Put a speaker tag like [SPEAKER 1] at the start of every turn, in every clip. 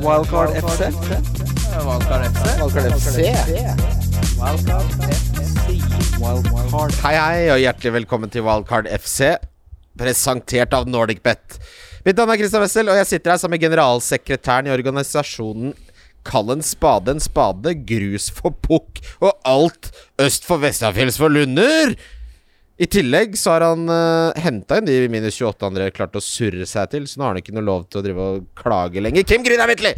[SPEAKER 1] Wildcard FC.
[SPEAKER 2] Wildcard FC.
[SPEAKER 1] Wildcard FC. Wildcard
[SPEAKER 3] Hei, hei, og hjertelig velkommen til Wildcard FC, presentert av NordicBet. Mitt navn er Christian Wessel, og jeg sitter her sammen med generalsekretæren i organisasjonen Kall en spade en spade, grus for pukk og alt øst for Vestafjells for lunder. I tillegg så har han uh, henta inn de minus 28 andre klarte å surre seg til, så nå har han ikke noe lov til å drive og klage lenger. Kim Grüner Midtly!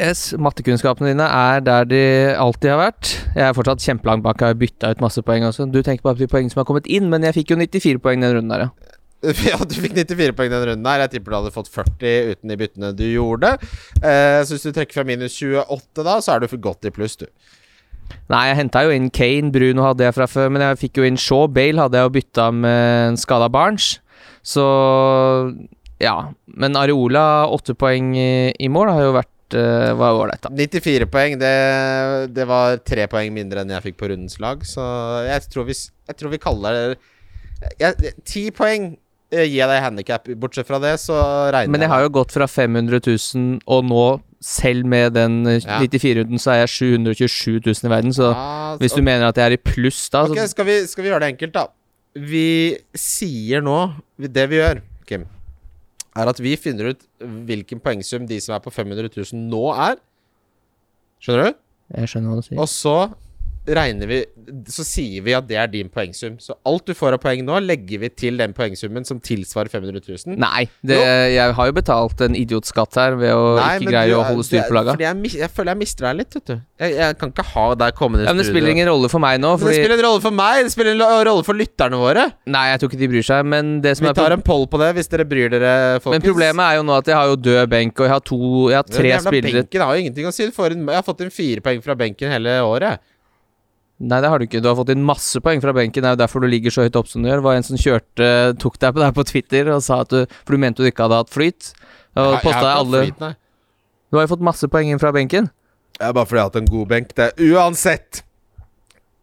[SPEAKER 2] Yes, Mattekunnskapene dine er der de alltid har vært. Jeg er fortsatt kjempelangt bak. Jeg har bytta ut masse poeng også. Du tenker på de poengene som har kommet inn, men jeg fikk jo 94 poeng den runden der, ja.
[SPEAKER 3] Ja, du fikk 94 poeng den runden her. Jeg tipper du hadde fått 40 uten de byttene du gjorde. Eh, så hvis du trekker fra minus 28 da, så er du for godt i pluss, du.
[SPEAKER 2] Nei, jeg henta jo inn Kane, Bruno hadde jeg fra før, men jeg fikk jo inn Shaw. Bale hadde jeg jo bytta med en skada Barnes. Så ja. Men Areola, åtte poeng i, mål, har jo vært uh, var ålreit, da.
[SPEAKER 3] 94 poeng, det, det var tre poeng mindre enn jeg fikk på rundens lag, så jeg tror vi, jeg tror vi kaller det Ti poeng eh, gir jeg deg handikap. Bortsett fra det, så regner
[SPEAKER 2] Men jeg har jo gått fra 500 000, og nå, selv med den eh,
[SPEAKER 3] Ja.
[SPEAKER 2] 94-runden, så er jeg 727 000 i verden. Så
[SPEAKER 3] Ja,
[SPEAKER 2] hvis du mener at jeg er i pluss da okay,
[SPEAKER 3] skal vi, skal vi gjøre det enkelt, da? Vi sier nå Det vi gjør, Kim, er at vi finner ut hvilken poengsum de som er på 500 000 nå er. Skjønner du?
[SPEAKER 2] Jeg skjønner hva du sier.
[SPEAKER 3] Og så regner vi Så sier vi at det er din poengsum. Så alt du får av poeng nå, legger vi til den poengsummen som tilsvarer 500 000.
[SPEAKER 2] Nei, det, jeg har jo betalt en idiotskatt her ved å
[SPEAKER 3] Nei,
[SPEAKER 2] ikke greie
[SPEAKER 3] du
[SPEAKER 2] å holde styr på laga.
[SPEAKER 3] Jeg, jeg føler jeg mister deg litt, vet du. Jeg, jeg kan ikke ha deg kommende
[SPEAKER 2] Ja, men det spiller ingen rolle for meg nå,
[SPEAKER 3] Fordi... det spiller en rolle for meg, det spiller en rolle for lytterne våre.
[SPEAKER 2] Nei, jeg tror ikke de bryr seg, men det som
[SPEAKER 3] Vi
[SPEAKER 2] er
[SPEAKER 3] tar en poll på det hvis dere bryr dere, folkens.
[SPEAKER 2] Men problemet er jo nå at jeg har jo død benk, og jeg har to Jeg har tre spillere
[SPEAKER 3] benken har jo ingenting å si. Du får en, jeg har fått inn fire poeng fra benken hele året.
[SPEAKER 2] Nei, det har du ikke. Du har fått inn masse poeng fra benken. Det er jo derfor du ligger så høyt opp som du gjør. Det var en som kjørte Tok deg på deg på Twitter og sa at du For du mente du ikke hadde hatt flyt. Og
[SPEAKER 3] Jeg- jeg
[SPEAKER 2] posta
[SPEAKER 3] har ikke hatt
[SPEAKER 2] alle
[SPEAKER 3] flyt, nei.
[SPEAKER 2] Du har jo fått masse poeng inn fra benken.
[SPEAKER 3] Det er bare fordi jeg har hatt en god benk. Det er uansett.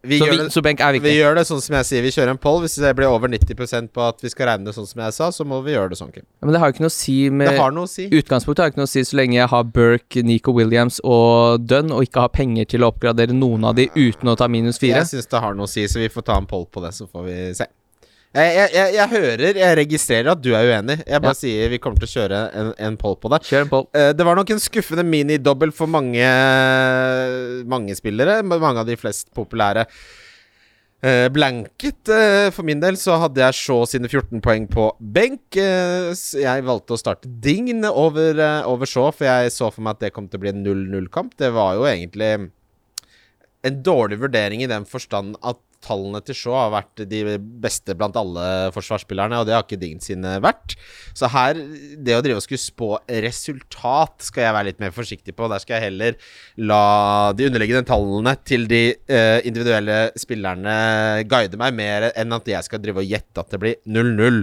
[SPEAKER 3] Vi,
[SPEAKER 2] Så,
[SPEAKER 3] gjør det,
[SPEAKER 2] så benk er
[SPEAKER 3] vi gjør det sånn som jeg sier. Vi kjører en poll. Hvis det blir over 90% på at vi skal regne det sånn som jeg sa, så må vi gjøre det sånn. Kim.
[SPEAKER 2] Ja, Men det har jo ikke noe å si med
[SPEAKER 3] Det har noe å si.
[SPEAKER 2] Utgangspunktet har ikke noe å si så lenge jeg har Burke, Nico Williams og Dunn, og ikke har penger til å oppgradere noen av de uten å ta minus fire.
[SPEAKER 3] Jeg syns det har noe å si, så vi får ta en poll på det, så får vi se. Jeg, jeg, jeg, hører, jeg registrerer at du er uenig. Jeg bare
[SPEAKER 2] Ja.
[SPEAKER 3] sier vi kommer til å kjøre en, en poll på det.
[SPEAKER 2] Kjør en poll.
[SPEAKER 3] Eh, det var nok en skuffende minidobbel for mange Mange spillere. Mange av de flest populære. Eh, blanket. eh, for min del så hadde jeg Shaw sine 14 poeng på benk. jeg valgte å starte Dign over, over Shaw, for jeg så for meg at det kom til å bli en 0-0-kamp. Det var jo egentlig en dårlig vurdering i den forstand at tallene til Shaw har vært de beste blant alle forsvarsspillerne, og det har ikke Dign sine vært. Så her, det å drive og skulle spå resultat, skal jeg være litt mer forsiktig på. Der skal jeg heller la de underliggende tallene til de uh, individuelle spillerne guide meg mer enn at jeg skal drive og gjette at det blir 0-0.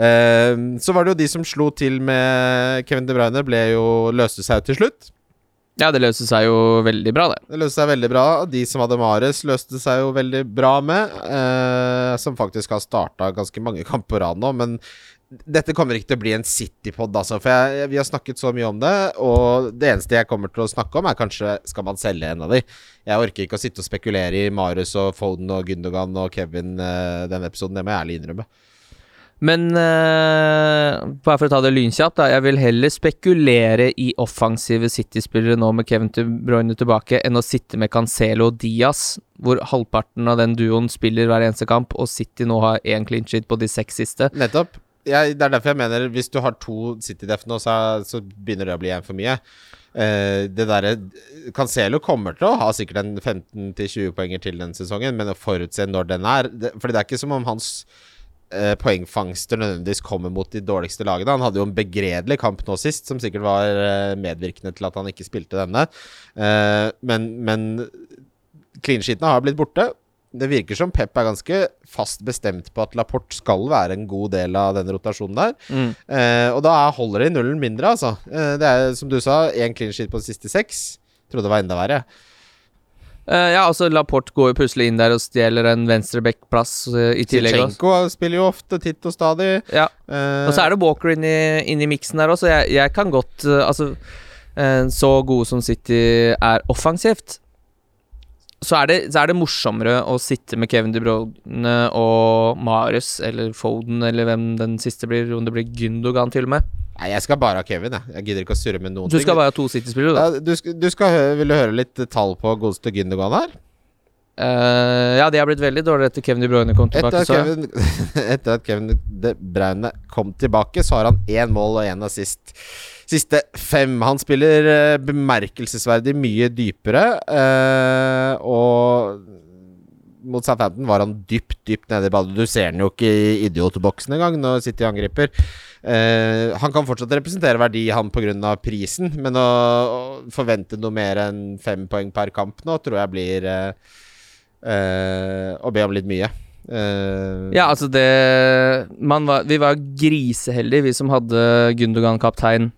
[SPEAKER 3] Uh, så var det jo de som slo til med Kevin De Bruyne, ble jo, løste seg til slutt.
[SPEAKER 2] Ja, det løste seg jo veldig bra, det.
[SPEAKER 3] Det løste seg veldig bra. De som hadde Mares, løste seg jo veldig bra med. Eh, som faktisk har starta ganske mange kamper på rad nå. Men dette kommer ikke til å bli en City-pod, altså. For jeg, vi har snakket så mye om det. Og det eneste jeg kommer til å snakke om, er kanskje skal man selge en av de. Jeg orker ikke å sitte og spekulere i Marius og Foden og Gundogan og Kevin eh, denne episoden. Det må jeg ærlig innrømme.
[SPEAKER 2] Men uh, bare for å ta det lynkjapt, da. Jeg vil heller spekulere i offensive City-spillere nå med Kevin De Bruyne tilbake, enn å sitte med Cancelo og Diaz, hvor halvparten av den duoen spiller hver eneste kamp, og City nå har én clean sheet på de seks siste.
[SPEAKER 3] Nettopp. Jeg, det er derfor jeg mener hvis du har to City-deff nå, så, så begynner det å bli én for mye. Uh, det derre Cancelo kommer til å ha sikkert en 15-20 poenger til den sesongen, men å forutse når den er det, Fordi det er ikke som om hans eh, poengfangster nødvendigvis kommer mot de dårligste lagene. Han hadde jo en begredelig kamp nå sist, som sikkert var eh, medvirkende til at han ikke spilte denne. Eh, men men clean sheetene har blitt borte. Det virker som Pep er ganske fast bestemt på at Laporte skal være en god del av den rotasjonen der.
[SPEAKER 2] Mm.
[SPEAKER 3] Eh, og da holder holder de nullen mindre, altså. Eh, det er som du sa, én clean sheet på de siste seks. Trodde det var enda verre.
[SPEAKER 2] Eh, ja, altså Laporte går jo plutselig inn der og stjeler en venstreback-plass uh, i tillegg.
[SPEAKER 3] Zinchenko spiller jo ofte, titt og stadig.
[SPEAKER 2] Ja,
[SPEAKER 3] Uh,
[SPEAKER 2] Og så er det Walker inni inn i miksen der også, så jeg, jeg kan godt eh, Altså eh, så gode som City er offensivt, så er, det, så er det morsommere å sitte med Kevin De Bruyne og Marius eller Foden eller hvem den siste blir, om det blir Gundogan til og med.
[SPEAKER 3] Nei, jeg skal bare ha Kevin, jeg. Jeg gidder ikke å surre med noen
[SPEAKER 2] Du skal
[SPEAKER 3] ting.
[SPEAKER 2] bare ha to City-spillere, da.
[SPEAKER 3] Ja, du, skal, du skal Vil du høre litt tall på godeste Gündogan her?
[SPEAKER 2] Uh, ja, de har blitt veldig dårlige etter Kevin De Bruyne kom
[SPEAKER 3] Etter
[SPEAKER 2] tilbake.
[SPEAKER 3] at,
[SPEAKER 2] så.
[SPEAKER 3] Kevin, etter at Kevin De Bruyne kom tilbake, så har han én mål og én assist. Siste fem. Han spiller eh, bemerkelsesverdig mye dypere, uh, og mot Southampton var han dypt, dypt nede i ballen. Du ser han jo ikke i idiotboksen engang når City angriper. Eh, han kan fortsatt representere verdi, han pga. prisen, men å, å forvente noe mer enn fem poeng per kamp nå, tror jeg blir eh, eh, å be om litt mye. Eh,
[SPEAKER 2] Ja, altså det var, Vi var griseheldige, vi som hadde Gundogan kaptein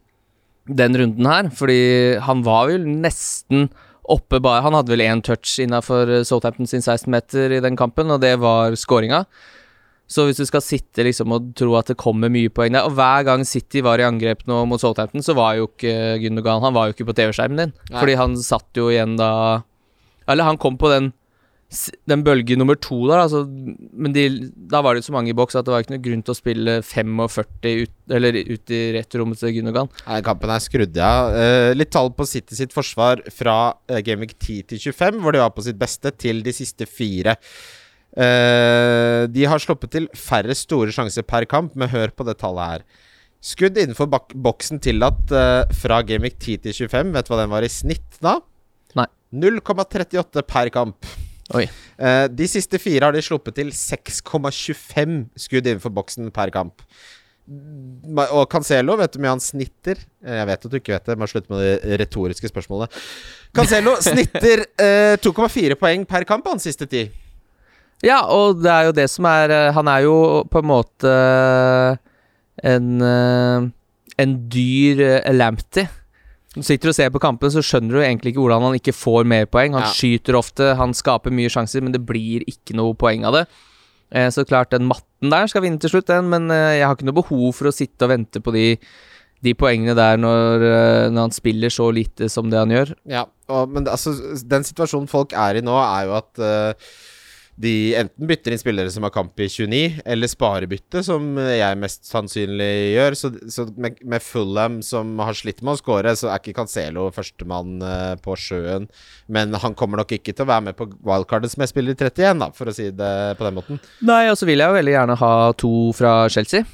[SPEAKER 2] den runden her. Fordi han var vel nesten oppe bare Han hadde vel én touch innafor Southampton sin 16-meter i den kampen, og det var scoringa. Så hvis du skal sitte liksom og tro at det kommer mye poeng der Og hver gang City var i angrep nå mot Southampton, så var jo ikke Gundogan Han var jo ikke på TV-skjermen din.
[SPEAKER 3] Nei.
[SPEAKER 2] Fordi han satt jo igjen da Eller han kom på den den bølge nummer to der, altså, men de, da var det så mange i boks at det var ikke noe grunn til å spille 45 ut, eller ut i returrommet til Gundogan.
[SPEAKER 3] Nei, kampen er skrudd av. Eh, litt tall på City sitt forsvar fra uh, Gameweek 10 til 25, hvor de var på sitt beste, til de siste fire. Uh, de har sluppet til færre store sjanser per kamp, men hør på det tallet her. Skudd innenfor boksen tillatt uh, fra Gameweek 10 til 25. Vet du hva den var i snitt da?
[SPEAKER 2] Nei.
[SPEAKER 3] 0,38 per kamp.
[SPEAKER 2] Oi.
[SPEAKER 3] Eh, de siste fire har de sluppet til 6,25 skudd innenfor boksen per kamp. Og Cancelo, vet du hvor mye han snitter? Eh, Jeg vet at du ikke vet det, må slutte med det retoriske spørsmålet. Cancelo snitter eh, 2,4 poeng per kamp han siste ti.
[SPEAKER 2] Ja, og det er jo det som er eh, Han er jo på en måte eh, en eh, En dyr uh, Lamptey. Du sitter og ser på kampene, så skjønner du egentlig ikke hvordan han ikke får mer poeng. Han
[SPEAKER 3] Ja.
[SPEAKER 2] skyter ofte, han skaper mye sjanser, men det blir ikke noe poeng av det. Eh, så klart, den matten der skal vinne til slutt, den, men eh, jeg har ikke noe behov for å sitte og vente på de, de poengene der når, eh, når han spiller så lite som det han gjør.
[SPEAKER 3] Ja, og, men altså, den situasjonen folk er i nå, er jo at eh, de enten bytter inn spillere som har kamp i 29, eller sparebytte, som jeg mest sannsynlig gjør. Så, så med, med Fulham, som har slitt med å score, så er ikke Cancelo førstemann eh, på sjøen. Men han kommer nok ikke til å være med på wildcardet som jeg spiller i 31, da, for å si det på den måten.
[SPEAKER 2] Nei, og så vil jeg jo veldig gjerne ha to fra Chelsea.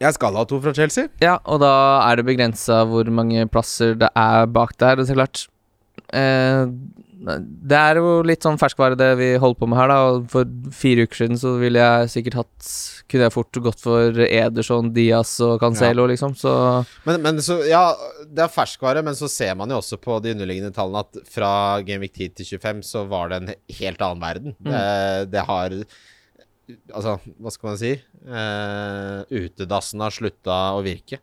[SPEAKER 3] Jeg skal ha to fra Chelsea.
[SPEAKER 2] Ja, og da er det begrensa hvor mange plasser det er bak der, så klart. Eh, det er jo litt sånn ferskvare det vi holder på med her, da. For fire uker siden så ville jeg sikkert hatt Kunne jeg fort gått for Ederson, Diaz og Cancelo, liksom. Så
[SPEAKER 3] Men, men så, ja, det er ferskvare, men så ser man jo også på de underliggende tallene at fra Gamevik 10 til 25 så var det en helt annen verden. Det, det har Altså, hva skal man si? Eh, utedassen har slutta å virke.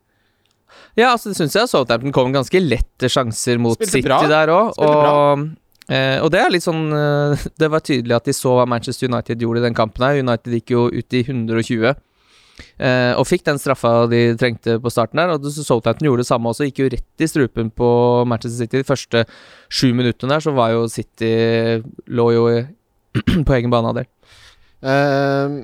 [SPEAKER 2] Ja, altså det syns jeg Southampton kom ganske lette sjanser mot
[SPEAKER 3] Spilte
[SPEAKER 2] City
[SPEAKER 3] bra.
[SPEAKER 2] der òg. Og, eh, og det er litt sånn eh, Det var tydelig at de så hva Manchester United gjorde i den kampen her. United gikk jo ut i 120. eh, og fikk den straffa de trengte på starten der. Og Southampton gjorde det samme også. Gikk jo rett i strupen på Manchester City. De første sju minuttene der så var jo City Lå jo i, på egen banehalvdel.
[SPEAKER 3] Eh,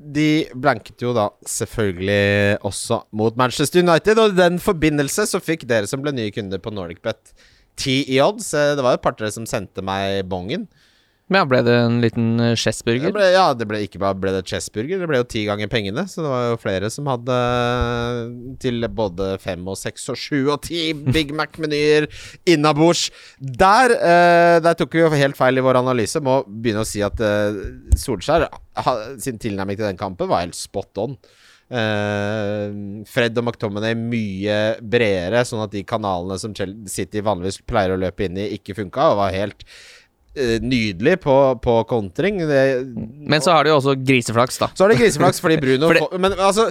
[SPEAKER 3] de blanket jo da selvfølgelig også mot Manchester United, og i den forbindelse så fikk dere som ble nye kunder på NordicBet ti i odds. Eh, Det var et par dere som sendte meg bongen.
[SPEAKER 2] Ja, ble det en liten eh, chessburger?
[SPEAKER 3] ja, det ble ikke bare ble det Chessburger, det ble jo ti ganger pengene. Så det var jo flere som hadde til både fem og seks og sju og ti Big Mac-menyer innabords. Der, eh, der tok vi jo helt feil i vår analyse. Må begynne å si at eh, Solskjær ha, sin tilnærming til den kampen var helt spot on. Uh, Fred og McTominay mye bredere, sånn at de kanalene som City vanligvis pleier å løpe inn i, ikke funka, og var helt eh, nydelig på, på kontring. Det,
[SPEAKER 2] Men så har du jo også griseflaks, da.
[SPEAKER 3] så har du griseflaks fordi Bruno
[SPEAKER 2] For det-
[SPEAKER 3] Men altså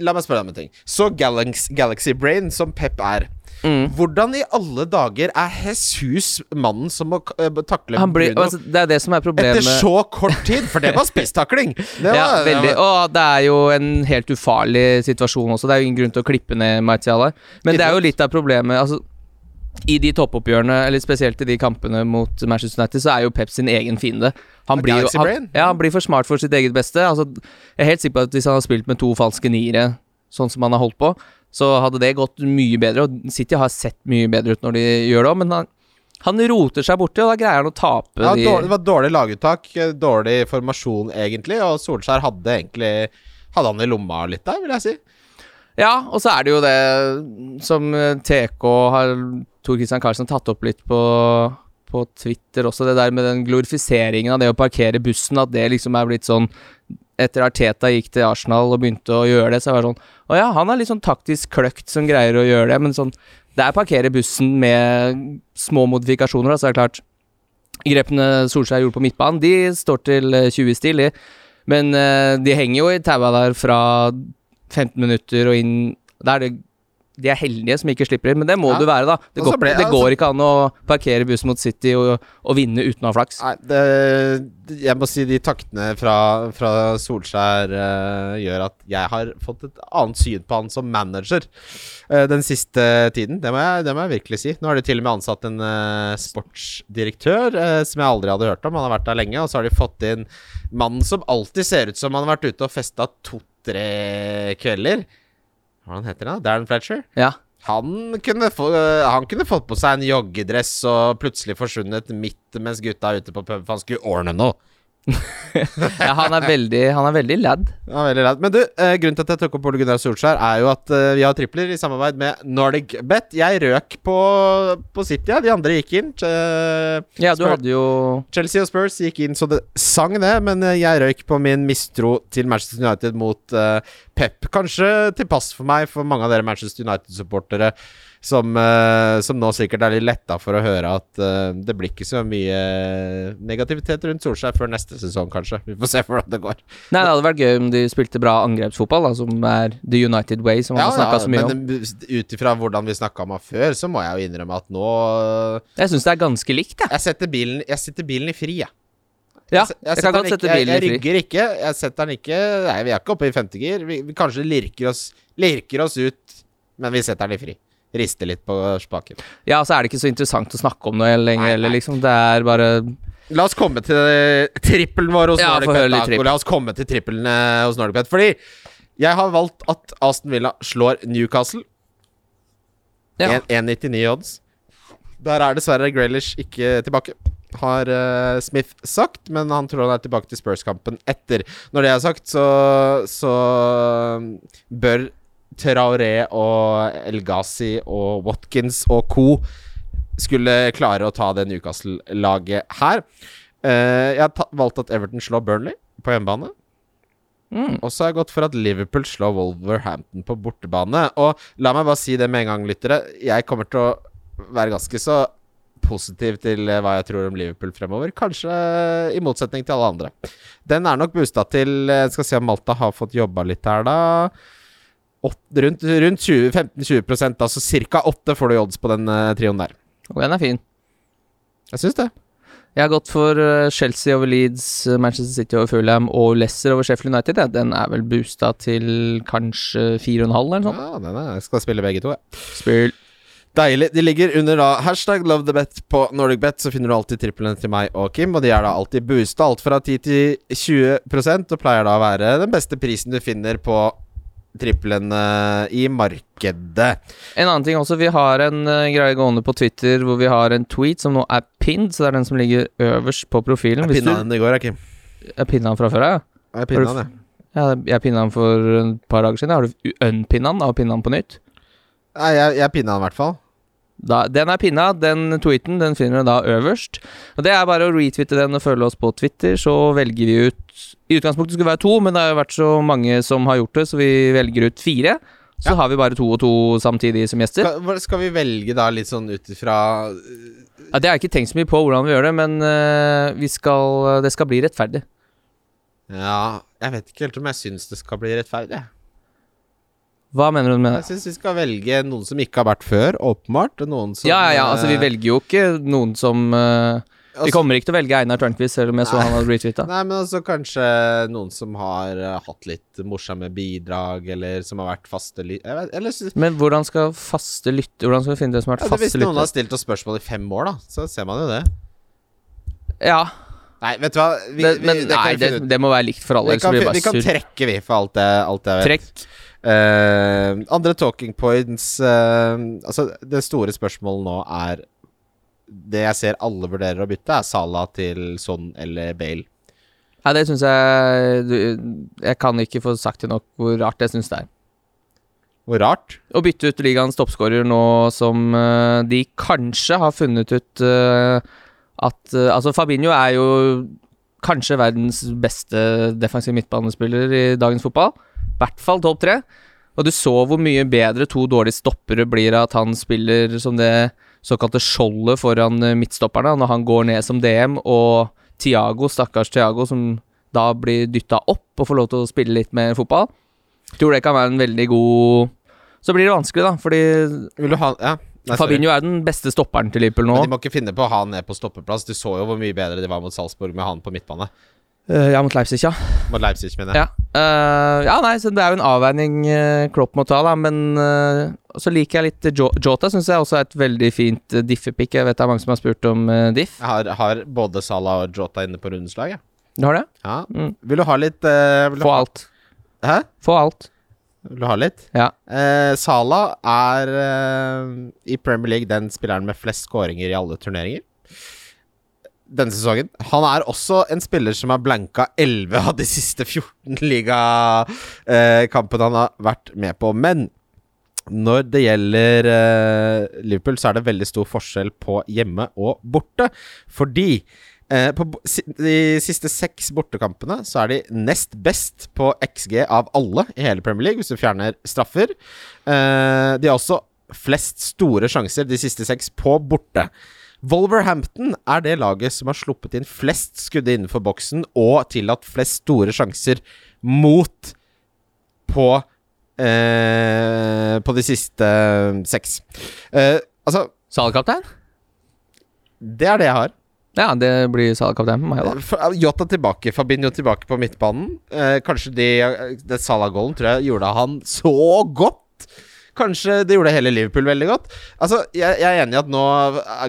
[SPEAKER 3] La meg spørre deg om en ting. Så Galaxy, Galaxy Brain, som Pep er
[SPEAKER 2] Mm.
[SPEAKER 3] Hvordan i alle dager er Jesus mannen som må eh, takle
[SPEAKER 2] Han blir,
[SPEAKER 3] Bruno
[SPEAKER 2] altså, det er det som er problemet.
[SPEAKER 3] etter så kort tid? For det var spisstakling! Det var,
[SPEAKER 2] Ja,
[SPEAKER 3] det var-
[SPEAKER 2] det er jo en helt ufarlig situasjon også. Det er jo ingen grunn til å klippe ned Martial her. Men det er jo litt av problemet. Altså, I de toppoppgjørene, eller spesielt i de kampene mot Manchester United, så er jo Pep sin egen fiende. Han blir, jo, han, ja, han blir for smart for sitt eget beste. Altså, jeg er helt sikker på at hvis han har spilt med to falske niere, sånn som han har holdt på, så hadde det gått mye bedre. Og City har sett mye bedre ut når de gjør det òg, men han, han roter seg borti, og da greier han å tape
[SPEAKER 3] ja, dårlig, det var dårlig laguttak, dårlig formasjon, egentlig. Og Solskjær hadde egentlig Hadde han i lomma litt der, vil jeg si.
[SPEAKER 2] Ja, og så er det jo det som eh, TK har Tor Christian Karlsen tatt opp litt på, på Twitter også, det der med den glorifiseringen av det å parkere bussen, at det liksom er blitt sånn Etter Arteta gikk til Arsenal og begynte å gjøre det, så var det sånn Å ja, han er litt sånn taktisk kløkt som greier å gjøre det, men sånn Det er parkere bussen med små modifikasjoner, da, så er det klart Grepene Solskjær gjorde på midtbanen, de står til eh, 20 stil, de. Men eh, de henger jo i taua der fra 15 minutter og inn Da er det De er heldige som ikke slipper inn, men det må
[SPEAKER 3] Ja.
[SPEAKER 2] du være, da. Det, går,
[SPEAKER 3] ble-
[SPEAKER 2] det
[SPEAKER 3] altså-
[SPEAKER 2] går ikke an å parkere bussen mot City og, og vinne uten å ha flaks.
[SPEAKER 3] Nei, det, jeg må si de taktene fra, fra Solskjær uh, gjør at jeg har fått et annet syn på han som manager uh, den siste tiden. Det må, jeg, det må jeg virkelig si. Nå har de til og med ansatt en uh, sportsdirektør som jeg aldri hadde hørt om. Han har vært der lenge. Og så har de fått inn mannen som alltid ser ut som han har vært ute og festa to-tre kvelder. Hva heter han? Darren Fletcher?
[SPEAKER 2] Ja.
[SPEAKER 3] Han kunne, få, han kunne fått på seg en joggedress og plutselig forsvunnet midt mens gutta er ute på pub, for han skulle ordne noe.
[SPEAKER 2] Ja, han er veldig Han er veldig lad.
[SPEAKER 3] Ja, veldig rart. Men du, eh, grunnen til at jeg tok opp Ole Gunnar Solskjær, er jo at eh, vi har tripler i samarbeid med Nordic Bet. Jeg røk på, på City, ja. De andre gikk inn. Eh,
[SPEAKER 2] Ja, du hadde jo
[SPEAKER 3] Chelsea og Spurs gikk inn så det sang det, men eh, jeg røyk på min mistro til Manchester United mot eh, Pep. Kanskje til pass for meg, for mange av dere Manchester United-supportere som, uh, som nå sikkert er litt letta for å høre at uh, det blir ikke så mye negativitet rundt Solskjær før neste sesong, kanskje. Vi får se hvordan det går.
[SPEAKER 2] Nei, det hadde vært gøy om de spilte bra angrepsfotball, da, som er The United Way, som han har snakka så mye om.
[SPEAKER 3] men ut ifra hvordan vi snakka om det før, så må jeg jo innrømme at nå
[SPEAKER 2] Jeg syns det er ganske likt, jeg.
[SPEAKER 3] Jeg setter bilen, jeg setter bilen i fri, jeg.
[SPEAKER 2] Ja,
[SPEAKER 3] jeg,
[SPEAKER 2] jeg,
[SPEAKER 3] setter
[SPEAKER 2] kan godt sette bilen
[SPEAKER 3] i
[SPEAKER 2] i
[SPEAKER 3] jeg
[SPEAKER 2] fri.
[SPEAKER 3] rygger ikke. Jeg setter den ikke Nei, vi er ikke oppe i femtegir. Vi, vi kanskje lirker oss, lirker oss ut, men vi setter den i fri. Rister litt på spaken.
[SPEAKER 2] Ja, så er det ikke så interessant å snakke om noe lenger,
[SPEAKER 3] heller,
[SPEAKER 2] eller liksom. Det er bare
[SPEAKER 3] La oss komme til eh, trippelen vår hos
[SPEAKER 2] Ja,
[SPEAKER 3] Nordic. La oss komme til trippelen eh, hos Nordic Bet. Fordi jeg har valgt at Aston Villa slår Newcastle.
[SPEAKER 2] Ja.
[SPEAKER 3] 1,99 odds. Der er dessverre Graylish ikke tilbake, har uh, Smith sagt. Men han tror han er tilbake til Spurs-kampen etter. Når det er sagt, så, så um, bør Traoré og El Ghazi og Watkins og co. skulle klare å ta det Newcastle-laget her. Uh, jeg har valgt at Everton slår Burnley på hjemmebane.
[SPEAKER 2] mm.
[SPEAKER 3] Og så har jeg gått for at Liverpool slår Wolverhampton på bortebane. Og la meg bare si det med en gang, lyttere. Jeg kommer til å være ganske så positiv til eh, hva jeg tror om Liverpool fremover. Kanskje eh, i motsetning til alle andre. Den er nok boosta til Skal se om Malta har fått jobba litt her, da. Åt, rundt rundt 15-20% altså ca. 8 får du i odds på den uh, trioen der.
[SPEAKER 2] Og den er fin.
[SPEAKER 3] Jeg syns det.
[SPEAKER 2] Jeg har gått for eh, Chelsea over Leeds, Manchester City over Fulham og Leicester over Sheffield United. Ja. Den er vel boosta til kanskje 4,5 eller noe sånt.
[SPEAKER 3] Ja, den er, jeg skal spille begge to, jeg.
[SPEAKER 2] Spill.
[SPEAKER 3] Deilig. De ligger under da hashtag love the bet på NordicBet, så finner du alltid triplene til meg og Kim, og de er da alltid boosta alt fra 10 til 20 og pleier da å være den beste prisen du finner på trippelen eh, i markedet.
[SPEAKER 2] En annen ting også, vi har en uh, greie gående på Twitter hvor vi har en tweet som nå er pinned, så det er den som ligger øverst på profilen.
[SPEAKER 3] Jeg pinna den i går, jeg, Kim.
[SPEAKER 2] er pinna den fra før ja?
[SPEAKER 3] Jeg pinna den, jeg.
[SPEAKER 2] Ja, jeg pinna den for et par dager siden. Har du unpinna den? du pinna den på nytt?
[SPEAKER 3] Nei, jeg, jeg pinna den i hvert fall.
[SPEAKER 2] Da, den er pinna, den tweeten den finner du da øverst. Og Det er bare å retwitte den og følge oss på Twitter, så velger vi ut I utgangspunktet skulle det være to, men det har jo vært så mange som har gjort det, så vi velger ut fire. Så
[SPEAKER 3] Ja.
[SPEAKER 2] har vi bare to og to samtidig som gjester.
[SPEAKER 3] Skal, skal vi velge da litt sånn ut ifra
[SPEAKER 2] Ja, det har jeg ikke tenkt så mye på hvordan vi gjør det, men vi skal, det skal bli rettferdig.
[SPEAKER 3] Ja, jeg vet ikke helt om jeg syns det skal bli rettferdig.
[SPEAKER 2] Hva mener du med det?
[SPEAKER 3] Jeg syns vi skal velge noen som ikke har vært før, åpenbart. Noen som
[SPEAKER 2] Ja, ja, ja, altså vi
[SPEAKER 3] eh,
[SPEAKER 2] velger jo ikke noen som eh, Vi
[SPEAKER 3] altså-
[SPEAKER 2] kommer ikke til å velge Einar Tørnquist, selv om jeg så han hadde retweeta.
[SPEAKER 3] Nei, men altså kanskje noen som har uh, hatt litt morsomme bidrag, eller som har vært faste ly... Jeg vet, eller sy-
[SPEAKER 2] Men hvordan skal faste lytte Hvordan skal vi finne det som har
[SPEAKER 3] ja,
[SPEAKER 2] faste
[SPEAKER 3] lyttere? Hvis
[SPEAKER 2] noen
[SPEAKER 3] noen har stilt oss spørsmål i fem år, da, så ser man jo det.
[SPEAKER 2] Ja,
[SPEAKER 3] Nei, vet du hva vi,
[SPEAKER 2] det,
[SPEAKER 3] vi, det
[SPEAKER 2] nei, det, det må være likt for alle,
[SPEAKER 3] Vi kan, vi kan trekke, vi, for alt jeg, alt jeg vet.
[SPEAKER 2] Trekk.
[SPEAKER 3] Uh, andre talking points uh, Altså, det store spørsmålet nå er Det jeg ser alle vurderer å bytte, er Salah til Son eller Bale.
[SPEAKER 2] Nei, det syns jeg du, Jeg kan ikke få sagt det nok hvor rart jeg syns det er.
[SPEAKER 3] Hvor rart.
[SPEAKER 2] Å bytte ut ligaens toppskårer nå som uh, de kanskje har funnet ut eh, at eh, Altså, Fabinho er jo kanskje verdens beste defensive midtbanespiller i dagens fotball. I hvert fall topp tre. Og du så hvor mye bedre to dårlige stoppere blir av at han spiller som det såkalte skjoldet foran eh, midtstopperne, når han går ned som DM, og Tiago, stakkars Tiago, som da blir dytta opp og får lov til å spille litt mer fotball. Tror det kan være en veldig god Så blir det vanskelig, da, fordi
[SPEAKER 3] Vil du ha Ja.
[SPEAKER 2] Fabinho er den beste stopperen til Liverpool nå.
[SPEAKER 3] Men de må ikke finne på å ha han ned på stoppeplass. Du så jo hvor mye bedre de var mot Salzburg med han på midtbane.
[SPEAKER 2] Uh, ja, mot Leipzig, ja.
[SPEAKER 3] Mot Leipzig, mener jeg.
[SPEAKER 2] Ja. uh, ja, nei, så det er jo en avveining uh, Klopp må ta, da, men uh, så liker jeg litt jo Jota. Syns jeg også er et veldig fint diffepick. Jeg vet det er mange som har spurt om diff.
[SPEAKER 3] Jeg har, har både Salah og Jota inne på rundens lag, jeg.
[SPEAKER 2] Du har det?
[SPEAKER 3] Ja.
[SPEAKER 2] Mm.
[SPEAKER 3] Vil du ha litt eh,
[SPEAKER 2] Få alt.
[SPEAKER 3] Hæ?
[SPEAKER 2] Få alt.
[SPEAKER 3] Vil du ha litt?
[SPEAKER 2] Ja.
[SPEAKER 3] Eh, Salah er eh, i Premier League den spilleren med flest skåringer i alle turneringer. Denne sesongen. Han er også en spiller som har blanka 11 av de siste 14 ligakampene han har vært med på. Men når det gjelder eh, Liverpool, så er det veldig stor forskjell på hjemme og borte. Fordi eh, på de siste seks bortekampene så er de nest best på XG av alle i hele Premier League, hvis du fjerner straffer. Eh, de har også flest store sjanser de siste seks på borte. Wolverhampton er det laget som har sluppet inn flest skudd innenfor boksen og tillatt flest store sjanser mot på eh, På de siste seks. Eh, altså,
[SPEAKER 2] Salkaptein?
[SPEAKER 3] det er det jeg har.
[SPEAKER 2] Ja, det blir Salkaptein på meg, da.
[SPEAKER 3] F- Jota tilbake, Fabinho tilbake på midtbanen. Eh, kanskje de, det Salah-goalen tror jeg gjorde han så godt. Kanskje det gjorde hele Liverpool veldig godt. Altså, jeg, jeg er enig i at nå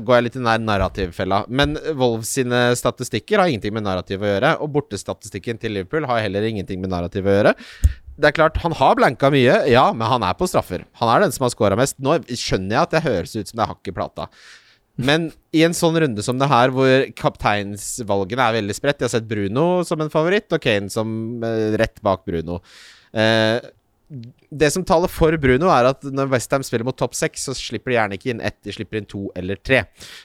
[SPEAKER 3] går jeg litt i nær narrativfella, men Wolves sine statistikker har ingenting med narrativ å gjøre, og bortestatistikken til Liverpool har heller ingenting med narrativ å gjøre. Det er klart, Han har blanka mye, ja, men han er på straffer. Han er den som har scora mest. Nå skjønner jeg at det høres ut som det er hakk i plata. Men i en sånn runde som det her, hvor kapteinsvalgene er veldig spredt Jeg har sett Bruno som en favoritt, og Kane som eh, rett bak Bruno. Eh, det som taler for Bruno, er at når Westham spiller mot topp seks, så slipper de gjerne ikke inn ett, de slipper inn to eller tre.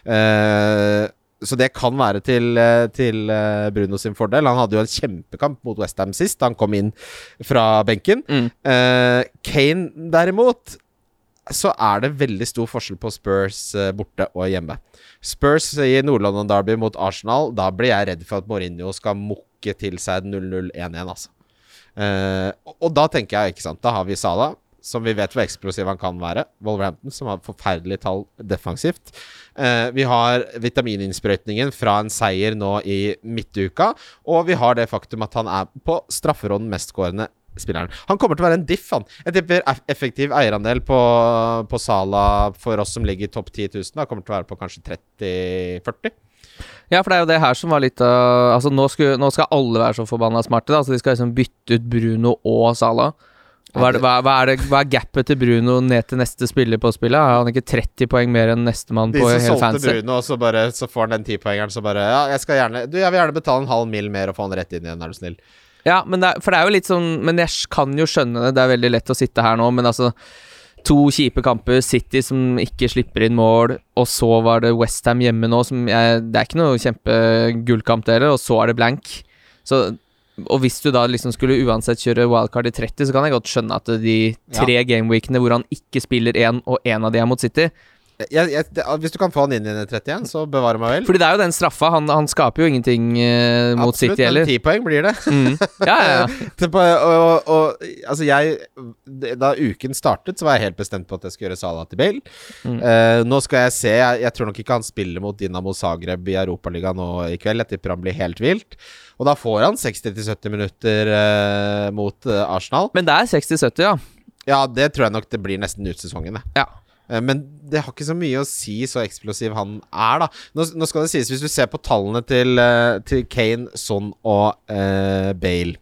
[SPEAKER 3] Eh, så det kan være til, eh, til eh, Bruno sin fordel. Han hadde jo en kjempekamp mot Westham sist, han kom inn fra benken.
[SPEAKER 2] Mm.
[SPEAKER 3] Eh, Kane derimot så er det veldig stor forskjell på Spurs eh, borte og hjemme. Spurs i Nord-London Derby mot Arsenal, da blir jeg redd for at Mourinho skal mukke til seg 0-0-1-1, altså. Uh, og- da tenker jeg, ikke sant, da har vi Salah, som vi vet hvor eksplosiv han kan være. Wolverhampton, som har forferdelige tall defensivt. Eh, vi har vitamininnsprøytningen fra en seier nå i midtuka, og vi har det faktum at han er på strafferånden mestskårende spilleren. Han kommer til å være en diff, han. Jeg tipper effektiv eierandel på, på Sala for oss som ligger i topp 10 000, da, kommer til å være på kanskje 30-40.
[SPEAKER 2] Ja, for det er jo det her som var litt av Altså, nå, skulle, nå skal alle være så forbanna smarte, da. Altså, de skal liksom bytte ut Bruno og Salah. Hva er, det, hva, hva, er det, hva er gapet til Bruno ned til neste spiller på spillet? Har han ikke 30 poeng mer enn nestemann
[SPEAKER 3] De som solgte? Bruno, og så, bare, så får han den tipoengeren, så bare Ja, jeg skal gjerne Du, jeg vil gjerne betale en halv mil mer og få han rett inn igjen, er du snill.
[SPEAKER 2] Ja, men det for det er jo litt sånn Men jeg kan jo skjønne det, det er veldig lett å sitte her nå, men altså To kjipe kamper, City som ikke slipper inn mål, og så var det Westham hjemme nå, som jeg Det er ikke noe kjempegullkamp, heller, og så er det blank. Så og hvis du da liksom skulle uansett kjøre wildcard i 30, så kan jeg godt skjønne at de tre gameweekene hvor han ikke spiller én, og én av de er mot City,
[SPEAKER 3] jeg, jeg, det, Hvis du kan få han inn i den 31, så bevare meg vel.
[SPEAKER 2] Fordi det er jo den straffa. Han, han skaper jo ingenting eh, mot
[SPEAKER 3] Absolutt,
[SPEAKER 2] City
[SPEAKER 3] men
[SPEAKER 2] heller.
[SPEAKER 3] ti poeng blir det.
[SPEAKER 2] Mm. Ja, ja, ja.
[SPEAKER 3] Og, og, og altså jeg Da uken startet, så var jeg helt bestemt på at jeg skulle gjøre Salah til Bale.
[SPEAKER 2] Mm.
[SPEAKER 3] Uh, nå skal jeg se jeg, jeg tror nok ikke han spiller mot Dinamo Zagreb i Europaligaen nå i kveld. Jeg tipper han blir helt vilt. Og da får han 60-70 minutter uh, mot uh, Arsenal.
[SPEAKER 2] Men det er 60-70, ja.
[SPEAKER 3] Ja, det tror jeg nok det blir nesten ut sesongen. det.
[SPEAKER 2] ja.
[SPEAKER 3] Eh, Men det har ikke så mye å si så eksplosiv han er, da. Nå, nå skal det sies, hvis du ser på tallene til, eh, til Kane, Son og uh, Bale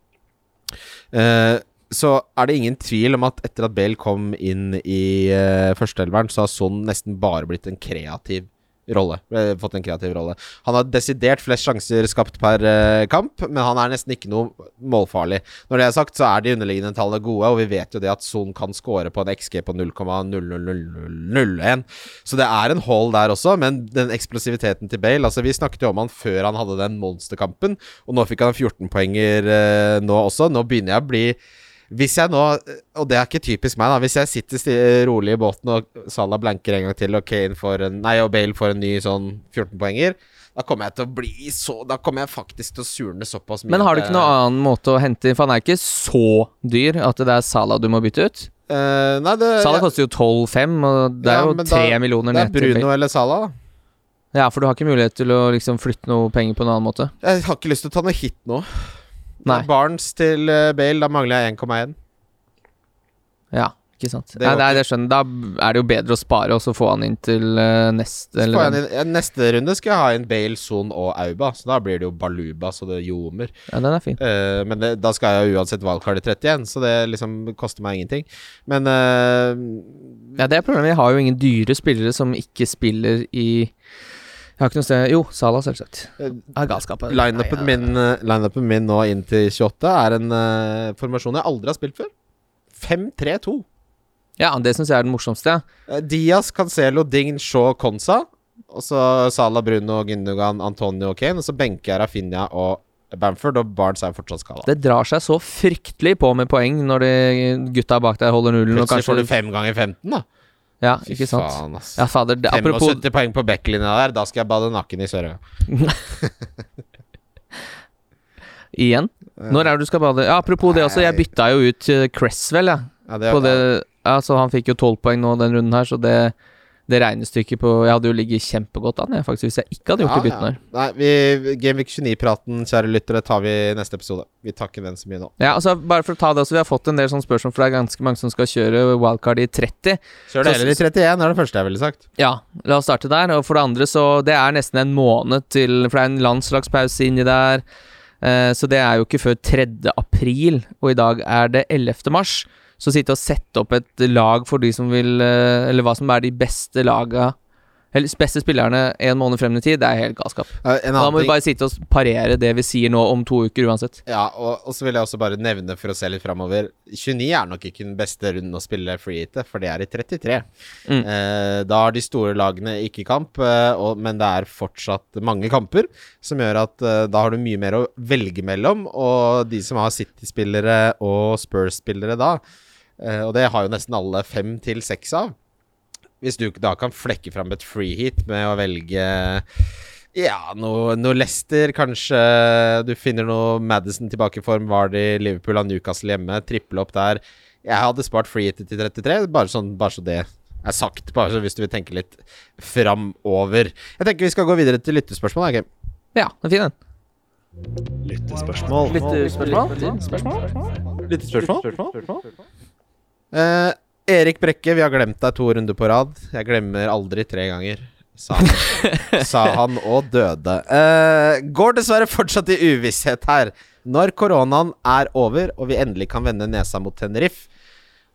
[SPEAKER 3] uh, så er det ingen tvil om at etter at Bale kom inn i uh, førsteelveren, så har Son nesten bare blitt en kreativ rolle. eh, fått en kreativ rolle. Han har desidert flest sjanser skapt per eh, kamp, men han er nesten ikke noe målfarlig. Når det er sagt, så er de underliggende tallene gode, og vi vet jo det at Son kan score på en XG på 0,00001. Så det er en hold der også, men den eksplosiviteten til Bale Altså Vi snakket jo om han før han hadde den monsterkampen, og nå fikk han 14 poenger eh, nå også. Nå begynner jeg å bli hvis jeg nå, og det er ikke typisk meg, da Hvis jeg sitter rolig i båten og Salah blanker en gang til, og Kane får en Nei, og Bale får en ny sånn 14-poenger, da kommer jeg til å bli så Da kommer jeg faktisk til å surne såpass mye.
[SPEAKER 2] Men har du ikke noen annen måte å hente inn? For han er ikke så dyr at det er Salah du må bytte ut.
[SPEAKER 3] Uh, Nei, det
[SPEAKER 2] Salah
[SPEAKER 3] ja,
[SPEAKER 2] koster jo 12,5, og det
[SPEAKER 3] Ja,
[SPEAKER 2] er jo
[SPEAKER 3] men
[SPEAKER 2] tre
[SPEAKER 3] da-
[SPEAKER 2] millioner
[SPEAKER 3] er
[SPEAKER 2] ned til
[SPEAKER 3] Bruno eller Salah, da.
[SPEAKER 2] Ja, for du har ikke mulighet til å liksom flytte noe penger på en annen måte.
[SPEAKER 3] Jeg har ikke lyst til å ta noe hit nå.
[SPEAKER 2] Nei.
[SPEAKER 3] Barnes til eh, Bale, da mangler jeg 1,1.
[SPEAKER 2] Ja, ikke sant.
[SPEAKER 3] Det
[SPEAKER 2] Nei, det er det skjønner. Da er det jo bedre å spare og så få han inn til uh, neste eller,
[SPEAKER 3] inn- ja, Neste runde skal jeg ha inn Bale, Son og Auba, så da blir det jo Baluba så det ljomer.
[SPEAKER 2] Ja, den er fin.
[SPEAKER 3] Uh, men det, da skal jeg jo uansett wildcard i 31, så det liksom koster meg ingenting. Men uh,
[SPEAKER 2] Ja, det er problemet. Jeg har jo ingen dyre spillere som ikke spiller i Jeg har ikke noe sted Jo, Salah, selvsagt.
[SPEAKER 3] eh,
[SPEAKER 2] Det er galskap.
[SPEAKER 3] lineupen min, line min nå inn til 28 er en uh, formasjon jeg aldri har spilt før. 5-3-2.
[SPEAKER 2] Ja, det syns jeg er den morsomste.
[SPEAKER 3] Uh, Diaz, Cancelo, Ding, Shaw, Konsa. Og så Salah, Bruno, Gündogan, Antonio og Kane. Og så benker jeg Rafinha og Bamford, og Barnes er fortsatt skada.
[SPEAKER 2] Det drar seg så fryktelig på med poeng når de gutta bak deg holder nullen
[SPEAKER 3] Plutselig får du fem ganger 15, da.
[SPEAKER 2] Ja,
[SPEAKER 3] Fy
[SPEAKER 2] ikke sant.
[SPEAKER 3] faen, ass.
[SPEAKER 2] Ja, fader. Det, apropos
[SPEAKER 3] 75 poeng på backlinja der, da skal jeg bade nakken i Sørøya.
[SPEAKER 2] Igjen? Når er det du skal bade? Ja, apropos det også, jeg bytta jo ut eh, Cresswell, jeg.
[SPEAKER 3] Ja, det,
[SPEAKER 2] På det, ja, så han fikk jo tolv poeng nå den runden her, så det, det regnestykket på Jeg hadde jo ligget kjempegodt an, jeg, faktisk, hvis jeg ikke hadde gjort de byttene her.
[SPEAKER 3] Nei, Gameweek 29-praten, kjære lyttere, tar vi i neste episode. Vi takker den så mye nå.
[SPEAKER 2] Ja, altså Bare for å ta det også, vi har fått en del sånne spørsmål, for det er ganske mange som skal kjøre wildcard i 30.
[SPEAKER 3] Kjør det heller i 31, er det første jeg ville sagt.
[SPEAKER 2] Ja, la oss starte der. Og for det andre, så Det er nesten en måned til For det er en landslagspause inni der. Eh, så det er jo ikke før 3. april, og i dag er det 11. mars. Så sitte og sette opp et lag for de som vil eh, Eller hva som er de beste laga Eller beste spillerne en måned frem i tid, det er helt galskap. Da må vi bare sitte og parere det vi sier nå om to uker uansett.
[SPEAKER 3] Ja, og, og så vil jeg også bare nevne for å se litt framover 29 er nok ikke den beste runden å spille free hit, for det er i 33.
[SPEAKER 2] Mm.
[SPEAKER 3] Eh, da har de store lagene ikke kamp, eh, og, men det er fortsatt mange kamper, som gjør at eh, da har du mye mer å velge mellom. Og de som har City-spillere og Spurs-spillere da, og det har jo nesten alle fem til seks av. Hvis du da kan flekke fram et free hit med å velge ja, noe, noe Leicester, kanskje du finner noe Madison tilbake i form. Var det Liverpool av Newcastle hjemme? Triple opp der. Jeg hadde spart free hit til 33, bare, sånn, bare så det er sagt. Bare så hvis du vil tenke litt framover. Jeg tenker vi skal gå videre til lyttespørsmål. Okay?
[SPEAKER 2] Ja, den er fin, den.
[SPEAKER 1] Lyttespørsmål.
[SPEAKER 3] Eh, Erik Brekke, vi har glemt deg to runder på rad. Jeg glemmer aldri tre ganger. Sa han, sa han og døde. Uh, går dessverre fortsatt i uvisshet her. Når koronaen er over og vi endelig kan vende nesa mot Tenerife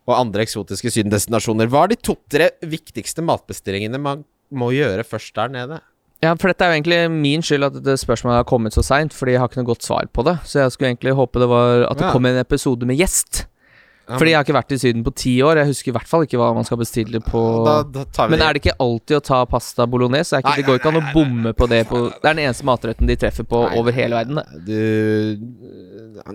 [SPEAKER 3] og andre eksotiske sydendestinasjoner, hva er de to-tre viktigste matbestillingene man må gjøre først der nede?
[SPEAKER 2] Ja, for dette er jo egentlig min skyld at dette spørsmålet har kommet så seint, fordi jeg har ikke noe godt svar på det. Så jeg skulle egentlig håpe det var at det kom en episode med gjest. Fordi jeg har ikke vært i Syden på ti år. Jeg husker i hvert fall ikke hva man skal bestille på
[SPEAKER 3] da, da
[SPEAKER 2] Men er det ikke alltid å ta pasta bolognese? Er ikke,
[SPEAKER 3] Nei,
[SPEAKER 2] det går ikke an å bomme på det på Det er den eneste matretten de treffer på
[SPEAKER 3] Nei,
[SPEAKER 2] over hele verden.
[SPEAKER 3] Du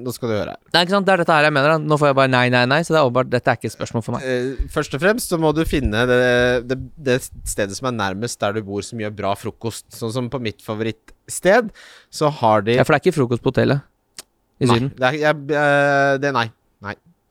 [SPEAKER 3] Nå skal du høre.
[SPEAKER 2] Nei, ikke sant, det er dette her jeg mener. da. Nå får jeg bare nei, nei, nei. Så det er åpenbart dette er ikke et spørsmål for meg.
[SPEAKER 3] Eh, først og fremst så må du finne det, det, det stedet som er nærmest der du bor, som gjør bra frokost. Sånn som på mitt favorittsted, så har de
[SPEAKER 2] Ja, For det er ikke frokost på hotellet i
[SPEAKER 3] nei,
[SPEAKER 2] Syden?
[SPEAKER 3] Det er, jeg, eh, det, nei.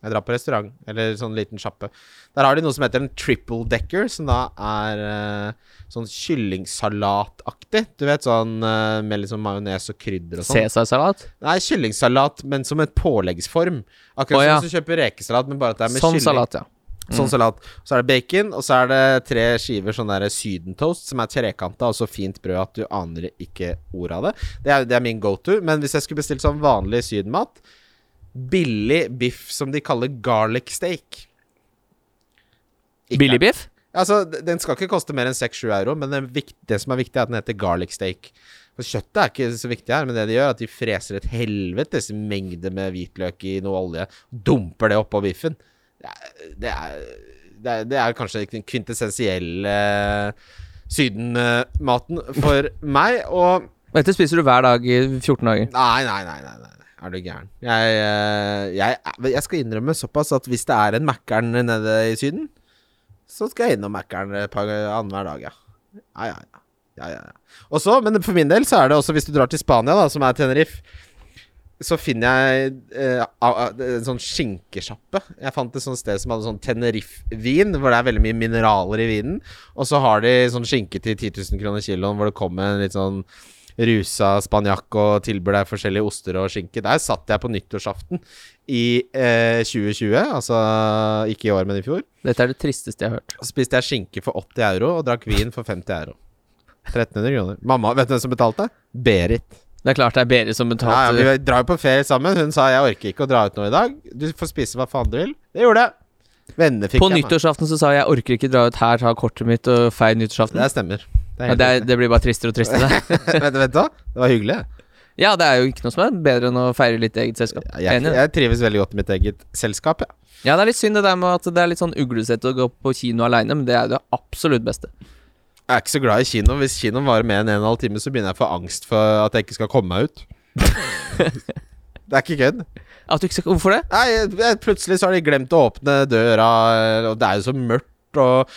[SPEAKER 3] Jeg drar på restaurant, eller sånn liten sjappe. Der har de noe som heter en triple decker, som da er uh, sånn kyllingsalataktig. Du vet sånn uh, med liksom majones og krydder og sånn.
[SPEAKER 2] Cæsarsalat?
[SPEAKER 3] Nei, kyllingsalat, men som et påleggsform. Akkurat
[SPEAKER 2] oh, ja.
[SPEAKER 3] som hvis du kjøper rekesalat, men bare at det er med
[SPEAKER 2] Sånn
[SPEAKER 3] kylling.
[SPEAKER 2] salat, ja.
[SPEAKER 3] Sånn salat. Så er det bacon, og så er det tre skiver sånn der sydentoast som er trekanta, og så fint brød at du aner ikke ordet av det. Det er, det er min go to. Men hvis jeg skulle bestilt sånn vanlig sydenmat Billig biff som de kaller garlic steak.
[SPEAKER 2] Billig biff?
[SPEAKER 3] Altså, den skal ikke koste mer enn 6-7 euro, men det, det som er viktig, er at den heter garlic steak. For Kjøttet er ikke så viktig her, men det de gjør, er at de freser et helvetes mengde med hvitløk i noe olje, dumper det oppå biffen. Det er, det er, det er, kanskje den kvintessensielle sydenmaten for meg, Og
[SPEAKER 2] Dette spiser du hver dag i 14 dager.
[SPEAKER 3] Nei, nei, nei, nei, nei. Er du gæren? Jeg, eh, jeg, jeg skal innrømme såpass at hvis det er en Mækkern nede i Syden, så skal jeg innom Mækkern annenhver dag, ja. Ja, ja, ja. ja, ja, ja. Og så, men for min del så er det også hvis du drar til Spania, da, som er Tenerife, så finner jeg eh, en sånn skinkesjappe. Jeg fant et sånt sted som hadde sånn Tenerife-vin, hvor det er veldig mye mineraler i vinen. Og så har de sånn skinke til 10 000 kroner kiloen, hvor det kommer en litt sånn rusa spanjakk og tilbyr deg forskjellige oster og skinke. Der satt jeg på nyttårsaften i eh, 2020, altså ikke i år, men i fjor.
[SPEAKER 2] Dette er det tristeste jeg har hørt.
[SPEAKER 3] Spiste jeg skinke for 80 euro og drakk vin for 50 euro. 1300 kroner. Mamma, vet du hvem som betalte? Berit.
[SPEAKER 2] Det er klart det er Berit som
[SPEAKER 3] Ja, ja, vi drar jo på ferie sammen. Hun sa jeg orker ikke å dra ut nå i dag. Du får spise hva faen du vil. Det gjorde jeg. Venner fikk
[SPEAKER 2] På
[SPEAKER 3] jeg På
[SPEAKER 2] nyttårsaften så sa jeg jeg orker ikke dra ut her, ta kortet mitt og feir nyttårsaften.
[SPEAKER 3] Det stemmer. Det
[SPEAKER 2] Ja, det, er, det blir bare tristere og tristere.
[SPEAKER 3] Vent vet, du- vet du hva? Det var hyggelig.
[SPEAKER 2] ja, det er jo ikke noe som er bedre enn å feire litt eget selskap.
[SPEAKER 3] Jeg,
[SPEAKER 2] Enig.
[SPEAKER 3] jeg trives veldig godt i mitt eget selskap. Ja.
[SPEAKER 2] Ja, det er litt synd det der med at det er litt sånn uglesett å gå på kino aleine, men det er det absolutt beste.
[SPEAKER 3] Jeg er ikke så glad i kino. Hvis kinoen varer mer enn en og en halv time, så begynner jeg å få angst for at jeg ikke skal komme meg ut. det er ikke kødd.
[SPEAKER 2] Skal, hvorfor det?
[SPEAKER 3] Nei, jeg- jeg- plutselig så har de glemt å åpne døra, og det er jo så mørkt, og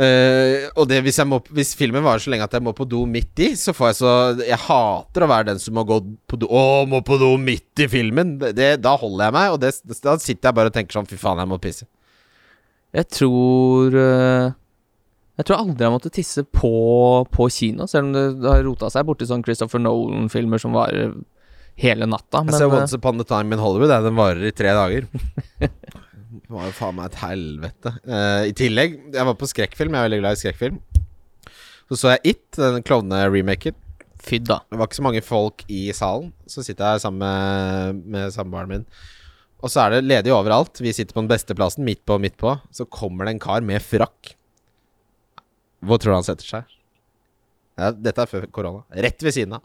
[SPEAKER 3] eh, og det hvis, må, hvis filmen varer så lenge at jeg må på do midt i, så får jeg så Jeg hater å være den som må gå på do Å, må på do midt i filmen! Det, da holder jeg meg, og det, da sitter jeg bare og tenker sånn Fy faen, jeg må pisse.
[SPEAKER 2] Jeg tror øh, Jeg tror aldri jeg måtte tisse på, på kino, selv om det, har rota seg borti sånn Christopher Nolan-filmer som varer hele natta.
[SPEAKER 3] Jeg ser
[SPEAKER 2] øh,
[SPEAKER 3] Once Upon a Time in Hollywood. Den varer i tre dager. Det var jo faen meg et helvete. Uh, I tillegg, jeg var på skrekkfilm. Jeg er veldig glad i skrekkfilm. Så så jeg It, den klovne-remaken.
[SPEAKER 2] fy da.
[SPEAKER 3] Det var ikke så mange folk i salen. Så sitter jeg sammen med, med samboeren min. Og så er det ledig overalt. Vi sitter på den beste plassen, midt på, midt på. Så kommer det en kar med frakk. Hvor tror du han setter seg? Ja, dette er før korona. Rett ved siden av.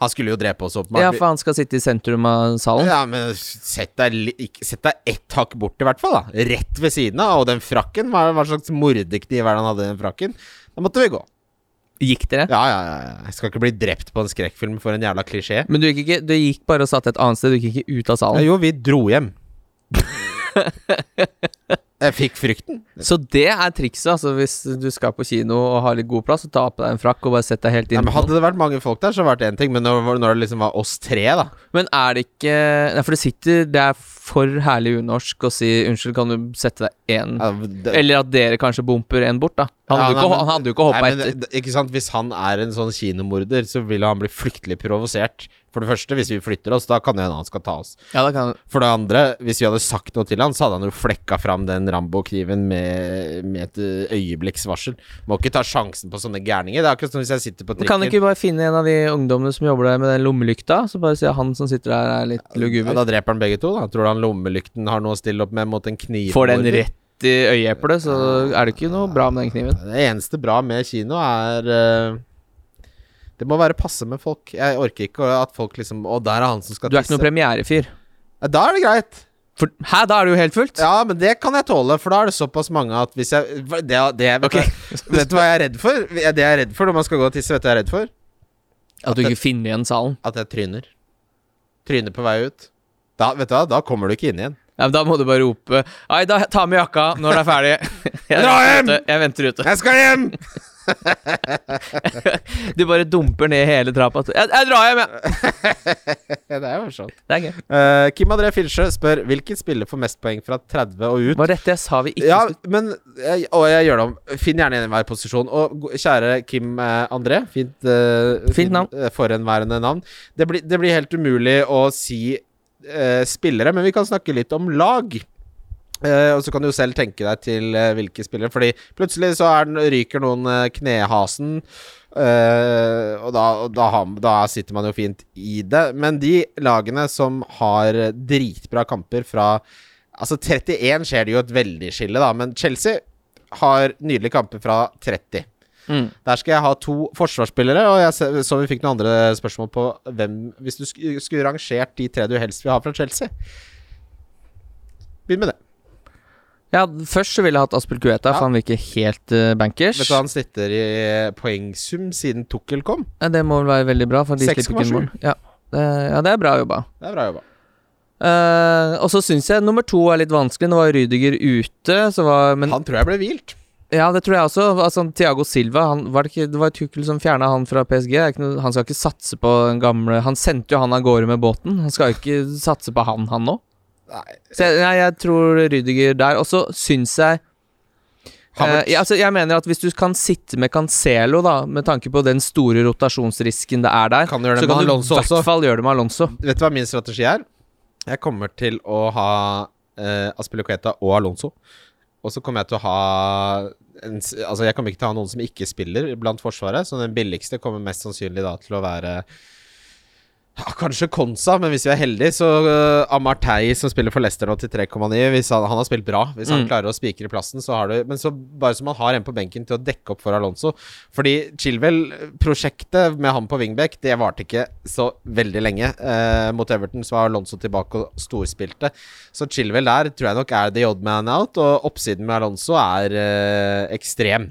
[SPEAKER 3] Han skulle jo drepe oss, åpenbart.
[SPEAKER 2] Ja, for han skal sitte i sentrum av salen.
[SPEAKER 3] Ja, men sett deg, sett deg ett hakk bort, i hvert fall. da Rett ved siden av. Og den frakken, hva, hva slags morderkniv er det han hadde i den frakken? Da måtte vi gå.
[SPEAKER 2] Gikk dere?
[SPEAKER 3] Ja, ja, ja. ja. Jeg skal ikke bli drept på en skrekkfilm for en jævla klisjé.
[SPEAKER 2] Men du gikk, ikke, du gikk bare og satt et annet sted, du gikk ikke ut av
[SPEAKER 3] Ja,
[SPEAKER 2] salen.
[SPEAKER 3] jo, vi dro hjem. Jeg fikk frykten.
[SPEAKER 2] Så det er trikset, altså, hvis du skal på kino og har litt god plass, så ta på deg en frakk og bare sett deg helt
[SPEAKER 3] inn
[SPEAKER 2] inn.
[SPEAKER 3] men hadde det vært mange folk der, så hadde det vært én ting. Men når, når det liksom var oss tre, da
[SPEAKER 2] Men er det ikke Nei, for det sitter Det er for herlig unorsk å si unnskyld, kan du sette deg én
[SPEAKER 3] ja, det,
[SPEAKER 2] Eller at dere kanskje bumper en bort, da. Han hadde
[SPEAKER 3] nei,
[SPEAKER 2] ikke, han hadde jo ikke hoppa etter.
[SPEAKER 3] Ikke sant, Hvis han er en sånn kinomorder, så vil han bli fryktelig provosert. For det første, hvis vi flytter oss, da kan det hende han skal ta oss.
[SPEAKER 2] Ja, da kan
[SPEAKER 3] For det andre, hvis vi hadde sagt noe til han, så hadde han jo flekka fram den Rambo-kniven med, med et øyeblikksvarsel. Må ikke ta sjansen på sånne gærninger. Det er akkurat som hvis jeg sitter på
[SPEAKER 2] trikken Kan du ikke bare finne en av de ungdommene som jobber der med den lommelykta, så bare si at han som sitter der, er litt
[SPEAKER 3] Ja, da dreper han begge to, da. Tror du han lommelykten har noe å stille opp med mot en kniv?
[SPEAKER 2] Får den rett i øyeeplet, så er det ikke noe bra med den kniven.
[SPEAKER 3] Det eneste bra med kino er ø, Det må være passe med folk. Jeg orker ikke at folk liksom Å, der er han som skal tisse.
[SPEAKER 2] Du er ikke noen premierefyr.
[SPEAKER 3] Ja, Da er det greit.
[SPEAKER 2] For Hæ, da er det jo helt fullt?
[SPEAKER 3] Ja, men det kan jeg tåle, for da er det såpass mange at hvis jeg Det, det vet,
[SPEAKER 2] okay.
[SPEAKER 3] du, vet du hva jeg er redd for? Det jeg er redd for når man skal gå og tisse, vet du hva jeg er redd for?
[SPEAKER 2] At du ikke finner igjen salen.
[SPEAKER 3] At jeg tryner. Tryner på vei ut. Da, vet du hva, da kommer du ikke inn igjen.
[SPEAKER 2] Ja, men da må du bare rope Ai, da ta med jakka når det er ferdig. Jeg
[SPEAKER 3] Dra hjem!
[SPEAKER 2] Jeg venter ute.
[SPEAKER 3] Jeg skal hjem!
[SPEAKER 2] Du bare dumper ned hele trappa. Jeg, jeg drar hjem, jeg!
[SPEAKER 3] det er jo morsomt.
[SPEAKER 2] Det er gøy.
[SPEAKER 3] Uh, Kim André Filsjø spør hvilken spiller får mest poeng fra 30 og ut.
[SPEAKER 2] Var dette jeg sa vi ikke
[SPEAKER 3] Ja,
[SPEAKER 2] skulle
[SPEAKER 3] men jeg, Og jeg gjør det om. Finn gjerne en i hver posisjon. Og kjære Kim eh, André, fint, uh,
[SPEAKER 2] Fint navn.
[SPEAKER 3] Uh, forhenværende navn. Det blir, det blir helt umulig å si eh, spillere, men vi kan snakke litt om lag. Eh, og så kan du jo selv tenke deg til uh, hvilke spillere, Fordi plutselig så er den, ryker noen uh, knehasen. eh, og da, og da, har, da sitter man jo fint i det. Men de lagene som har dritbra kamper fra Altså 31 skjer det jo et veldig skille, da. Men Chelsea har nydelige kamper fra 30.
[SPEAKER 2] Mm.
[SPEAKER 3] Der skal jeg ha to forsvarsspillere, og jeg så vi fikk noen andre spørsmål på hvem Hvis du skulle rangert de tre du helst vil ha fra Chelsea. Begynn med det.
[SPEAKER 2] Ja, først så ville jeg hatt Aspelkueta,
[SPEAKER 3] Ja.
[SPEAKER 2] for han virker helt uh, bankers.
[SPEAKER 3] Vet du hva han sitter i poengsum siden Tukkel kom?
[SPEAKER 2] Ja, det må vel være veldig bra, for de slipper ikke inn
[SPEAKER 3] 6,7.
[SPEAKER 2] Ja. Det, ja, det er bra jobba.
[SPEAKER 3] Det er bra jobba.
[SPEAKER 2] Uh, og så syns jeg nummer to er litt vanskelig. Nå var Rydiger ute, så var Men
[SPEAKER 3] Han tror jeg ble hvilt.
[SPEAKER 2] ja, det tror jeg også. Altså, Thiago Silva han, var det, ikke, det var Tukkel som fjerna han fra PSG. Han skal ikke satse på den gamle Han sendte jo han av gårde med båten. Han skal ikke satse på han, han nå.
[SPEAKER 3] Nei.
[SPEAKER 2] Så jeg, nei, jeg tror Rydiger der. Og så syns jeg. Eh, ja, altså, jeg mener at hvis du kan sitte med Cancelo, da, med tanke på den store rotasjonsrisken det er der,
[SPEAKER 3] Kan det
[SPEAKER 2] så kan du i hvert fall gjøre det med Alonso.
[SPEAKER 3] Vet du hva min strategi er? Jeg kommer til å ha uh, Aspilicueta og Alonso. Og så kommer jeg til å ha en, Altså, jeg kommer ikke til å ha noen som ikke spiller blant Forsvaret, så den billigste kommer mest sannsynlig da til å være ja, Kanskje Konsa, men hvis vi er heldige, så uh, Amartey, som spiller for Leicester nå til 3,9 Hvis han, han har spilt bra. Hvis han
[SPEAKER 2] Mm.
[SPEAKER 3] klarer å spikre plassen, så har du Men så bare som han har en på benken til å dekke opp for Alonso. Fordi Chilwell-prosjektet med han på wingback, det varte ikke så veldig lenge. Uh, mot Everton så var Alonso tilbake og storspilte. Så Chilwell der tror jeg nok er the odd man out, og oppsiden med Alonso er uh, ekstrem.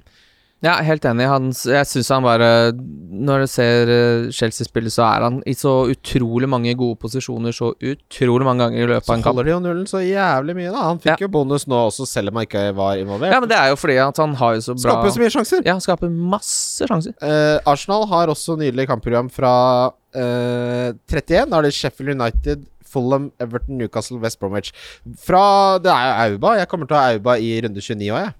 [SPEAKER 2] Ja, helt enig. Han, jeg syns han bare Når du ser eh, Chelsea spille, så er han i så utrolig mange gode posisjoner så utrolig mange ganger i løpet
[SPEAKER 3] Så
[SPEAKER 2] av en kamp.
[SPEAKER 3] Så holder de jo nullen så jævlig mye, da. Han fikk jo bonus nå også, selv om han ikke var involvert.
[SPEAKER 2] Ja, men det er jo fordi at han har jo så bra
[SPEAKER 3] Skaper så mye sjanser.
[SPEAKER 2] Ja, han skaper masse sjanser.
[SPEAKER 3] Eh, Arsenal har også nydelig kampprogram fra eh, 31. Da har de Sheffield United, Fulham, Everton, Newcastle, West Bromwich. Fra Det er jo Auba. Jeg kommer til å ha Auba i runde 29 òg, jeg.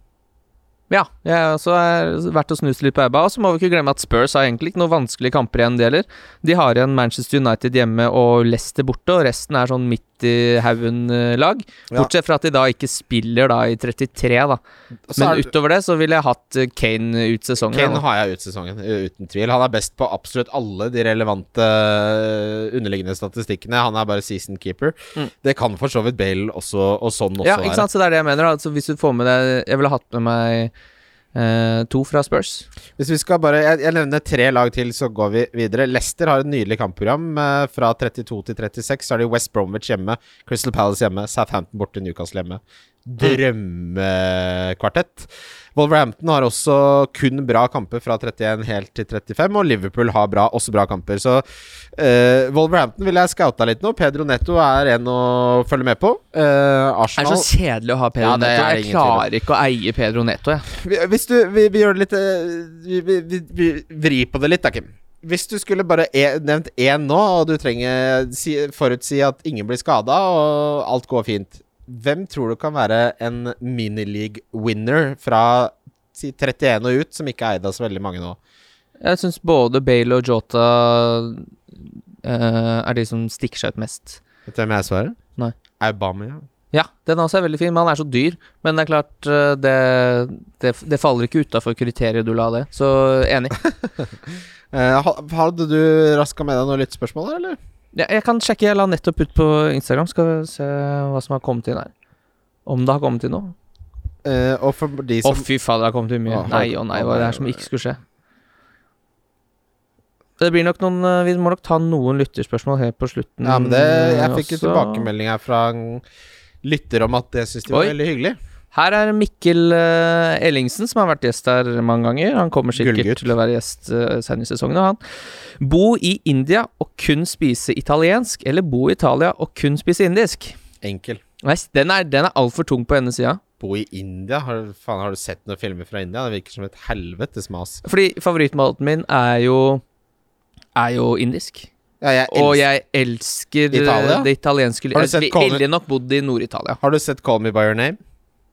[SPEAKER 2] Ja, jeg er er verdt å snuse litt på Auba. Og så må vi ikke glemme at Spurs har egentlig ikke noen vanskelige kamper igjen, det heller. De har igjen Manchester United hjemme og Leicester borte, og resten er sånn midt i haugen-lag.
[SPEAKER 3] Ja.
[SPEAKER 2] Bortsett fra at de da ikke spiller da i 33, da. Men
[SPEAKER 3] er-
[SPEAKER 2] utover det så ville jeg hatt eh, Kane ut sesongen.
[SPEAKER 3] Kane har jeg ut sesongen, uten tvil. Han er best på absolutt alle de relevante øh, underliggende statistikkene. Han er bare season keeper.
[SPEAKER 2] Mm.
[SPEAKER 3] Det kan for så vidt Bale også, og sånn også
[SPEAKER 2] Ja, ikke sant, så det er det jeg mener. da. Altså, hvis du får med deg Jeg ville hatt med meg eh, to fra Spurs.
[SPEAKER 3] Hvis vi skal bare Jeg, jeg nevner tre lag til, så går vi videre. Leicester har et nydelig kampprogram. Uh, fra 32 til 36 så har de West Bromwich hjemme, Crystal Palace hjemme, Southampton borte, Newcastle hjemme. Drømmekvartett. Wolverhampton har også kun bra kamper fra 31 helt til 35, og Liverpool har bra, også bra kamper. Så uh, Wolverhampton ville jeg scouta litt nå. Pedro Netto er en å følge med på. Arsenal
[SPEAKER 2] Det er så kjedelig å ha Pedro
[SPEAKER 3] Ja, Netto.
[SPEAKER 2] Neto. Jeg klarer ikke å eie Pedro Neto, jeg.
[SPEAKER 3] Vi- Hvis du Vi, vi gjør det litt eh, vi, vi, vi, vi vrir på det litt, da, Kim. Hvis du skulle bare e nevnt én nå, og du trenger si, forutsi at ingen blir skada, og alt går fint, hvem tror du kan være en minileague-winner fra 31 og ut, som ikke er eid av så veldig mange nå?
[SPEAKER 2] Jeg syns både Bale og Jota uh, er de som stikker seg ut mest.
[SPEAKER 3] Vet du hvem jeg svarer?
[SPEAKER 2] Nei.
[SPEAKER 3] Aubameyang.
[SPEAKER 2] Ja, den også er veldig fin, men han er så dyr. Men det er klart, eh, det, det, det faller ikke utafor kriteriet du la det. Så enig.
[SPEAKER 3] Eh, hadde du raska med deg noen lyttespørsmål, eller?
[SPEAKER 2] Ja, jeg kan sjekke, jeg la nettopp ut på Instagram. Skal vi se hva som har kommet inn her. Om det har kommet inn noe.
[SPEAKER 3] Eh, og for de
[SPEAKER 2] Å,
[SPEAKER 3] som
[SPEAKER 2] fy faen, det har kommet inn mye.
[SPEAKER 3] Å,
[SPEAKER 2] Nei og nei, hva er det her som ikke skulle skje? Det blir nok noen eh, Vi må nok ta noen lytterspørsmål helt på slutten.
[SPEAKER 3] Ja, men det Jeg fikk en
[SPEAKER 2] også.
[SPEAKER 3] tilbakemelding her fra en lytter om at det syns de var
[SPEAKER 2] Oi.
[SPEAKER 3] veldig hyggelig.
[SPEAKER 2] Her er Mikkel eh, Ellingsen, som har vært gjest her mange ganger. Han kommer sikkert
[SPEAKER 3] Gullgutt.
[SPEAKER 2] til å være gjest uh, senere i sesongen. Han. Bo i India og kun spise italiensk, eller bo i Italia og kun spise indisk?
[SPEAKER 3] Enkel.
[SPEAKER 2] Nei, den er, den er altfor tung på ene sida.
[SPEAKER 3] Bo i India? Har, du- faen, har du sett noen filmer fra India? Det virker som et helvetes mas.
[SPEAKER 2] Fordi favorittmaten min er jo Er jo indisk.
[SPEAKER 3] Ja, jeg
[SPEAKER 2] Og jeg elsker eh,
[SPEAKER 3] Italia?
[SPEAKER 2] det italienske
[SPEAKER 3] Har du sett
[SPEAKER 2] heldig nok bodd i Nord-Italia.
[SPEAKER 3] Har du sett Call Me By Your Name?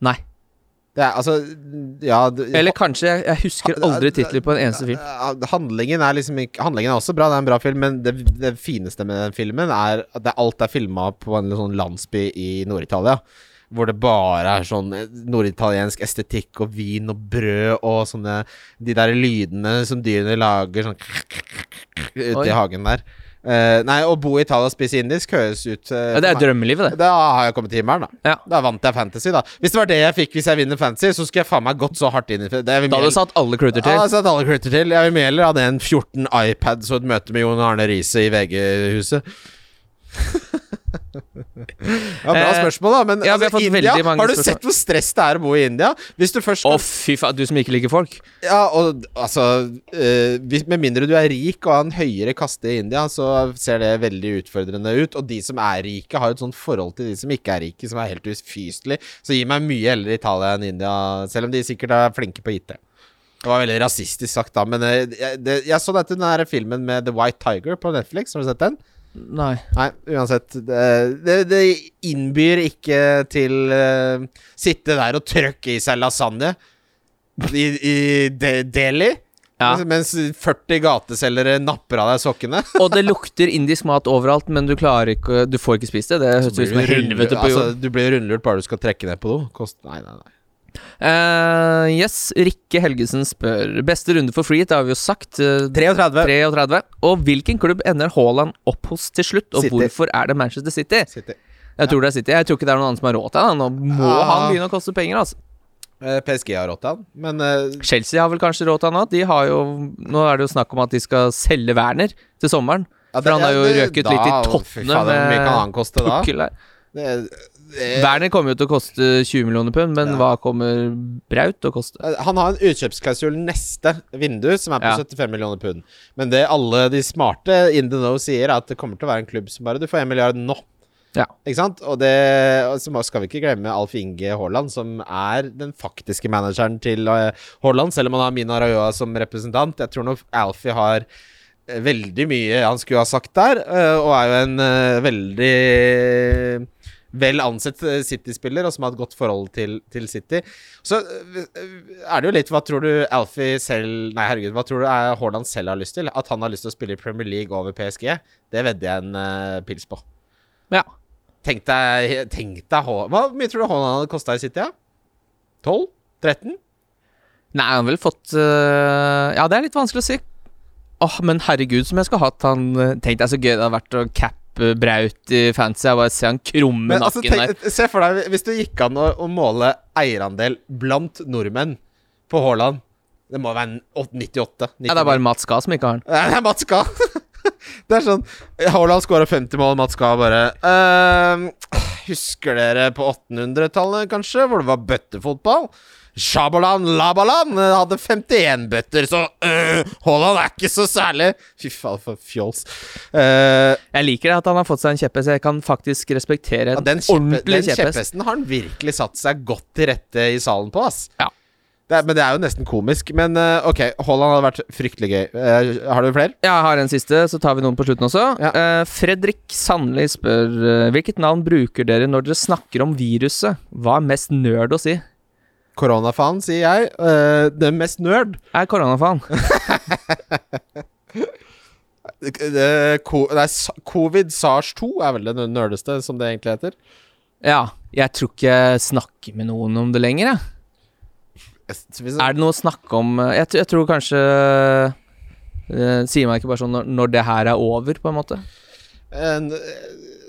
[SPEAKER 2] Nei.
[SPEAKER 3] Det er altså Ja det,
[SPEAKER 2] Eller kanskje Jeg, jeg husker aldri titler på en eneste film.
[SPEAKER 3] Handlingen er liksom ikke Handlingen er også bra, det er en bra film, men det, det fineste med den filmen er at det, alt er filma på en sånn landsby i Nord-Italia. Hvor det bare er sånn norditaliensk estetikk og vin og brød og sånne De der lydene som dyrene lager sånn ute i hagen der. Eh, nei, å bo i Italia og spise indisk høres ut uh,
[SPEAKER 2] Ja, det er drømmelivet, det.
[SPEAKER 3] Da har jeg kommet til himmelen, da.
[SPEAKER 2] Ja.
[SPEAKER 3] Da vant jeg Fantasy, da. Hvis det var det jeg fikk hvis jeg vinner Fantasy, så skulle jeg faen meg gått så hardt inn i det.
[SPEAKER 2] Da hadde du satt alle kluter
[SPEAKER 3] Ja, jeg
[SPEAKER 2] til.
[SPEAKER 3] satt alle kluter til. Jeg vil mye heller ha det enn 14 iPads og et møte med Jon Arne Riise i VG-huset. ja, bra
[SPEAKER 2] Eh,
[SPEAKER 3] spørsmål, da. Men
[SPEAKER 2] ja,
[SPEAKER 3] altså, India, har du
[SPEAKER 2] spørsmål.
[SPEAKER 3] sett hvor stress det er å bo i India? Hvis du først
[SPEAKER 2] Å,
[SPEAKER 3] oh,
[SPEAKER 2] fy faen, du som ikke liker folk.
[SPEAKER 3] Ja, og altså uh, Med mindre du er rik og har en høyere kaste i India, så ser det veldig utfordrende ut. Og de som er rike, har et sånt forhold til de som ikke er rike, som er helt ufyselig. Så gi meg mye heller Italia enn India, selv om de sikkert er flinke på IT. Det var veldig rasistisk sagt, da, men eh, jeg, det, jeg så dette den der filmen med The White Tiger på Netflix. Har du sett den?
[SPEAKER 2] Nei.
[SPEAKER 3] Nei, uansett. Det, det, det innbyr ikke til uh, sitte der og trøkke i seg lasagne i, i De Delhi.
[SPEAKER 2] Ja.
[SPEAKER 3] Mens 40 gateselgere napper av deg sokkene.
[SPEAKER 2] Og det lukter indisk mat overalt, men du klarer ikke Du får ikke spist det. Det høres ut som et helvete på
[SPEAKER 3] altså,
[SPEAKER 2] jord.
[SPEAKER 3] du blir rundlurt bare du skal trekke ned på. Kost, nei, nei, nei.
[SPEAKER 2] Eh, yes, Rikke Helgesen spør Beste runde for free, det har vi jo sagt. Uh,
[SPEAKER 3] 33.
[SPEAKER 2] 33. Og hvilken klubb ender Haaland opp hos til slutt, og
[SPEAKER 3] City.
[SPEAKER 2] hvorfor er det Manchester City?
[SPEAKER 3] City.
[SPEAKER 2] Jeg tror det er City. Jeg tror ikke det er noen annen som har råd til det. Nå må
[SPEAKER 3] Ah.
[SPEAKER 2] han begynne å koste penger, altså.
[SPEAKER 3] Eh, PSG har råd til han, men uh,
[SPEAKER 2] Chelsea har vel kanskje råd til han òg. De har jo Nå er det jo snakk om at de skal selge Werner til sommeren.
[SPEAKER 3] ja,
[SPEAKER 2] For han har jo røket
[SPEAKER 3] da-
[SPEAKER 2] litt i
[SPEAKER 3] fy
[SPEAKER 2] tottene
[SPEAKER 3] fader, Hvor mye
[SPEAKER 2] med
[SPEAKER 3] kan han koste da? Det, det,
[SPEAKER 2] Werner kommer jo til å koste 20 millioner pund, men
[SPEAKER 3] Ja.
[SPEAKER 2] hva kommer Braut til å koste?
[SPEAKER 3] Eh, Han har en utkjøpsklausul neste vindu, som er på
[SPEAKER 2] Ja.
[SPEAKER 3] 75 millioner pund. Men det alle de smarte in the know sier, er at det kommer til å være en klubb som bare Du får 1 milliard nå.
[SPEAKER 2] Ja.
[SPEAKER 3] Ikke sant? Og det og så skal vi ikke glemme Alf Inge Haaland, som er den faktiske manageren til eh, Haaland, selv om han har Mina Rayoa som representant. Jeg tror nok Alfie har eh, veldig mye han skulle ha sagt der, og er jo en veldig vel ansett eh, City-spiller, og som har et godt forhold til, til City. Så øh, er det jo litt Hva tror du Alfie selv Nei, herregud, hva tror du er Haaland selv har lyst til? At han har lyst til å spille i Premier League over PSG? Det vedder jeg en uh, pils på.
[SPEAKER 2] Ja.
[SPEAKER 3] Tenk deg, tenk deg Haaland Hva mye tror du Haaland hadde kosta i City? Ja? 12? 13?
[SPEAKER 2] Nei, han har vel fått uh, Ja, det er litt vanskelig å si. Åh, men herregud, som jeg skulle hatt han Tenk deg så gøy det hadde vært å cappe Braut fancy. Jeg bare ser han krumme
[SPEAKER 3] Men altså,
[SPEAKER 2] nakken der.
[SPEAKER 3] se for deg hvis det gikk an å, å måle eierandel blant nordmenn på Haaland. Det må være 98? 99.
[SPEAKER 2] Ja, det er bare Mats Gahr som ikke har den.
[SPEAKER 3] Nei, det er Mats Gahr. det er sånn Haaland skåra 50 mål, Mats Gahr bare ehm, Husker dere på 1800-tallet, kanskje, hvor det var bøttefotball? Shabalan Labalan hadde 51 bøtter, så øh, Haaland er ikke så særlig Fy faen, for fjols. Uh,
[SPEAKER 2] Jeg liker det at han har fått seg en kjepphest. Jeg kan faktisk respektere
[SPEAKER 3] ja,
[SPEAKER 2] en
[SPEAKER 3] den kjeppe,
[SPEAKER 2] ordentlig
[SPEAKER 3] den
[SPEAKER 2] kjepphest.
[SPEAKER 3] kjepphesten har han virkelig satt seg godt til rette i salen på, ass.
[SPEAKER 2] Ja.
[SPEAKER 3] Det er, men det er jo nesten komisk. Men uh, ok, Haaland hadde vært fryktelig gøy. Uh, har du flere?
[SPEAKER 2] Jeg har en siste, så tar vi noen på slutten også.
[SPEAKER 3] Ja.
[SPEAKER 2] Uh, Fredrik Sandli spør hvilket navn bruker dere når dere snakker om viruset? Hva er mest nerd å si?
[SPEAKER 3] Koronafaen, sier jeg. Uh, det mest nerd.
[SPEAKER 2] Er koronafaen.
[SPEAKER 3] Covid SARS-2 er vel det nerdeste, som det egentlig heter.
[SPEAKER 2] Ja, jeg tror ikke jeg snakker med noen om det lenger, jeg. Er det noe å snakke om eh, Jeg, jeg tror kanskje eh, Sier man ikke bare sånn når, når det her er over, på en måte?
[SPEAKER 3] En-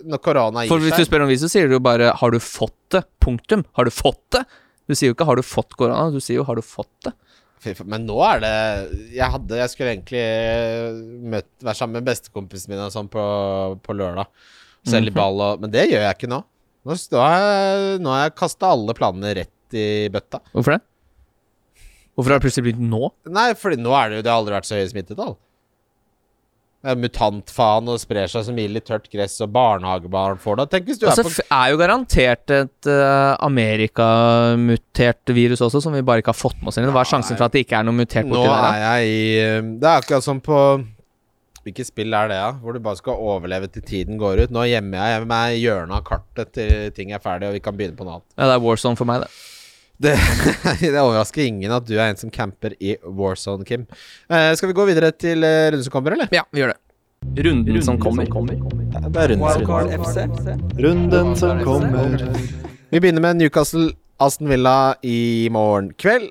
[SPEAKER 3] Når korona
[SPEAKER 2] For
[SPEAKER 3] gir
[SPEAKER 2] hvis du spør om viruset, sier du jo bare 'har du fått det'? Punktum. Har du fått det? Du sier jo ikke 'har du fått korona', du sier jo 'har du fått det'?
[SPEAKER 3] Men nå er det Jeg hadde Jeg skulle egentlig møtt, være sammen med bestekompisen min sånn på, på lørdag. Selge
[SPEAKER 2] Mhm.
[SPEAKER 3] ball og Men det gjør jeg ikke nå. Nå, nå har jeg, nå har jeg kasta alle planene rett i bøtta.
[SPEAKER 2] Hvorfor det? Hvorfor har det plutselig blitt nå?
[SPEAKER 3] Nei, fordi nå er det jo Det har aldri vært så høye smittetall. Det er mutantfaen og sprer seg som ild i tørt gress, og barnehagebarn får det. Tenk hvis du
[SPEAKER 2] altså,
[SPEAKER 3] er på
[SPEAKER 2] er jo garantert et uh, amerikamutert virus også, som vi bare ikke har fått med oss ennå. Hva er sjansen for at det ikke er noe mutert borti der?
[SPEAKER 3] er jeg i eh, Det er akkurat som på Hvilket spill er det, da? Hvor du bare skal overleve til tiden går ut. Nå gjemmer jeg meg i hjørnet av kartet til ting er ferdig, og vi kan begynne på noe annet.
[SPEAKER 2] Ja, det er Warzone for meg, det.
[SPEAKER 3] Det, det overrasker ingen at du er en som camper i Warzone, Kim. Uh, skal vi gå videre til uh, runden som kommer, eller?
[SPEAKER 2] Ja, vi gjør det. Runden, som kommer.
[SPEAKER 3] Ja, det er runden som kommer.
[SPEAKER 4] Runden som kommer.
[SPEAKER 3] Vi begynner med Newcastle Aston Villa i morgen kveld.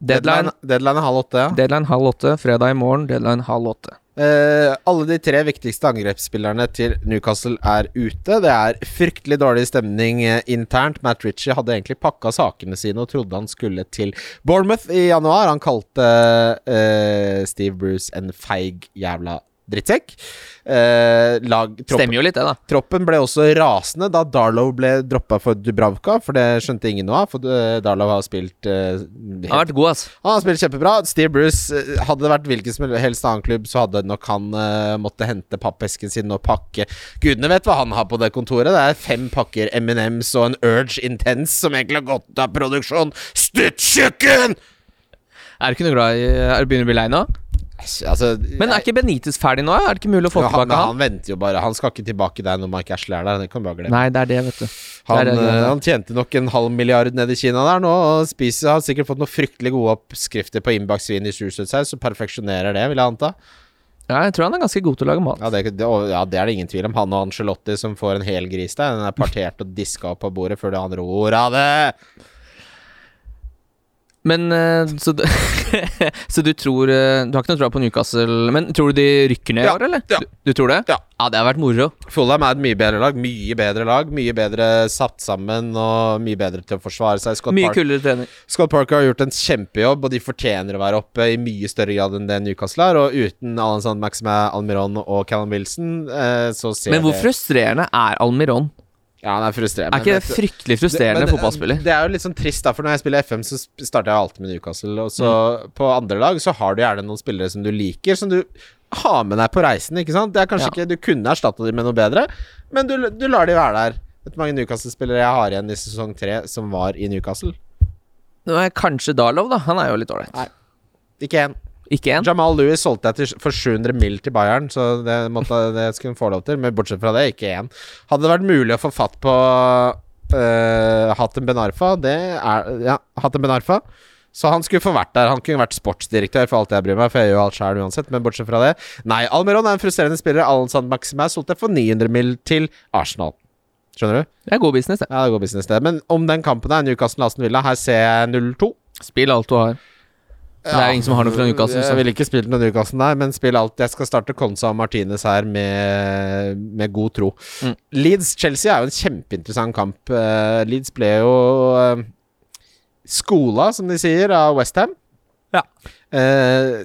[SPEAKER 2] Deadline,
[SPEAKER 3] deadline deadline halv åtte. Ja.
[SPEAKER 2] deadline halv åtte. Fredag i morgen, deadline halv åtte.
[SPEAKER 3] Eh, alle de tre viktigste angrepsspillerne til Newcastle er ute. Det er fryktelig dårlig stemning eh, internt. Matt Ritchie hadde egentlig pakka sakene sine og trodde han skulle til Bournemouth i januar. Han kalte uh, Steve Bruce en feig jævla drittsekk. Eh, lag, troppen,
[SPEAKER 2] Stemmer jo litt, det, da.
[SPEAKER 3] troppen ble også rasende da Darlow ble droppa for Dubravka, for det skjønte ingen noe av. For eh, Darlow har spilt eh,
[SPEAKER 2] Han har vært god, altså.
[SPEAKER 3] han har spilt kjempebra. Steve Bruce eh, Hadde det vært hvilken som helst annen klubb, så hadde nok han eh, måtte hente pappesken sin og pakke Gudene vet hva han har på det kontoret. Det er fem pakker M&M's og en Urge Intense som egentlig har gått av produksjon. Stuttkjøkken!
[SPEAKER 2] Er du ikke noe glad i Er du begynner å bli lei nå?
[SPEAKER 3] Altså,
[SPEAKER 2] Men er ikke Benitez ferdig nå? Er det ikke mulig å få
[SPEAKER 3] han,
[SPEAKER 2] tilbake
[SPEAKER 3] han
[SPEAKER 2] han?
[SPEAKER 3] venter jo bare. Han skal ikke tilbake der når Mike Ashley er der. Det kan bare glemme.
[SPEAKER 2] Nei, det er det, vet du.
[SPEAKER 3] Han,
[SPEAKER 2] det det,
[SPEAKER 3] eh, han tjente nok en halv milliard nede i Kina der nå, og spiser har sikkert fått noen fryktelig gode oppskrifter på innbaksvin i surkjøttsaus, og perfeksjonerer det, vil jeg anta.
[SPEAKER 2] Ja, jeg tror han er ganske god til å lage mat.
[SPEAKER 3] Ja det, det, ja, det er det ingen tvil om. Han og Angelotti som får en hel gris der. Den er partert og diska opp på bordet før han ror av det.
[SPEAKER 2] Men eh, så, så du tror eh, Du har ikke noe tro på Newcastle Men tror du de rykker ned i
[SPEAKER 3] Ja,
[SPEAKER 2] år, eller?
[SPEAKER 3] ja.
[SPEAKER 2] Du, du tror det?
[SPEAKER 3] Ja.
[SPEAKER 2] det har vært moro.
[SPEAKER 3] Fulham er et mye bedre lag. Mye bedre lag. Mye bedre satt sammen og mye bedre til å forsvare seg. Scott,
[SPEAKER 2] Mye
[SPEAKER 3] Park,
[SPEAKER 2] kulere trener.
[SPEAKER 3] Scott Parker har gjort en kjempejobb, og de fortjener å være oppe i mye større grad enn det Newcastle er. Og uten Alansan Maxime Almiron og Callum Wilson, eh, så ser
[SPEAKER 2] Men hvor
[SPEAKER 3] det
[SPEAKER 2] frustrerende er Almiron?
[SPEAKER 3] Ja, han er frustrerende.
[SPEAKER 2] Er ikke det fryktelig frustrerende
[SPEAKER 3] Det- men,
[SPEAKER 2] fotballspiller?
[SPEAKER 3] Det er jo litt sånn trist, da, for når jeg spiller FM, så starter jeg alltid med Newcastle. Og så
[SPEAKER 2] Mm.
[SPEAKER 3] på andre lag så har du gjerne noen spillere som du liker, som du har med deg på reisen, ikke sant. Det er kanskje
[SPEAKER 2] Ja.
[SPEAKER 3] ikke Du kunne erstatta dem med noe bedre, men du, du lar de være der. Vet du mange Newcastle-spillere jeg har igjen i sesong tre som var i Newcastle?
[SPEAKER 2] Nå er kanskje Darlow, da. Han er jo litt ålreit.
[SPEAKER 3] Ikke én.
[SPEAKER 2] Ikke én?
[SPEAKER 3] Jamal Lewis solgte jeg for 700 mill. til Bayern, så det, måtte, det skulle han få lov til. Men bortsett fra det, ikke én. Hadde det vært mulig å få fatt på uh, Hatem Ben Arfa, det er Ja, Hatem Ben Arfa. Så han skulle få vært der. Han kunne vært sportsdirektør for alt jeg bryr meg, for jeg gjør jo alt sjøl uansett, men bortsett fra det Nei, Almeron er en frustrerende spiller. Alensand Sand Maxime solgte jeg for 900 mill. til Arsenal. Skjønner du?
[SPEAKER 2] Det er god business, det.
[SPEAKER 3] Ja, det går business, det. Men om den kampen er Newcastle-Aston Villa, her ser jeg 0-2.
[SPEAKER 2] Spill alt du har. Det er ingen som har noe fra Newcastle,
[SPEAKER 3] Jeg ville ikke spilt noe Newcastle der, men spill alt. Jeg skal starte Konsa og Martinez her med, med god tro.
[SPEAKER 2] Mm.
[SPEAKER 3] Leeds-Chelsea er jo en kjempeinteressant kamp. Eh, Leeds ble jo uh, skola, som de sier, av Westham.
[SPEAKER 2] Ja.
[SPEAKER 3] Uh,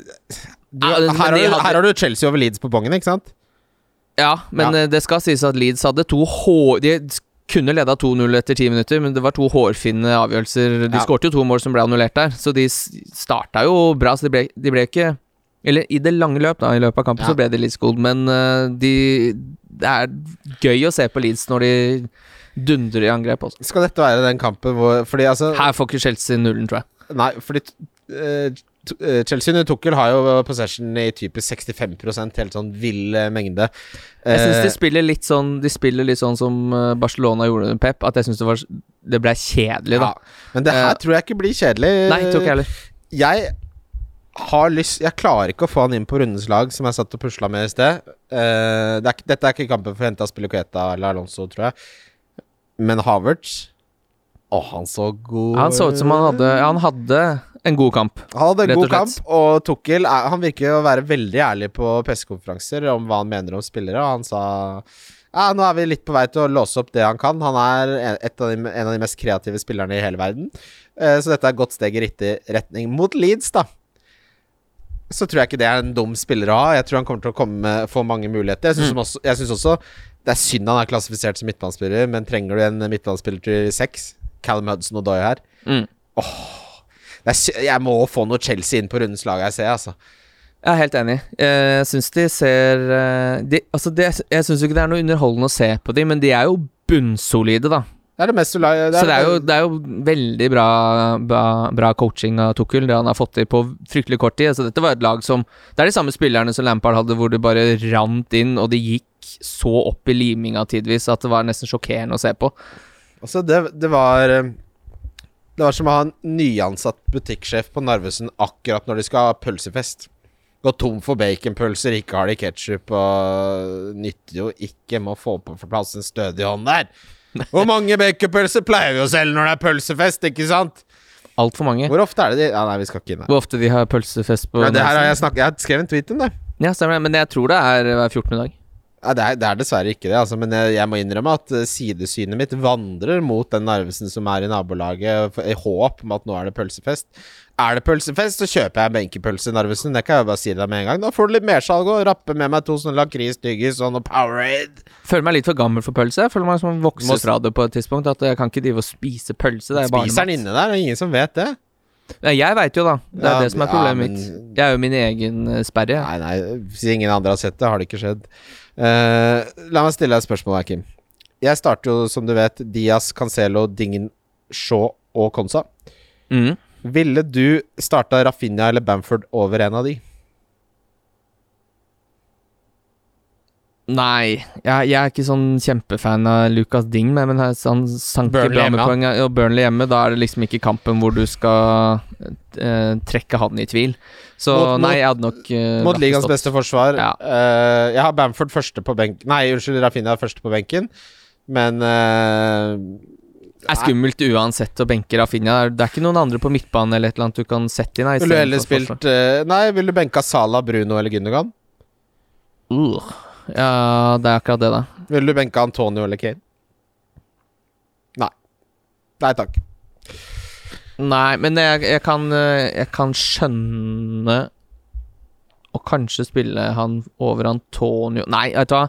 [SPEAKER 3] du, her, har her har du Chelsea over Leeds på bongen, ikke sant?
[SPEAKER 2] Ja, men
[SPEAKER 3] Ja.
[SPEAKER 2] eh, det skal sies at Leeds hadde to H... De kunne leda 2-0 etter ti minutter, men det var to hårfine avgjørelser. De
[SPEAKER 3] Ja.
[SPEAKER 2] skårte jo to mål som ble annullert der, så de starta jo bra. Så de ble, de ble ikke Eller i det lange løp, da, i løpet av kampen,
[SPEAKER 3] Ja.
[SPEAKER 2] så ble de litt skodd, men eh, de Det er gøy å se på Leeds når de dundrer i angrep også.
[SPEAKER 3] Skal dette være den kampen hvor Fordi altså
[SPEAKER 2] Her får ikke Chelsea nullen, tror jeg.
[SPEAKER 3] Nei, fordi eh, Chelsea under Tukkel har jo possession i typisk 65% helt sånn vill eh, mengde.
[SPEAKER 2] Jeg syns
[SPEAKER 3] Eh,
[SPEAKER 2] de spiller litt sånn De spiller litt sånn som eh, Barcelona gjorde under Pep, at jeg syns det var Det ble kjedelig, da.
[SPEAKER 3] ja. Men det her
[SPEAKER 2] uh,
[SPEAKER 3] tror jeg ikke blir kjedelig.
[SPEAKER 2] Nei, tror ikke heller.
[SPEAKER 3] Jeg har lyst Jeg klarer ikke å få han inn på rundens lag, som jeg satt og pusla med i sted. Uh, det er, dette er ikke kampen for å hente Aspilicueta eller Alonso, tror jeg. Men Havertz Å, han så god
[SPEAKER 2] Han så ut som han hadde han hadde en god kamp.
[SPEAKER 3] Han hadde en god kamp, og Tukkel er, Han virker å være veldig ærlig på pressekonferanser om hva han mener om spillere, og han sa ja, nå er vi litt på vei til å låse opp det han kan. Han er av de, en av de mest kreative spillerne i hele verden. Eh, så dette er et godt steg i riktig retning. Mot Leeds, da, så tror jeg ikke det er en dum spiller å ha. Jeg tror han kommer til å komme, få mange muligheter. Jeg syns
[SPEAKER 2] Mm.
[SPEAKER 3] også, jeg synes også det er synd han er klassifisert som midtbanespiller, men trenger du en midtbanespiller til seks? Callum Hudson og Doy her.
[SPEAKER 2] Mm.
[SPEAKER 3] Sy- jeg må få noe Chelsea inn på rundens lag, jeg ser, altså.
[SPEAKER 2] Jeg er helt enig. Eh, Jeg syns de ser eh, de, Altså, de, jeg syns ikke det er noe underholdende å se på de, men de er jo bunnsolide, da.
[SPEAKER 3] Det er det mest det er,
[SPEAKER 2] Så det er, jo, det er jo veldig bra, bra, bra coaching av Tukul, det han har fått til på fryktelig kort tid. Altså, dette var et lag som Det er de samme spillerne som Lampard hadde, hvor det bare rant inn, og det gikk så opp i liminga tidvis at det var nesten sjokkerende å se på.
[SPEAKER 3] Altså, det, det var eh, Det var som å ha en nyansatt butikksjef på Narvesen akkurat når de skal ha pølsefest. Gå tom for baconpølser, ikke har de ketsjup, og nytter jo ikke med å få på plass en stødig hånd der. Hvor mange baconpølser pleier vi å selge når det er pølsefest, ikke sant?
[SPEAKER 2] Altfor mange.
[SPEAKER 3] Hvor ofte er det de Ja, nei, vi skal ikke inn her.
[SPEAKER 2] Hvor ofte de har pølsefest på
[SPEAKER 3] Ja, det her har jeg snakket Jeg har skrevet en tweet om det.
[SPEAKER 2] Ja, stemmer det. Men jeg tror det er hver 14. dag.
[SPEAKER 3] Det, er, det er dessverre ikke det, altså, men jeg, jeg må innrømme at eh, sidesynet mitt vandrer mot den Narvesen som er i nabolaget, i håp om at nå er det pølsefest. Er det pølsefest, så kjøper jeg benkepølse Narvesen. Det kan jeg bare si deg med en gang. Da får du litt mersalg og rappe med meg to sånne lakris, tyggis og noe Powerade.
[SPEAKER 2] Føler meg litt for gammel for pølse. Jeg føler meg som
[SPEAKER 3] en
[SPEAKER 2] vokser fra det på et tidspunkt. At jeg kan ikke drive og spise pølse. Det er
[SPEAKER 3] Spiser den inne der, det er ingen som vet det.
[SPEAKER 2] Nei, jeg veit jo, da. Det er
[SPEAKER 3] Ja,
[SPEAKER 2] det som er
[SPEAKER 3] ja,
[SPEAKER 2] problemet
[SPEAKER 3] men-
[SPEAKER 2] mitt. Jeg er jo min egen eh, sperre.
[SPEAKER 3] Nei, nei, hvis ingen andre har sett det, har det ikke skjedd. Uh, la meg stille deg et spørsmål her, Kim. Jeg starter jo, som du vet, Diaz, Cancelo, Dingen, Shaw og Konsa.
[SPEAKER 2] Mm.
[SPEAKER 3] Ville du starta Rafinha eller Bamford over en av de?
[SPEAKER 2] Nei, jeg, jeg er ikke sånn kjempefan av Lucas Ding, men, han sank
[SPEAKER 3] Burnley
[SPEAKER 2] bra
[SPEAKER 3] hjemme,
[SPEAKER 2] med poeng. Og Burnley hjemme, da er det liksom ikke kampen hvor du skal eh, trekke han i tvil. Så
[SPEAKER 3] Mot-
[SPEAKER 2] nei, jeg hadde nok eh,
[SPEAKER 3] Mot ligaens beste forsvar.
[SPEAKER 2] Ja.
[SPEAKER 3] Uh, jeg har Bamford første på benken Nei, unnskyld, Rafinha første på benken, men uh,
[SPEAKER 2] Det er skummelt uansett å benke Rafinha. Det er ikke noen andre på midtbanen eller et eller annet du kan sette inn.
[SPEAKER 3] Vil du heller spilt eh, Nei, vil du benka Salah, Bruno eller Gundogan?
[SPEAKER 2] Uh, ja, det er akkurat det, da.
[SPEAKER 3] Ville du benka Antonio eller Kane? Nei. Nei takk.
[SPEAKER 2] Nei, men jeg, jeg, kan, jeg kan skjønne Og kanskje spille han over Antonio Nei, vet du hva.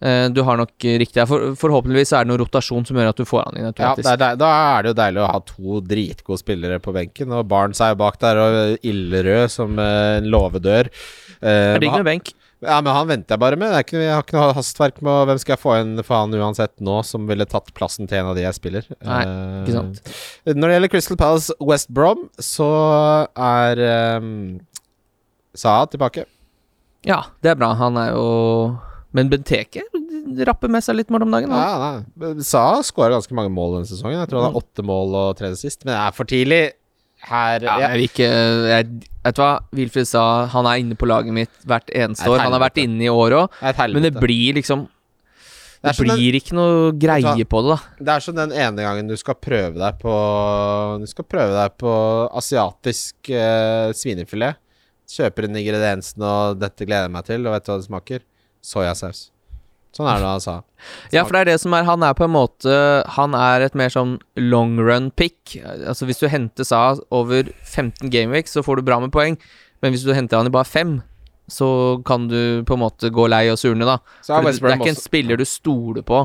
[SPEAKER 2] Eh, Du har nok riktig. For, forhåpentligvis er det noe rotasjon som gjør at du får han inn
[SPEAKER 3] Ja,
[SPEAKER 2] automatisk.
[SPEAKER 3] det er, da er det jo deilig å ha to dritgode spillere på benken, og Barents er jo bak der og ildrød som eh, en låvedør. Eh,
[SPEAKER 2] det digg
[SPEAKER 3] han-
[SPEAKER 2] med benk.
[SPEAKER 3] Ja, men han venter jeg bare med. Ikke, jeg har ikke noe hastverk med hvem skal jeg få inn for han uansett nå, som ville tatt plassen til en av de jeg spiller.
[SPEAKER 2] Nei,
[SPEAKER 3] Eh,
[SPEAKER 2] Ikke sant.
[SPEAKER 3] Når det gjelder Crystal Palace West Brom, så er um, Saha tilbake.
[SPEAKER 2] Ja, det er bra. Han er jo Men Benteke rapper med seg litt mål om dagen. han.
[SPEAKER 3] Ja, nei. Saha skåra ganske mange mål denne sesongen. Jeg tror han har åtte mål og tre sist, men det er for tidlig. Her
[SPEAKER 2] Ja, jeg ikke jeg, Vet du hva? Wilfred sa han er inne på laget mitt hvert eneste år. Han har vært inne i år òg, men det blir liksom
[SPEAKER 3] Det
[SPEAKER 2] Det
[SPEAKER 3] blir den-
[SPEAKER 2] ikke noe greie
[SPEAKER 3] hva,
[SPEAKER 2] på det, da.
[SPEAKER 3] Det er som den ene gangen du skal prøve deg på Du skal prøve deg på asiatisk eh, svinefilet. Kjøper inn ingrediensene, og 'dette gleder jeg meg til', og vet du hva det smaker? Soyasaus. Sånn er det han sa.
[SPEAKER 2] Ja, for det er det som er Han er på en måte Han er et mer sånn long run pick. Altså Hvis du henter Sa over 15 gameweeks, så får du bra med poeng. Men hvis du henter han i bare fem, så kan du på en måte gå lei og surne, da. For det, det er ikke en spiller du stoler på.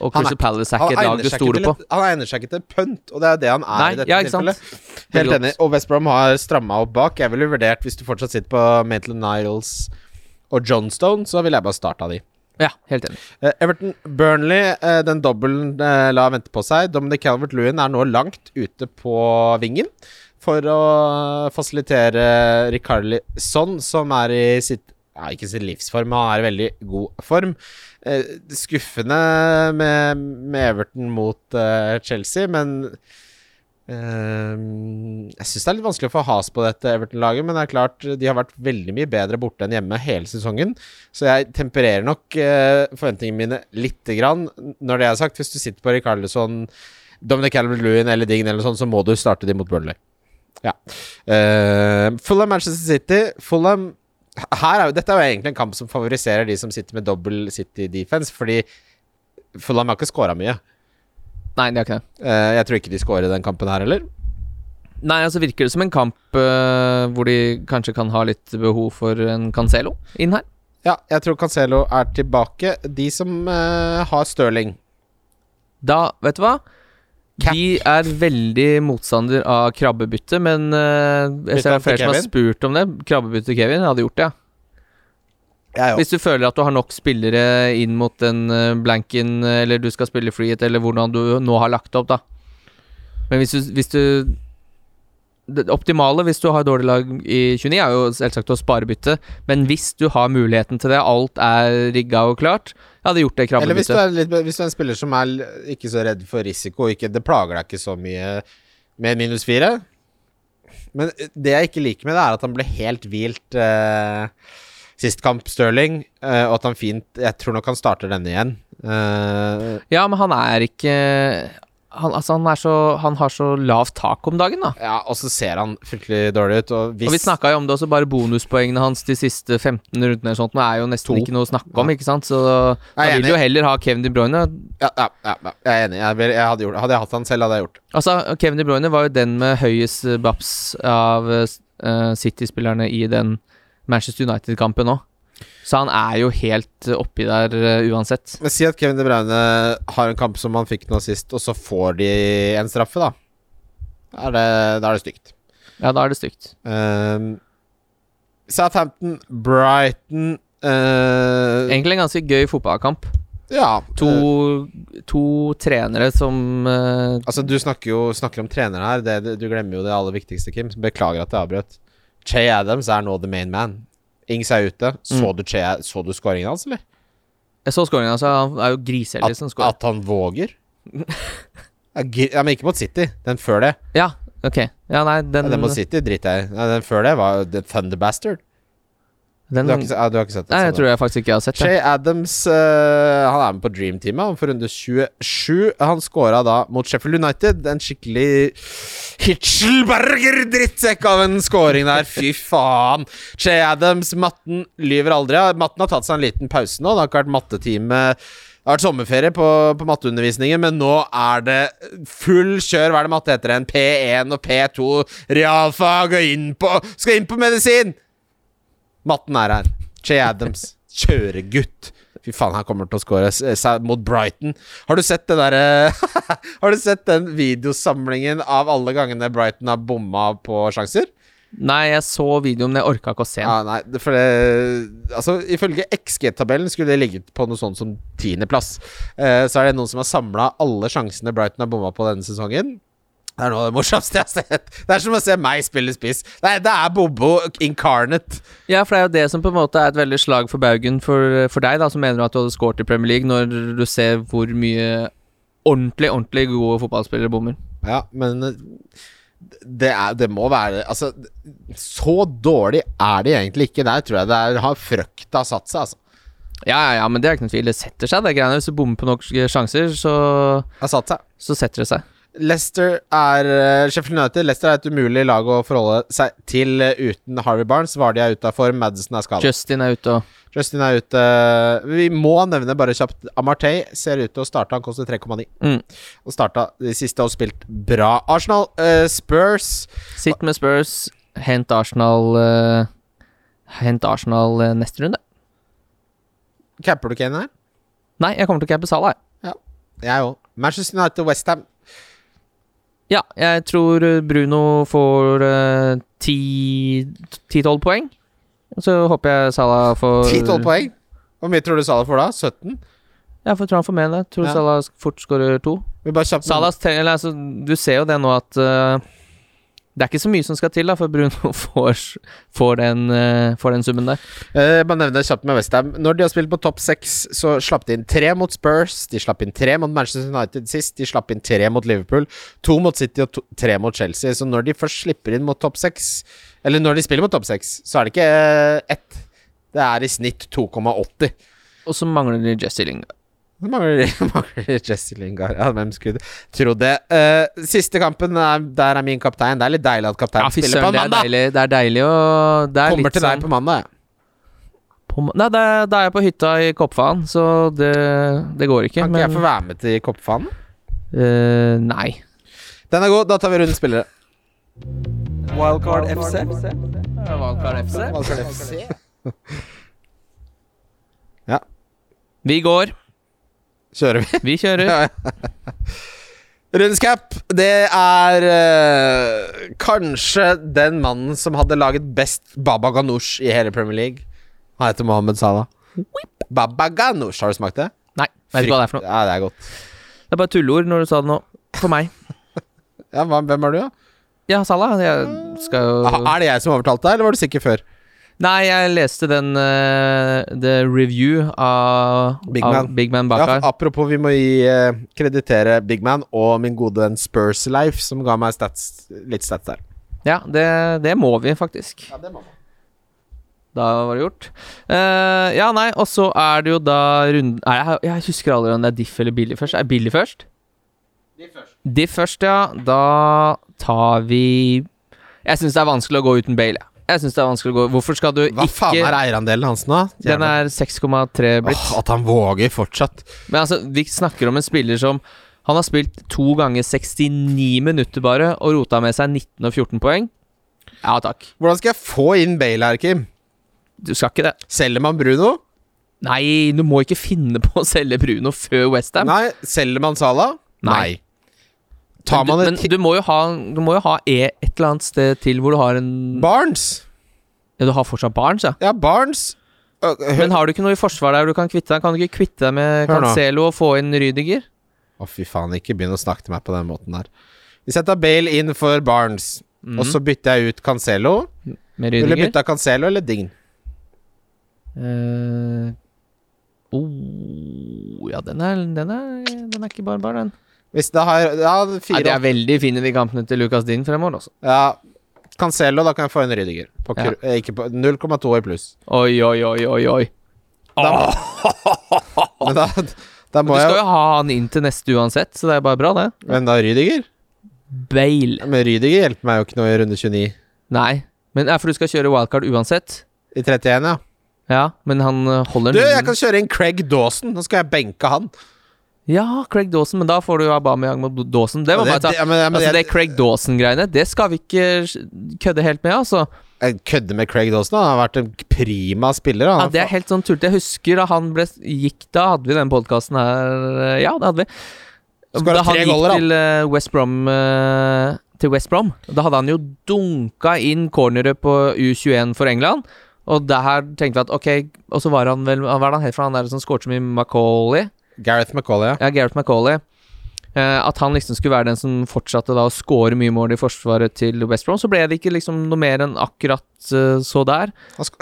[SPEAKER 2] Og Crystal Palace er ikke et lag du stoler på.
[SPEAKER 3] Han egner seg ikke til punt, og det er det han er
[SPEAKER 2] Nei,
[SPEAKER 3] i dette
[SPEAKER 2] ja,
[SPEAKER 3] tilfellet. Helt enig. Og West Brom har stramma opp bak. Jeg ville vurdert, hvis du fortsatt sitter på Maitland Niles og Johnstone, så ville jeg bare starta de.
[SPEAKER 2] Ja, helt enig.
[SPEAKER 3] Eh, Everton Burnley, eh, den dobbelen eh, la vente på seg. Dominic Calvert-Lewin er nå langt ute på vingen for å fasilitere Ricarli Son, som er i sitt ja, ikke sin livsform, han er i veldig god form. Skuffende med, med Everton mot Chelsea, men eh, Jeg syns det er litt vanskelig å få has på dette Everton-laget, men det er klart de har vært veldig mye bedre borte enn hjemme hele sesongen. Så jeg tempererer nok uh, forventningene mine lite grann. Når det er sagt, hvis du sitter på Ricarlison, Dominic Calvert-Lewin eller Dign eller sånn, så må du starte de mot Burnley. Ja. Uh, Fulham Manchester City. Fulham er jo, Dette er jo egentlig en kamp som favoriserer de som sitter med dobbel City defense, fordi Fulham har ikke scora mye.
[SPEAKER 2] Nei, det er ikke det.
[SPEAKER 3] Eh, jeg tror ikke de scorer den kampen her heller.
[SPEAKER 2] Nei, altså virker det som en kamp øh, hvor de kanskje kan ha litt behov for en Cancelo inn her.
[SPEAKER 3] Ja, jeg tror Cancelo er tilbake. De som eh, har Stirling
[SPEAKER 2] Da, vet du hva?
[SPEAKER 3] Cap.
[SPEAKER 2] De er veldig motstander av krabbebytte, men eh, jeg ser
[SPEAKER 3] Bytte
[SPEAKER 2] det er flere
[SPEAKER 3] til
[SPEAKER 2] som har
[SPEAKER 3] Kevin?
[SPEAKER 2] spurt om det. Krabbebytte Kevin, hadde gjort det, ja.
[SPEAKER 3] Jeg
[SPEAKER 2] Hvis du føler at du har nok spillere inn mot den eh, blanken, eh, eller du skal spille freehet, eller hvordan du nå har lagt opp, da. Men hvis du, hvis du Det optimale hvis du har dårlig lag i 29, er jo selvsagt å spare bytte, men hvis du har muligheten til det, alt er rigga og klart, jeg hadde gjort det
[SPEAKER 3] Eller hvis du, er litt, hvis du er en spiller som er ikke så redd for risiko, ikke, det plager deg ikke så mye med minus fire. Men det jeg ikke liker med det, er at han ble helt hvilt eh, sist kamp, Stirling, eh, og at han fint Jeg tror nok han starter denne igjen. Uh,
[SPEAKER 2] Ja, men han er ikke han, altså han, er så, han har så lavt tak om dagen, da.
[SPEAKER 3] ja, og så ser han fryktelig dårlig ut, og hvis
[SPEAKER 2] Og vi snakka jo om det også, bare bonuspoengene hans de siste 15 rundene eller sånt, nå er jo nesten
[SPEAKER 3] To.
[SPEAKER 2] ikke noe å snakke om, ikke sant? Så da vil du jo heller ha Kevin De Bruyne.
[SPEAKER 3] ja, ja, ja, jeg er enig. Jeg, jeg hadde, gjort, hadde jeg hatt han selv, hadde jeg gjort.
[SPEAKER 2] Altså, Kevin De Bruyne var jo den med høyest baps av uh, City-spillerne i den Manchester United-kampen òg. Så han er jo helt oppi der uh, uansett.
[SPEAKER 3] Men si at Kevin De Bruyne har en kamp som han fikk nå sist, og så får de en straffe, da. Da er det, da er det stygt.
[SPEAKER 2] Ja, da er det stygt.
[SPEAKER 3] Um, Southampton, Brighton uh,
[SPEAKER 2] Egentlig en ganske gøy fotballkamp.
[SPEAKER 3] Ja.
[SPEAKER 2] To,
[SPEAKER 3] eh,
[SPEAKER 2] to trenere som uh,
[SPEAKER 3] altså, du snakker jo snakker om trenere her. Det, det, du glemmer jo det aller viktigste, Kim. Beklager at jeg avbrøt. Che Adams er nå the main man. Ings er ute. Så
[SPEAKER 2] Mm.
[SPEAKER 3] du, che, så du scoringen hans, eller?
[SPEAKER 2] Jeg så skåringa, altså. Han er jo griseheldig som scorer.
[SPEAKER 3] at han våger? ja, men ikke mot City. Den før det.
[SPEAKER 2] Ja, ok. Ja, nei, den,
[SPEAKER 3] Ja, den mot City driter jeg i. Den før det var The Thunder Bastard.
[SPEAKER 2] Den
[SPEAKER 3] Du har ikke, du har ikke sett den?
[SPEAKER 2] Nei, jeg tror jeg faktisk ikke har sett det.
[SPEAKER 3] Shay Adams uh, Han er med på Dream Teamet Han får runde 27 Han scora da mot Sheffield United En skikkelig Hitchelberger drittsekk av en scoring der Fy faen Shay Adams, matten lyver aldri Matten har tatt seg en liten pause nå Det har ikke vært mattetime det har vært sommerferie på, på matteundervisningen, men nå er det full kjør. Hva er det matte heter? igjen? P1 og P2 realfag og inn på Skal inn på medisin! Matten er her. Che Adams. Kjøregutt. Fy faen, han kommer til å score s- mot Brighton. Har du sett det derre Har du sett den videosamlingen av alle gangene Brighton har bomma på sjanser?
[SPEAKER 2] Nei, jeg så videoen, men jeg orka ikke å se den.
[SPEAKER 3] Ja, nei, for det Altså, ifølge XG-tabellen skulle det ligget på noe sånt som tiendeplass. Eh, så er det noen som har samla alle sjansene Brighton har bomma på denne sesongen. Det er noe av det morsomste jeg har sett. Det er som å se meg spille spiss. Nei, det er Bobo incarnate.
[SPEAKER 2] Ja, for det er jo det som på en måte er et veldig slag for baugen for, for deg, da, som mener at du hadde scoret i Premier League, når du ser hvor mye ordentlig, ordentlig gode fotballspillere bommer.
[SPEAKER 3] Ja, men eh, det, er, det må være Altså, så dårlig er det egentlig ikke. Der tror jeg det er, har frøkta satt seg, altså.
[SPEAKER 2] Ja, ja, ja, men det er ikke noen tvil. Det setter seg, det greiene. Hvis du bommer på nok sjanser, så,
[SPEAKER 3] Har satt seg.
[SPEAKER 2] så setter det seg.
[SPEAKER 3] Leicester er eh, Sheffield United Leicester er et umulig lag å forholde seg til eh, uten Harvey Barnes. Vardy er ute av form, Madison er skadet.
[SPEAKER 2] Justin er ute
[SPEAKER 3] Justin er ute. Vi må nevne bare kjapt Amartey ser ut til å starte. Han koster 3,9.
[SPEAKER 2] mm.
[SPEAKER 3] Og starta de siste og spilt bra. Arsenal, uh, Spurs
[SPEAKER 2] Sitt med Spurs, hent Arsenal uh, Hent Arsenal uh, neste runde.
[SPEAKER 3] Capper du Kane her?
[SPEAKER 2] Nei, jeg kommer til å cappe Salah. jeg.
[SPEAKER 3] Jeg òg. Manchester United, Westham.
[SPEAKER 2] Ja, jeg tror eh, Bruno får eh, ti-tolv poeng. Så håper jeg Salah får
[SPEAKER 3] 10-12 poeng. Hvor mye tror du Salah får da? 17?
[SPEAKER 2] Jeg tror han får med det. Tror
[SPEAKER 3] Ja.
[SPEAKER 2] Salah fort skårer to. Salah altså, Du ser jo det nå at eh, det er ikke så mye som skal til da for Bruno får, får, den, eh, får den summen der.
[SPEAKER 3] Eh, bare nevne kjapt med Westham. Når de har spilt på topp seks, så slapp de inn tre mot Spurs. De slapp inn tre mot Manchester United sist. De slapp inn tre mot Liverpool. To mot City og to, tre mot Chelsea. Så når de først slipper inn mot topp seks, eller når de spiller mot topp seks, så er det ikke eh, ett. Det er i snitt 2,80.
[SPEAKER 2] Og så mangler de Jesse Lingard.
[SPEAKER 3] Det mangler, mangler Jesse Lingard. Ja, hvem skulle trodd det? Uh, siste kampen, er, der er min kaptein. Det er litt deilig at kapteinen
[SPEAKER 2] ja,
[SPEAKER 3] spiller på
[SPEAKER 2] mandag. det er deilig. Det er deilig å det er
[SPEAKER 3] Kommer
[SPEAKER 2] litt
[SPEAKER 3] til deg
[SPEAKER 2] sånn-
[SPEAKER 3] på mandag.
[SPEAKER 2] på Nei, da er jeg på hytta i Koppfaen, så det, det går ikke.
[SPEAKER 3] Kan ikke jeg få være med til Koppfaen?
[SPEAKER 2] Uh, Nei.
[SPEAKER 3] Den er god. Da tar vi rundens spillere.
[SPEAKER 1] Wildcard FC.
[SPEAKER 2] Wildcard FC.
[SPEAKER 3] Ja,
[SPEAKER 2] Vi går.
[SPEAKER 3] Kjører vi?
[SPEAKER 2] Vi kjører.
[SPEAKER 3] Ja, Rundens cap, det er eh, kanskje den mannen som hadde laget best Baba Ganoush i hele Premier League. Han heter Mohammed Salah. Baba Ganoush, har du smakt det?
[SPEAKER 2] Nei, vet ikke hva det er for noe.
[SPEAKER 3] Ja, det er godt.
[SPEAKER 2] Det er bare tulleord når du sa det nå. For meg.
[SPEAKER 3] Ja, hvem er du, da?
[SPEAKER 2] Ja, Salah. Jeg skal jo
[SPEAKER 3] Er det jeg som overtalte deg, eller var du sikker før?
[SPEAKER 2] Nei, jeg leste den uh, The review av
[SPEAKER 3] Big
[SPEAKER 2] av
[SPEAKER 3] Man.
[SPEAKER 2] Big Man
[SPEAKER 3] Ja,
[SPEAKER 2] Bakar.
[SPEAKER 3] apropos, vi må gi uh, kreditere Big Man og min gode venn Spurs Life, som ga meg stats, litt stats der.
[SPEAKER 2] Ja, det, det må vi faktisk.
[SPEAKER 3] Ja, det må vi.
[SPEAKER 2] Da var det gjort. Uh, ja, nei, og så er det jo da runden Nei, jeg, jeg husker aldri om det er diff eller billig først. Er billig først? Diff først, ja. Da tar vi Jeg syns det er vanskelig å gå uten Bale. jeg. Jeg synes det er vanskelig å gå Hvorfor skal du
[SPEAKER 3] Hva faen er eierandelen hans nå?
[SPEAKER 2] Den er 6,3 blitt.
[SPEAKER 3] Åh, At han våger fortsatt.
[SPEAKER 2] Men altså, vi snakker om en spiller som Han har spilt to ganger 69 minutter bare, og rota med seg 19 og 14 poeng. Ja takk.
[SPEAKER 3] Hvordan skal jeg få inn Bale her, Kim?
[SPEAKER 2] Du skal ikke det.
[SPEAKER 3] Selger man Bruno?
[SPEAKER 2] Nei, du må ikke finne på å selge Bruno før Westham.
[SPEAKER 3] Nei. Selger man Salah?
[SPEAKER 2] Nei.
[SPEAKER 3] Tar man
[SPEAKER 2] men, du, men du må jo ha Du må jo ha e et eller annet sted til hvor du har en
[SPEAKER 3] Barnes?
[SPEAKER 2] Ja, du har fortsatt Barnes, ja.
[SPEAKER 3] Ja, Barnes. Uh,
[SPEAKER 2] Men har du ikke noe i forsvar der du kan kvitte deg? Kan du ikke kvitte deg med Cancelo og få inn Rydiger?
[SPEAKER 3] Å, fy faen, ikke begynn å snakke til meg på den måten der. Hvis jeg tar Bale inn for Barnes, og så bytter jeg ut Cancelo
[SPEAKER 2] Med
[SPEAKER 3] Ville
[SPEAKER 2] Rydiger?
[SPEAKER 3] bytta Cancelo eller Dign?
[SPEAKER 2] Uh, oh, ja, den er, den er Den er ikke barbar, den.
[SPEAKER 3] Hvis det har Ja, fire.
[SPEAKER 2] Ja, de er veldig fine, de kampene til Lucas Din fremover, også.
[SPEAKER 3] Ja, Cancelo, da kan jeg få en Rydiger. På
[SPEAKER 2] Ja.
[SPEAKER 3] eh, ikke på 0,2 i pluss.
[SPEAKER 2] Oi, oi, oi, oi, oi.
[SPEAKER 3] Men da, da
[SPEAKER 2] Men
[SPEAKER 3] jeg
[SPEAKER 2] du skal jo ha han inn til neste uansett, så det er bare bra, det.
[SPEAKER 3] Men da Rydiger?
[SPEAKER 2] Bale.
[SPEAKER 3] Men Rydiger hjelper meg jo ikke noe i runde 29.
[SPEAKER 2] Nei, men ja, for du skal kjøre wildcard uansett.
[SPEAKER 3] I 31, ja.
[SPEAKER 2] Ja, men han øh, holder
[SPEAKER 3] Du, jeg kan kjøre inn Craig Dawson. Nå skal jeg benke han.
[SPEAKER 2] Ja, Craig Dawson, men da får du Aubameyang mot Dawson. Det må bare ta.
[SPEAKER 3] det- ja, men- ja, men
[SPEAKER 2] altså, det Craig Dawson-greiene, det skal vi ikke kødde helt med, altså.
[SPEAKER 3] Jeg kødder med Craig Dawson. Han har vært en prima spiller. Han
[SPEAKER 2] Ja, det er helt sånn tullete. Jeg husker da han ble, gikk Da hadde vi den podkasten her Ja, det hadde vi. Da han gikk
[SPEAKER 3] goller,
[SPEAKER 2] til eh, West Brom eh, Til West Brom. Da hadde han jo dunka inn corneret på U21 for England. Og der tenkte vi at ok Og så var han vel Hva er det han het for han der som skåret så mye Macauley?
[SPEAKER 3] Gareth McCauley, ja.
[SPEAKER 2] Ja, Gareth McCauley. Eh, at han liksom skulle være den som fortsatte da å score mye mål i forsvaret til West Brom. Så ble det ikke liksom noe mer enn akkurat eh, så der.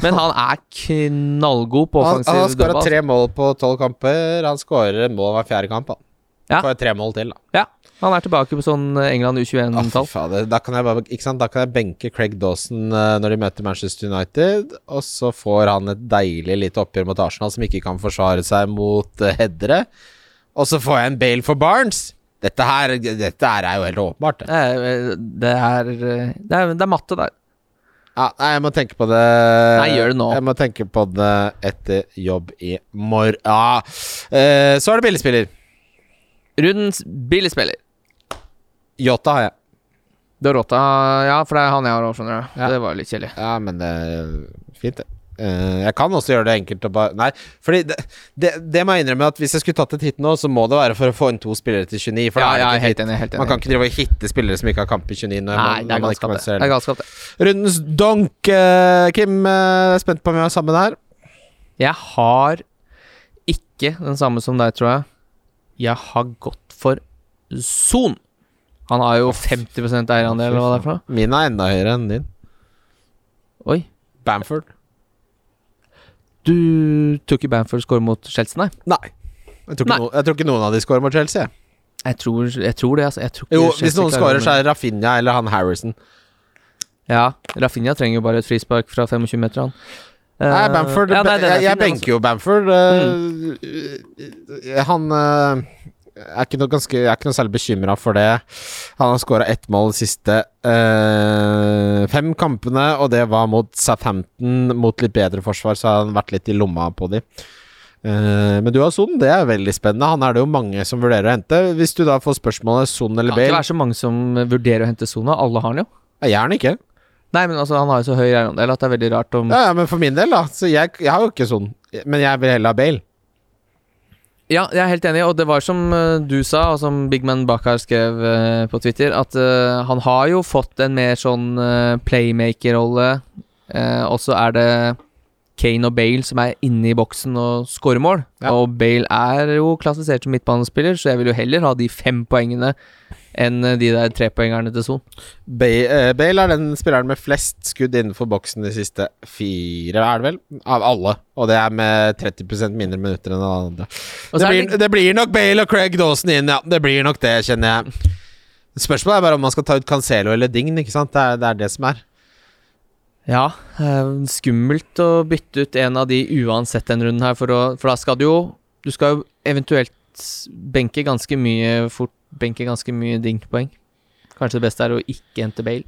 [SPEAKER 2] Men han er knallgod på offensiv dødball.
[SPEAKER 3] han har skåra tre mål på tolv kamper. Han skårer mål hver fjerde kamp. Han.
[SPEAKER 2] Ja.
[SPEAKER 3] Får tre mål til, da.
[SPEAKER 2] Ja, han er tilbake på sånn eh, England U21-tall.
[SPEAKER 3] Oh, Da kan jeg bare Ikke sant? Da kan jeg benke Craig Dawson eh, når de møter Manchester United, og så får han et deilig lite oppgjør mot Arsenal, som ikke kan forsvare seg mot uh, headere. Og så får jeg en bail for Barnes. Dette her Dette her er jo helt åpenbart. Det.
[SPEAKER 2] Det er, det er, eh, det er, matte der.
[SPEAKER 3] Ja, nei, jeg må tenke på det
[SPEAKER 2] Nei, gjør det nå.
[SPEAKER 3] Jeg må tenke på det etter jobb i morgen. Ja. Eh, så er det billigspiller.
[SPEAKER 2] Rundens billigspiller.
[SPEAKER 3] Yota har jeg.
[SPEAKER 2] Dorota Ja, for det er han jeg har òg, skjønner du.
[SPEAKER 3] Ja.
[SPEAKER 2] Det var litt kjedelig.
[SPEAKER 3] Ja, men det er fint, det. Eh, jeg kan også gjøre det enkelt og bare Nei, fordi det, det, det må jeg innrømme at hvis jeg skulle tatt et hit nå, så må det være for å få inn to spillere til 29. For
[SPEAKER 2] Ja,
[SPEAKER 3] ja, er
[SPEAKER 2] jeg er helt enig.
[SPEAKER 3] Man kan ikke drive og hitte spillere som ikke har kamp i 29. Når
[SPEAKER 2] Nei,
[SPEAKER 3] man,
[SPEAKER 2] er
[SPEAKER 3] når
[SPEAKER 2] det.
[SPEAKER 3] kompenserer
[SPEAKER 2] Det er galskap, det.
[SPEAKER 3] Rundens donk, Uh, Kim. er spent på om vi har samme der.
[SPEAKER 2] Jeg har ikke den samme som deg, tror jeg. Jeg har gått for Son. Han har jo 50 eierandel, eller hva det er for noe.
[SPEAKER 3] Min er enda høyere enn din.
[SPEAKER 2] Oi.
[SPEAKER 3] Bamford.
[SPEAKER 2] Du tok ikke Bamford scorer mot Chelsea, nei?
[SPEAKER 3] Nei. Jeg tror, ikke
[SPEAKER 2] Nei.
[SPEAKER 3] no, jeg tror ikke noen av de scorer mot Chelsea. jeg.
[SPEAKER 2] Tror, jeg tror det, altså. Jeg tror
[SPEAKER 3] Jo,
[SPEAKER 2] Chelsea
[SPEAKER 3] hvis noen scorer, så er det Rafinha eller han Harrison.
[SPEAKER 2] Ja, Rafinha trenger jo bare et frispark fra 25 meter, han.
[SPEAKER 3] Nei,
[SPEAKER 2] Eh,
[SPEAKER 3] Bamford
[SPEAKER 2] ja, nei,
[SPEAKER 3] jeg, jeg,
[SPEAKER 2] fin,
[SPEAKER 3] benker jo Bamford. eh, Han eh, er ikke noe ganske Jeg er ikke noe særlig bekymra for det. Han har skåra ett mål de siste øh, fem kampene, og det var mot Southampton. Mot litt bedre forsvar, så har han vært litt i lomma på de. Uh, men du har Son, det er veldig spennende. Han er det jo mange som vurderer å hente. Hvis du da får spørsmålet Son
[SPEAKER 2] Det
[SPEAKER 3] eller
[SPEAKER 2] kan ikke
[SPEAKER 3] Bale
[SPEAKER 2] være så mange som vurderer å hente Sona. Alle har han jo.
[SPEAKER 3] Jeg Gjerne ikke.
[SPEAKER 2] Nei, men altså, han har jo så høy eierandel at det er veldig rart om
[SPEAKER 3] Ja, ja, men for min del, da. Så jeg, jeg har jo ikke Son. Men jeg vil heller ha Bale.
[SPEAKER 2] Ja, jeg er helt enig, og det var som eh, du sa, og som Bigman Bakar skrev uh, på Twitter, at uh, han har jo fått en mer sånn uh, playmaker-rolle, og så er det Kane og Bale som er inne i boksen og scorer mål.
[SPEAKER 3] Ja.
[SPEAKER 2] Og Bale er jo klassifisert som midtbanespiller, så jeg vil jo heller ha de fem poengene enn eh, de der trepoengerne til Son.
[SPEAKER 3] Bale, eh, Bale er den spilleren med flest skudd innenfor boksen de siste fire, er det vel? Av alle. Og det er med 30% mindre minutter enn alle andre. Det blir, det... det blir nok Bale og Craig Dawson inn, ja. Det blir nok det, kjenner jeg. Spørsmålet er bare om man skal ta ut Cancelo eller Dign, ikke sant? Det er det, er det som er.
[SPEAKER 2] Ja, eh, skummelt å bytte ut en av de uansett den runden her, for, å, for da skal du jo Du skal jo eventuelt benke ganske mye fort Benke ganske mye dinkpoeng. Kanskje det beste er å ikke hente Bale.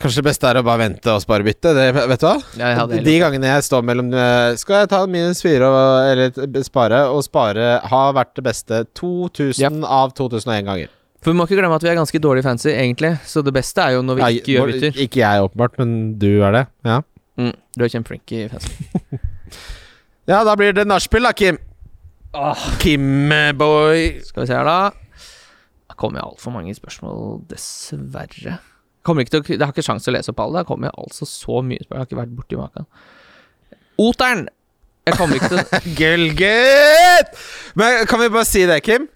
[SPEAKER 3] Kanskje det beste er å bare vente og spare byttet. Det, vet du hva?
[SPEAKER 2] Hadde
[SPEAKER 3] De gangene jeg står mellom eh, Skal jeg ta minus fire og, eller spare? Og spare har vært det beste 2000 av 2001 ganger.
[SPEAKER 2] For vi må ikke glemme at vi er ganske dårlig fancy, egentlig. Så det beste er jo når vi
[SPEAKER 3] Nei,
[SPEAKER 2] ikke gjør bytter.
[SPEAKER 3] Ikke jeg, åpenbart, men du er det? Ja.
[SPEAKER 2] Mm, du er kjempeflink i fancy.
[SPEAKER 3] Ja, da blir det nachspiel, da, Kim. Kim-boy.
[SPEAKER 2] Skal vi se her, da. Det kommer altfor mange spørsmål, dessverre. Kommer ikke til å, jeg har ikke sjanse til å lese opp alle. Det kommer altså så mye spørsmål. Jeg har ikke vært borti maken. Oteren! Jeg kommer ikke til
[SPEAKER 3] Gullgutt! Men kan vi bare si det, Kim?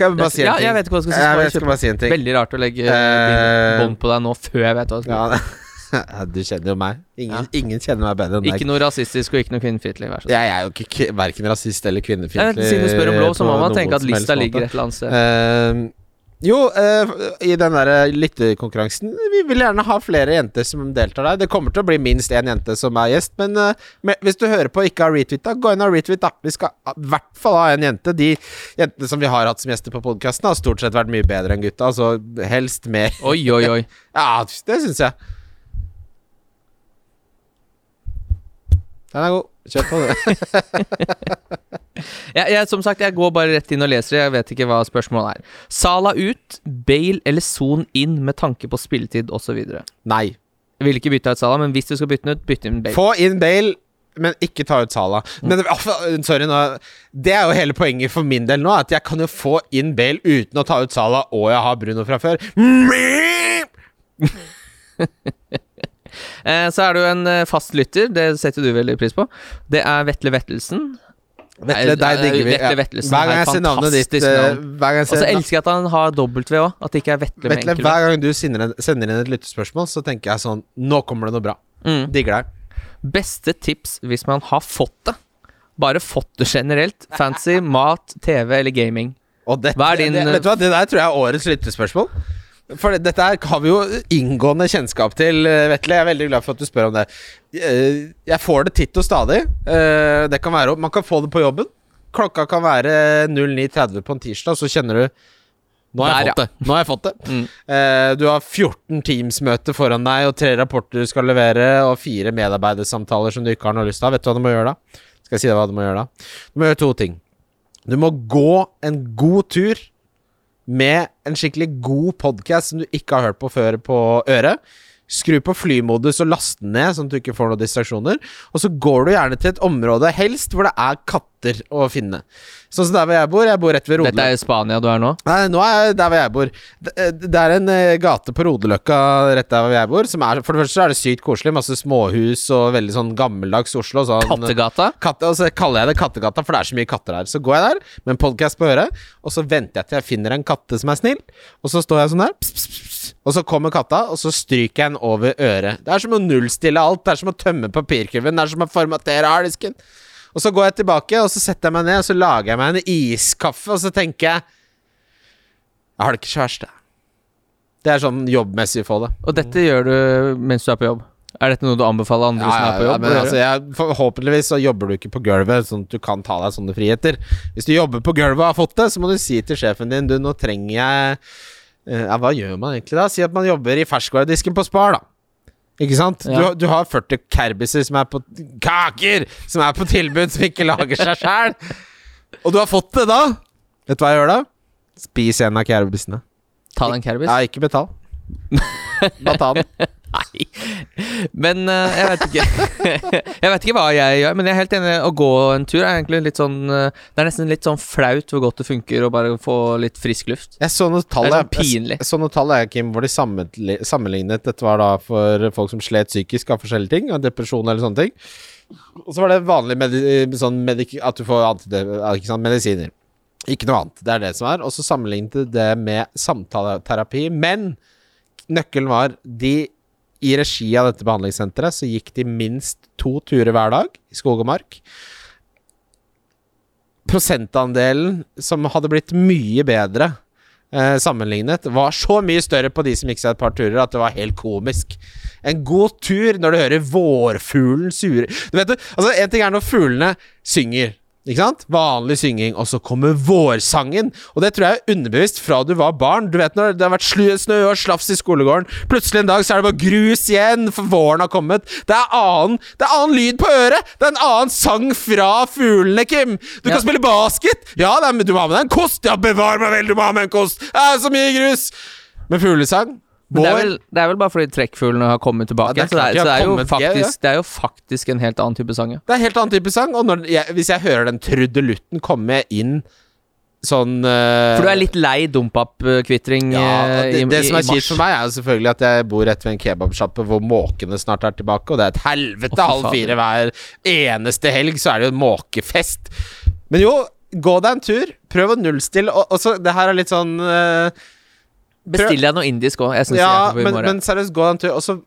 [SPEAKER 3] Kan jeg bare si en
[SPEAKER 2] Ja, jeg vet ikke hva jeg skal si. Jeg,
[SPEAKER 3] jeg skal bare si en ting.
[SPEAKER 2] Veldig rart å legge
[SPEAKER 3] uh,
[SPEAKER 2] bånd på deg nå før jeg vet hva jeg skal
[SPEAKER 3] Ja, ja, du kjenner jo meg. Ingen, ingen kjenner meg bedre enn deg.
[SPEAKER 2] Ikke noe rasistisk og ikke noe kvinnefiendtlig.
[SPEAKER 3] Jeg er jo ikke verken rasist eller kvinnefiendtlig.
[SPEAKER 2] Siden du spør om lov, så må man tenke at lista ligger et eller annet sted.
[SPEAKER 3] Eh, jo, uh, i den der lytterkonkurransen Vi vil gjerne ha flere jenter som deltar der. Det kommer til å bli minst én jente som er gjest, men uh, med, hvis du hører på og ikke har retweeta, gå inn og retweet, da. Vi skal i hvert fall ha en jente. De jentene som vi har hatt som gjester på podkasten, har stort sett vært mye bedre enn gutta, altså helst mer.
[SPEAKER 2] Oi, oi, oi.
[SPEAKER 3] Ja, det syns jeg. Den er god. Kjør på, du.
[SPEAKER 2] Jeg, jeg, som sagt, jeg går bare rett inn og leser det. Jeg vet ikke hva spørsmålet er. Sala ut, Bale eller Son inn med tanke på spilletid osv. Jeg
[SPEAKER 3] Nei.
[SPEAKER 2] vil ikke bytte ut Sala, men hvis du skal bytte den ut, bytte inn Bale.
[SPEAKER 3] Få inn Bale, men ikke ta ut Sala. Men ah, sorry, nå Det er jo hele poenget for min del nå, at jeg kan jo få inn Bale uten å ta ut Sala, og jeg har Bruno fra før.
[SPEAKER 2] Eh, så er du en eh, fast lytter, det setter du veldig pris på. Det er Vetle Vettelsen.
[SPEAKER 3] Vetle, deg digger vi.
[SPEAKER 2] Vetle. Vettelsen
[SPEAKER 3] Hver gang jeg ser navnet ditt eh,
[SPEAKER 2] Og så elsker jeg at han har W òg, at det ikke er Vetle med
[SPEAKER 3] Vetle,
[SPEAKER 2] V.
[SPEAKER 3] hver gang du sender, inn et lyttespørsmål, så tenker jeg sånn Nå kommer det noe bra.
[SPEAKER 2] Mm.
[SPEAKER 3] Digger deg.
[SPEAKER 2] Beste tips hvis man har fått det. Bare fått det generelt. Fancy, mat, TV eller gaming. Hva er din-
[SPEAKER 3] det, vet du hva, det der tror jeg er årets lyttespørsmål. For dette her har vi jo inngående kjennskap til, eh, Vetle. Jeg er veldig glad for at du spør om det. Eh, Jeg får det titt og stadig. Eh, Det kan være Man kan få det på jobben. Klokka kan være 09.30 på en tirsdag, så kjenner du Nå har jeg
[SPEAKER 2] Der,
[SPEAKER 3] fått det. Nå har jeg fått det.
[SPEAKER 2] Mm.
[SPEAKER 3] Du har 14 Teams-møter foran deg, og tre rapporter du skal levere, og fire medarbeidersamtaler som du ikke har noe lyst til. Vet du hva du må gjøre da? Skal jeg si deg hva du må gjøre da? Du må gjøre to ting. Du må gå en god tur med en skikkelig god podkast som du ikke har hørt på før på øret. Skru på flymodus og last den ned, sånn at du ikke får noen distraksjoner. Og så går du gjerne til et område, helst hvor det er katter å finne. Sånn som der hvor jeg bor. Jeg bor rett ved
[SPEAKER 2] Dette
[SPEAKER 3] er
[SPEAKER 2] er Spania du er nå?
[SPEAKER 3] Nei, nå er jeg der hvor jeg bor. Det, det er en eh, gate på Rodeløkka rett der hvor jeg bor. Som er, for det første er det sykt koselig. Masse småhus og veldig sånn gammeldags Oslo. Sånn,
[SPEAKER 2] Kattegata?
[SPEAKER 3] Katte, og så kaller jeg det Kattegata, for det er så mye katter her. Så går jeg der med en podkast på øret, og så venter jeg til jeg finner en katte som er snill, og så står jeg sånn der, pss, pss, pss, og så kommer katta, og så stryker jeg den over øret. Det er som å nullstille alt, det er som å tømme papirkurven, det er som å formatere harddisken. Og så går jeg tilbake, og så setter jeg meg ned, og så lager jeg meg en iskaffe, og så tenker jeg Jeg har det ikke så verst, jeg. Det er sånn jobbmessig å få det.
[SPEAKER 2] Og dette gjør du mens du er på jobb? Er dette noe du anbefaler andre som er på jobb?
[SPEAKER 3] men altså, jeg, forhåpentligvis så jobber du ikke på gulvet, sånn at du kan ta deg sånne friheter. Hvis du jobber på gulvet og har fått det, så må du si til sjefen din Du, nå trenger jeg Ja, hva gjør man egentlig da? Si at man jobber i ferskvaredisken på Spar, da. Ikke sant?
[SPEAKER 2] Ja.
[SPEAKER 3] Du, du har 40 kerbiser som er på Kaker! Som er på tilbud, som ikke lager seg sjæl! Og du har fått det da! Vet du hva jeg gjør da? Spis en av kerbisene.
[SPEAKER 2] Ta den Kerbis?
[SPEAKER 3] Ja, ikke betal. Bare ta den.
[SPEAKER 2] Nei. Men uh, jeg vet ikke Jeg vet ikke hva jeg gjør, men jeg er helt enig. Å gå en tur er egentlig litt sånn eh, Det er nesten litt sånn flaut hvor godt det funker å bare få litt frisk luft.
[SPEAKER 3] Jeg så noen tall
[SPEAKER 2] sånn
[SPEAKER 3] jeg-
[SPEAKER 2] pinlig.
[SPEAKER 3] Jeg så noen tall jeg, Kim, hvor de sammenlignet Dette var da for folk som slet psykisk av forskjellige ting, av depresjon eller sånne ting. Og så var det vanlig medi sånn medik at du får sant, medisiner. Ikke noe annet. Det er det som er. Og så sammenlignet de det med samtaleterapi. Men nøkkelen var de i regi av dette behandlingssenteret så gikk de minst to turer hver dag i skog og mark. Prosentandelen som hadde blitt mye bedre eh, sammenlignet, var så mye større på de som gikk seg et par turer, at det var helt komisk. En god tur når du hører vårfuglen sure Du vet altså En ting er når fuglene synger. Ikke sant? Vanlig synging, og så kommer vårsangen. Og det tror jeg er underbevisst fra du var barn. Du vet når det har vært snø og slafs i skolegården. Plutselig en dag så er det bare grus igjen, for våren har kommet. Det er annen, det er annen lyd på øret! Det er en annen sang fra fuglene, Kim! Du
[SPEAKER 2] Ja.
[SPEAKER 3] kan spille basket! Ja, det er, du må ha med deg en kost! Ja, bevar meg vel, du må ha med en kost! Det er så mye grus! Men fuglesang
[SPEAKER 2] Men det er, vel, det er vel bare fordi trekkfuglene har kommet tilbake.
[SPEAKER 3] Ja, det er
[SPEAKER 2] så det er, så det er, jo
[SPEAKER 3] ja,
[SPEAKER 2] faktisk, det er jo faktisk en helt annen type sang, ja.
[SPEAKER 3] Det er en helt annen type sang, og når jeg, hvis jeg hører den trudelutten komme inn sånn uh,
[SPEAKER 2] For du er litt lei dompap-kvitring
[SPEAKER 3] ja,
[SPEAKER 2] eh,
[SPEAKER 3] det,
[SPEAKER 2] i,
[SPEAKER 3] det som er kjipt for meg, er jo selvfølgelig at jeg bor rett ved en kebabsjappe hvor måkene snart er tilbake, og det er et helvete
[SPEAKER 2] oh,
[SPEAKER 3] halv fire hver eneste helg, så er det jo måkefest. Men jo, gå deg en tur. Prøv å nullstille. Og, og så, det her er litt sånn eh,
[SPEAKER 2] Bestill deg noe indisk òg.
[SPEAKER 3] Ja, men, men seriøst, gå en tur, og så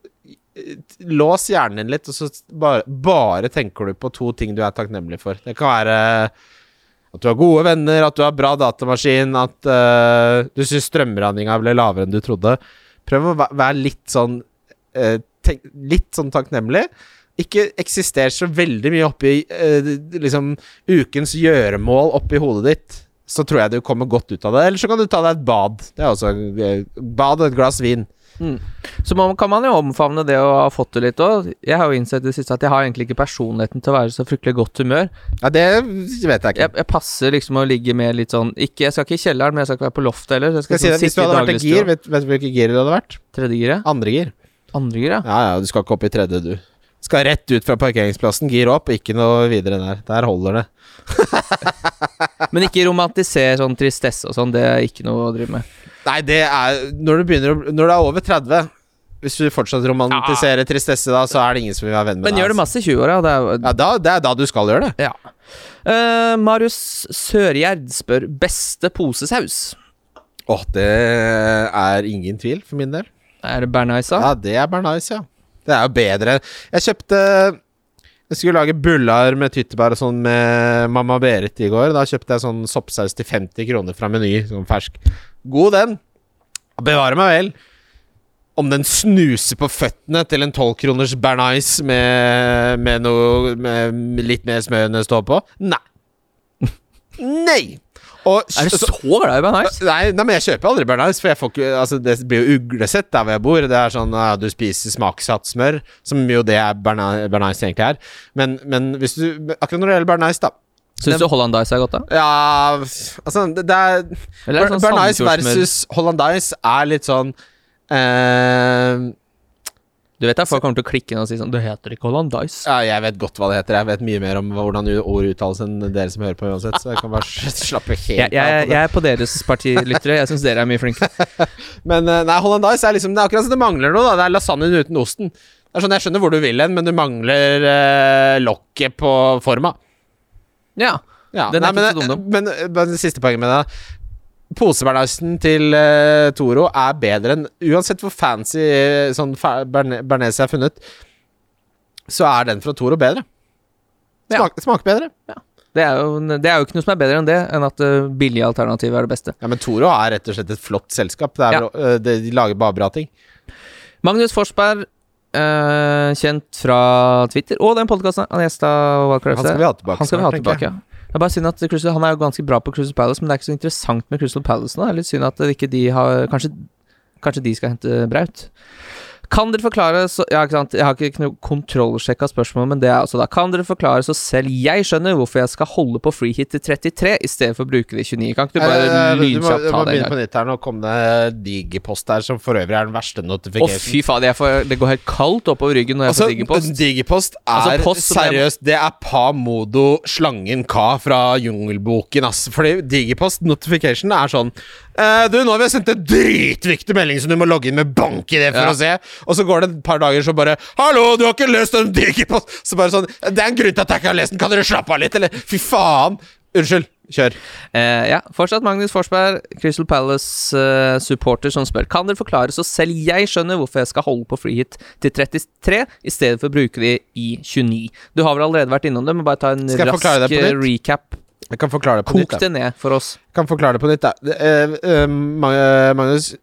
[SPEAKER 3] eh, lås hjernen din litt, og så bare, bare tenker du på to ting du er takknemlig for. Det kan være at du har gode venner, at du har bra datamaskin, at uh, du syns strømregninga ble lavere enn du trodde. Prøv å være litt sånn uh, tenk, Litt sånn takknemlig. Ikke eksister så veldig mye oppi uh, liksom ukens gjøremål oppi hodet ditt. Så tror jeg du kommer godt ut av det. Eller så kan du ta deg et bad. Det er også eh, Bad og et glass vin.
[SPEAKER 2] Så man, kan man jo omfavne det å ha fått det litt òg. Jeg har jo innsett det siste at jeg har egentlig ikke personligheten til å være så fryktelig godt humør.
[SPEAKER 3] Ja, det vet jeg ikke.
[SPEAKER 2] Jeg, jeg passer liksom å ligge med litt sånn ikke, Jeg skal ikke i kjelleren, men jeg skal ikke være på loftet heller. så Jeg
[SPEAKER 3] Skal
[SPEAKER 2] skal,
[SPEAKER 3] jeg si det,
[SPEAKER 2] sånn
[SPEAKER 3] Hvis du hadde vært i gir, vet, vet du hvilket gir du hadde vært?
[SPEAKER 2] Tredje giret?
[SPEAKER 3] Andre gir.
[SPEAKER 2] Andre gir, ja.
[SPEAKER 3] Ja, ja, du skal ikke opp i tredje, du. Skal rett ut fra parkeringsplassen, gir opp, ikke noe videre der. Der holder det.
[SPEAKER 2] Men ikke romantiser sånn tristesse og sånn. Det er ikke noe å drive med.
[SPEAKER 3] Nei, det er Når du begynner å Når du er over 30 Hvis du fortsatt romantiserer tristesse, da, så er det ingen som vil være venn med
[SPEAKER 2] Men
[SPEAKER 3] deg.
[SPEAKER 2] gjør det masse i 20-åra. Det er
[SPEAKER 3] Ja, da, det er da du skal gjøre det.
[SPEAKER 2] Ja. Uh, Marius Sørgjerd spør beste posesaus.
[SPEAKER 3] Åh, det er ingen tvil, for min del.
[SPEAKER 2] Er det Bernaysa?
[SPEAKER 3] Ja, det er Bernice, ja. Det er jo bedre. Jeg kjøpte Jeg skulle lage bullar med tyttebær og sånn med mamma Berit i går. Da kjøpte jeg sånn soppsaus til 50 kroner fra Meny, sånn fersk. God den. Bevare meg vel. Om den snuser på føttene til en tolvkroners bernais med, med noe med litt mer smør enn det står på? Nei. Nei! Og,
[SPEAKER 2] Er du så glad i Bernaysa?
[SPEAKER 3] Nei, nei, men jeg kjøper aldri Bernays, for jeg får ikke Altså, det blir jo uglesett der hvor jeg bor. Det er sånn ja, du spiser smaksatt smør, som jo det er Bernays egentlig er. Men, men hvis du Akkurat når det gjelder Bernays, da
[SPEAKER 2] Syns du Hollandaise er godt, da?
[SPEAKER 3] Ja Altså, det, det er
[SPEAKER 2] Eller er det sånn
[SPEAKER 3] Bernays versus Hollandaise er litt sånn eh,
[SPEAKER 2] Du vet at folk kommer til å klikke og si sånn Det heter ikke Hollandaise.
[SPEAKER 3] Ja, jeg vet godt hva det heter. Jeg vet mye mer om hvordan ord uttales enn dere som hører på uansett, så jeg kan bare slappe helt
[SPEAKER 2] Jeg, jeg, jeg er på deres parti, lyttere. Jeg syns dere er mye flinkere.
[SPEAKER 3] Men eh, nei, hollandaise er liksom Det er akkurat som det mangler noe, da. Det er lasagnen uten osten. Det er sånn, Jeg skjønner hvor du vil hen, men du mangler eh, lokket på forma.
[SPEAKER 2] Ja.
[SPEAKER 3] Ja,
[SPEAKER 2] Den er
[SPEAKER 3] nei,
[SPEAKER 2] ikke
[SPEAKER 3] men,
[SPEAKER 2] så dum,
[SPEAKER 3] men, men men, siste poenget med det Posebernaisen til uh, Toro er bedre enn Uansett hvor fancy eh, sånn Bernese berne- bearnés jeg har funnet, så er den fra Toro bedre.
[SPEAKER 2] Ja.
[SPEAKER 3] Smak, Smaker bedre.
[SPEAKER 2] Det er, jo, det er jo ikke noe som er bedre enn det, enn at uh, billige alternativet er det beste.
[SPEAKER 3] Ja, Men Toro er rett og slett et flott selskap. Det er,
[SPEAKER 2] Ja.
[SPEAKER 3] det, de lager bare bra ting.
[SPEAKER 2] Magnus Forsberg, kjent fra Twitter og den podkasten han gjesta.
[SPEAKER 3] Han skal vi ha tilbake
[SPEAKER 2] Han skal vi ha tilbake, ja. Det er bare synd at Crystal, Han er jo ganske bra på Crystal Palace, men det er ikke så interessant med Crystal Palace nå. Det er litt synd at ikke de har Kanskje, kanskje de skal hente Braut. Kan dere forklare så, Ja, ikke sant, jeg har ikke kontrollsjekka spørsmål, men det er altså da Kan dere forklare så selv jeg skjønner hvorfor jeg skal holde på free hit til 33 i stedet for å bruke det i 29? Kan ikke du bare
[SPEAKER 3] Eh, du må,
[SPEAKER 2] lynkjapt
[SPEAKER 3] du må
[SPEAKER 2] det
[SPEAKER 3] begynne på nytt her. Nå kom det digipost her, som for øvrig er den verste
[SPEAKER 2] Å, fy faen, får, det går helt kaldt oppover ryggen når jeg
[SPEAKER 3] Altså,
[SPEAKER 2] får digipost.
[SPEAKER 3] Digipost er
[SPEAKER 2] Altså, post
[SPEAKER 3] seriøst Det er Pa Modo Slangen Ka fra Jungelboken, ass. Fordi Digipost notification er sånn eh, Du, nå har vi sendt en dritviktig melding som du må logge inn med bank i det for
[SPEAKER 2] Ja.
[SPEAKER 3] å se. Og så går det et par dager, så bare 'Hallo, du har ikke løst en Digipost!' Så bare sånn 'Det er en grunn til at jeg ikke har lest den, kan dere slappe av litt?' Eller fy faen. Unnskyld. Kjør.
[SPEAKER 2] Uh, ja, fortsatt Magnus Forsberg, Crystal Palace-supporter, som spør Kan dere forklare så selv jeg skjønner hvorfor jeg skal holde på free hit til 33 i stedet for å bruke det i 29? Du har vel allerede vært innom det, men bare ta en rask eh, recap.
[SPEAKER 3] Jeg kan forklare det på
[SPEAKER 2] Kok
[SPEAKER 3] nytt. Kok
[SPEAKER 2] det ned for oss.
[SPEAKER 3] Jeg kan forklare det på nytt. Da. Det, eh, eh, Magnus,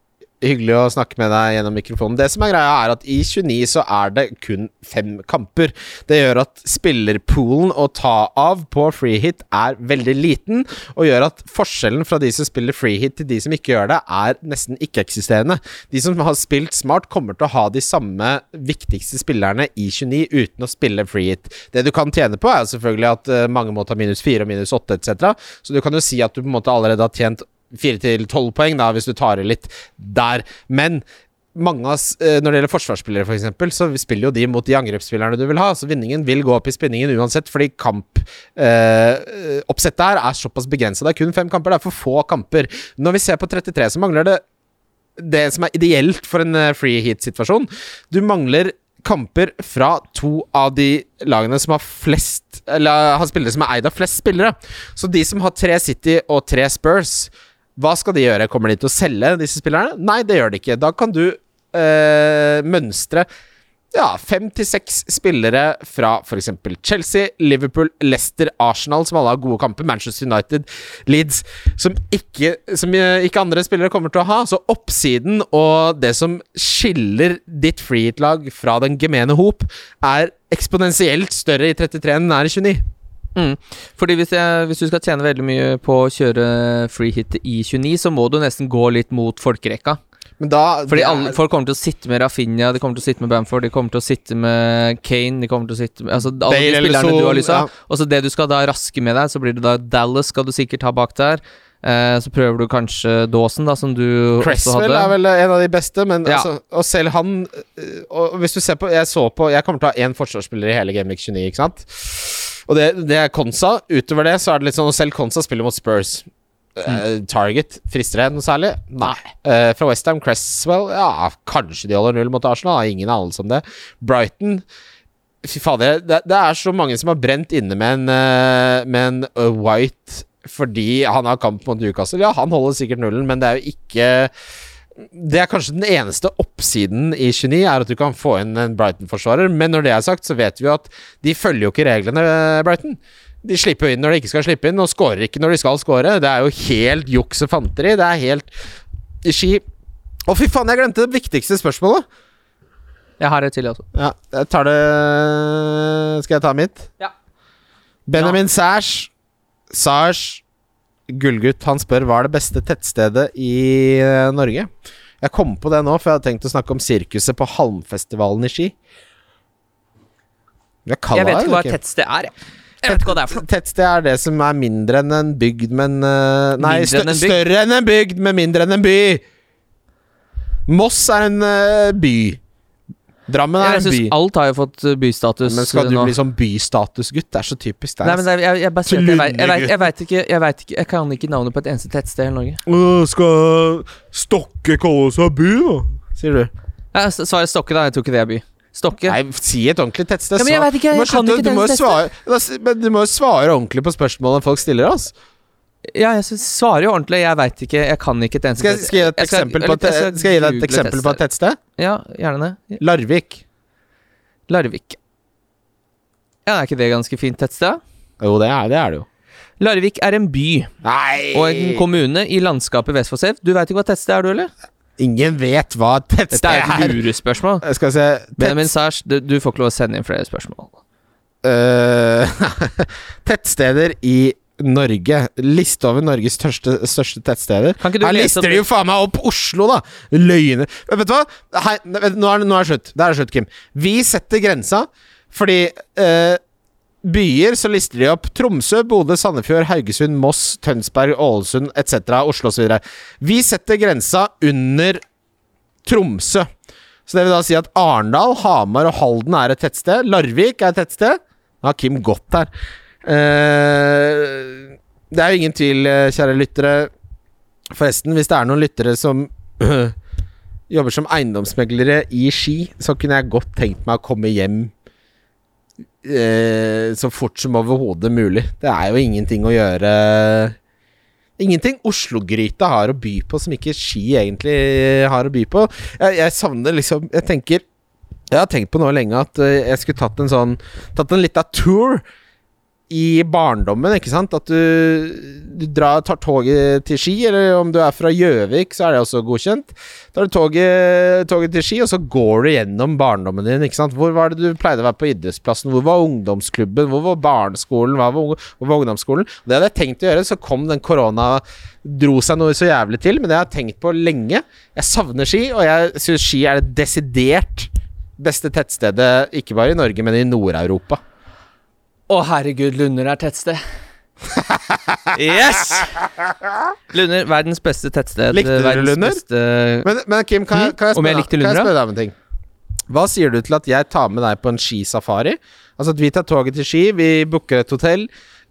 [SPEAKER 3] hyggelig å snakke med deg gjennom mikrofonen. Det som er greia, er at i 29 så er det kun fem kamper. Det gjør at spillerpoolen å ta av på free hit er veldig liten, og gjør at forskjellen fra de som spiller free hit til de som ikke gjør det, er nesten ikke-eksisterende. De som har spilt smart, kommer til å ha de samme viktigste spillerne i 29 uten å spille free hit. Det du kan tjene på, er selvfølgelig at eh, mange må ta minus 4 og minus 8 etc. Så du kan jo si at du på en måte allerede har tjent 4 til 12 poeng, da, hvis du tar i litt der. Men mange av, eh, når det gjelder forsvarsspillere, f.eks., eksempel, så spiller jo de mot de angrepsspillerne du vil ha. Så vinningen vil gå opp i spinningen uansett, fordi kampoppsettet her er såpass begrensa. Det er kun fem kamper, det er for få kamper. Når vi ser på 33, så mangler det det som er ideelt for en eh, free heat-situasjon. Du mangler kamper fra to av de lagene som har flest Eller har spillere som er eid av flest spillere. Så de som har tre City og tre Spurs, hva skal de gjøre? Kommer de til å selge disse spillerne? Nei, det gjør de ikke. Da kan du øh, mønstre ja, fem til seks spillere fra f.eks. Chelsea, Liverpool, Leicester, Arsenal, som alle har gode kamper, Manchester United, Leeds, som ikke, som eh, ikke andre spillere kommer til å ha. Så oppsiden og det som skiller ditt freehit-lag fra den gemene hop, er eksponentielt større i 33 enn den er i 29.
[SPEAKER 2] Mm. Fordi hvis, jeg, hvis du skal tjene veldig mye på å kjøre free hit i 29, så må du nesten gå litt mot folkerekka.
[SPEAKER 3] Men da
[SPEAKER 2] Fordi
[SPEAKER 3] alle, er-
[SPEAKER 2] folk kommer til å sitte med Rafinha, de kommer til å sitte med Bamford, de kommer til å sitte med Kane, de kommer til å sitte med Altså alle de spillerne du har lyst til
[SPEAKER 3] ja.
[SPEAKER 2] Og så det du skal da raske med deg, så blir det da Dallas skal du sikkert ha bak der. Eh, så prøver du kanskje Dawson, da, som du også
[SPEAKER 3] Cresswell
[SPEAKER 2] hadde.
[SPEAKER 3] er vel en av de beste, men
[SPEAKER 2] Ja.
[SPEAKER 3] altså, og selv han øh, Og hvis du ser på Jeg så på Jeg kommer til å ha én forsvarsspiller i hele Game Week 29, ikke sant? Og det, det er Konsa. Utover det så er det litt sånn Og selv Konsa spiller mot Spurs. Eh, Target, frister det noe særlig? Nei. Eh, fra Westham, Cresswell Ja, kanskje de holder null mot Arsenal. Ingen anelse om det. Brighton Fy fader, det, det er så mange som har brent inne med en, eh, med en eh, White fordi han har kamp mot Newcastle. Ja, han holder sikkert nullen, men det er jo ikke Det er kanskje den eneste oppsiden i 29, er at du kan få inn en Brighton-forsvarer. Men når det er sagt, så vet vi jo at de følger jo ikke reglene, eh, Brighton. De slipper jo inn når de ikke skal slippe inn, og skårer ikke når de skal skåre. Det er jo helt juks og fanteri. Det er helt ski. Å, fy faen, jeg glemte det viktigste spørsmålet!
[SPEAKER 2] Jeg har et til, også.
[SPEAKER 3] Ja, jeg tar det Skal jeg ta mitt?
[SPEAKER 2] Ja.
[SPEAKER 3] Benjamin Sæsj Sæsj Gullgutt, han spør hva er det beste tettstedet i eh, Norge. Jeg kom på det nå, for jeg hadde tenkt å snakke om sirkuset på Halmfestivalen i Ski. Jeg,
[SPEAKER 2] Jeg vet ikke hva et tettsted er, jeg. Jeg vet ikke hva det er for noe.
[SPEAKER 3] Tettsted er det som er mindre enn en bygd, men eh, Nei, stø
[SPEAKER 2] enn en bygd?
[SPEAKER 3] større enn en bygd, men mindre enn en by. Moss er en eh, by. Drammen er
[SPEAKER 2] Jeg
[SPEAKER 3] en by.
[SPEAKER 2] alt har jo fått uh, bystatus
[SPEAKER 3] Men skal du
[SPEAKER 2] nå.
[SPEAKER 3] bli sånn bystatusgutt? Det er så typisk deg.
[SPEAKER 2] Nei, men er, jeg, jeg, bare sier at jeg, vet, jeg, vet ikke, ikke Jeg kan ikke navnet på et eneste tettsted i Norge.
[SPEAKER 3] Uh, Skal Stokke kalle seg by, da? Sier du.
[SPEAKER 2] Ja, Svaret Stokke, da. Jeg tror ikke det er by. Stokke.
[SPEAKER 3] Nei, si et ordentlig tettsted.
[SPEAKER 2] Ja, men jeg vet ikke,
[SPEAKER 3] Du må
[SPEAKER 2] jeg kan ikke
[SPEAKER 3] du må svare, Men du må jo svare ordentlig på spørsmålene folk stiller oss.
[SPEAKER 2] Ja, jeg svarer jo ordentlig. Jeg veit ikke. Jeg kan ikke et eneste
[SPEAKER 3] Skal jeg, skal jeg, gi deg et
[SPEAKER 2] skal-
[SPEAKER 3] eksempel på,
[SPEAKER 2] jeg
[SPEAKER 3] skal jeg gi deg et eksempel på et tettsted?
[SPEAKER 2] Ja, gjerne det.
[SPEAKER 3] Larvik.
[SPEAKER 2] Larvik. Ja, er ikke det ganske fint tettsted?
[SPEAKER 3] Jo, det er det, er det jo.
[SPEAKER 2] Larvik er en by
[SPEAKER 3] Nei
[SPEAKER 2] og en kommune i landskapet vest for Sev. Du veit ikke hva tettsted er, du, eller?
[SPEAKER 3] Ingen vet hva et tettsted
[SPEAKER 2] Dette er et
[SPEAKER 3] er.
[SPEAKER 2] lurespørsmål.
[SPEAKER 3] Skal vi se
[SPEAKER 2] Benjamin Sars, du, du får ikke lov å sende inn flere spørsmål.
[SPEAKER 3] Uh, Tettsteder i Norge. Liste over Norges største, største tettsteder.
[SPEAKER 2] Kan ikke du
[SPEAKER 3] Her lister de jo faen meg opp Oslo, da! Løgner. Vet du hva? Hei, er nå er det slutt. Det er slutt, Kim. Vi setter grensa fordi eh, byer så lister de opp Tromsø, Bodø, Sandefjord, Haugesund, Moss, Tønsberg, Ålesund etc. Oslo osv. Vi setter grensa under Tromsø. Så det vil da si at Arendal, Hamar og Halden er et tettsted. Larvik er et tettsted. Nå har Kim gått her. Eh, det er jo ingen tvil, eh, kjære lyttere. Forresten, hvis det er noen lyttere som jobber som eiendomsmeglere i Ski, så kunne jeg godt tenkt meg å komme hjem eh, så fort som overhodet mulig. Det er jo ingenting å gjøre Ingenting Oslo-gryta har å by på som ikke Ski egentlig har å by på. Jeg, jeg savner liksom Jeg tenker Jeg har tenkt på nå lenge at eh, jeg skulle tatt en sånn Tatt en lita tour i barndommen, ikke sant? At du, du drar, tar toget til Ski, eller om du er fra Gjøvik, så er det også godkjent. Tar du toget, toget til Ski, og så går du gjennom barndommen din, ikke sant. Hvor var det du pleide å være på idrettsplassen? Hvor var ungdomsklubben? Hvor var barneskolen? Hva var, hvor var ungdomsskolen? Det hadde jeg tenkt å gjøre, så kom den korona Dro seg noe så jævlig til, men det har jeg tenkt på lenge. Jeg savner Ski, og jeg syns Ski er det desidert beste tettstedet, ikke bare i Norge, men i Nord-Europa.
[SPEAKER 2] Å, herregud, Lunder er tettsted. yes! Lunder, verdens beste tettsted.
[SPEAKER 3] Likte du
[SPEAKER 2] verdens
[SPEAKER 3] Lunder?
[SPEAKER 2] Beste
[SPEAKER 3] Men, men Kim, kan jeg,
[SPEAKER 2] Mm,
[SPEAKER 3] kan jeg
[SPEAKER 2] om jeg
[SPEAKER 3] spørre,
[SPEAKER 2] likte
[SPEAKER 3] kan jeg
[SPEAKER 2] Lundra?
[SPEAKER 3] spørre deg om en ting? Hva sier du til at jeg tar med deg på en skisafari? Altså at vi tar toget til Ski, vi booker et hotell,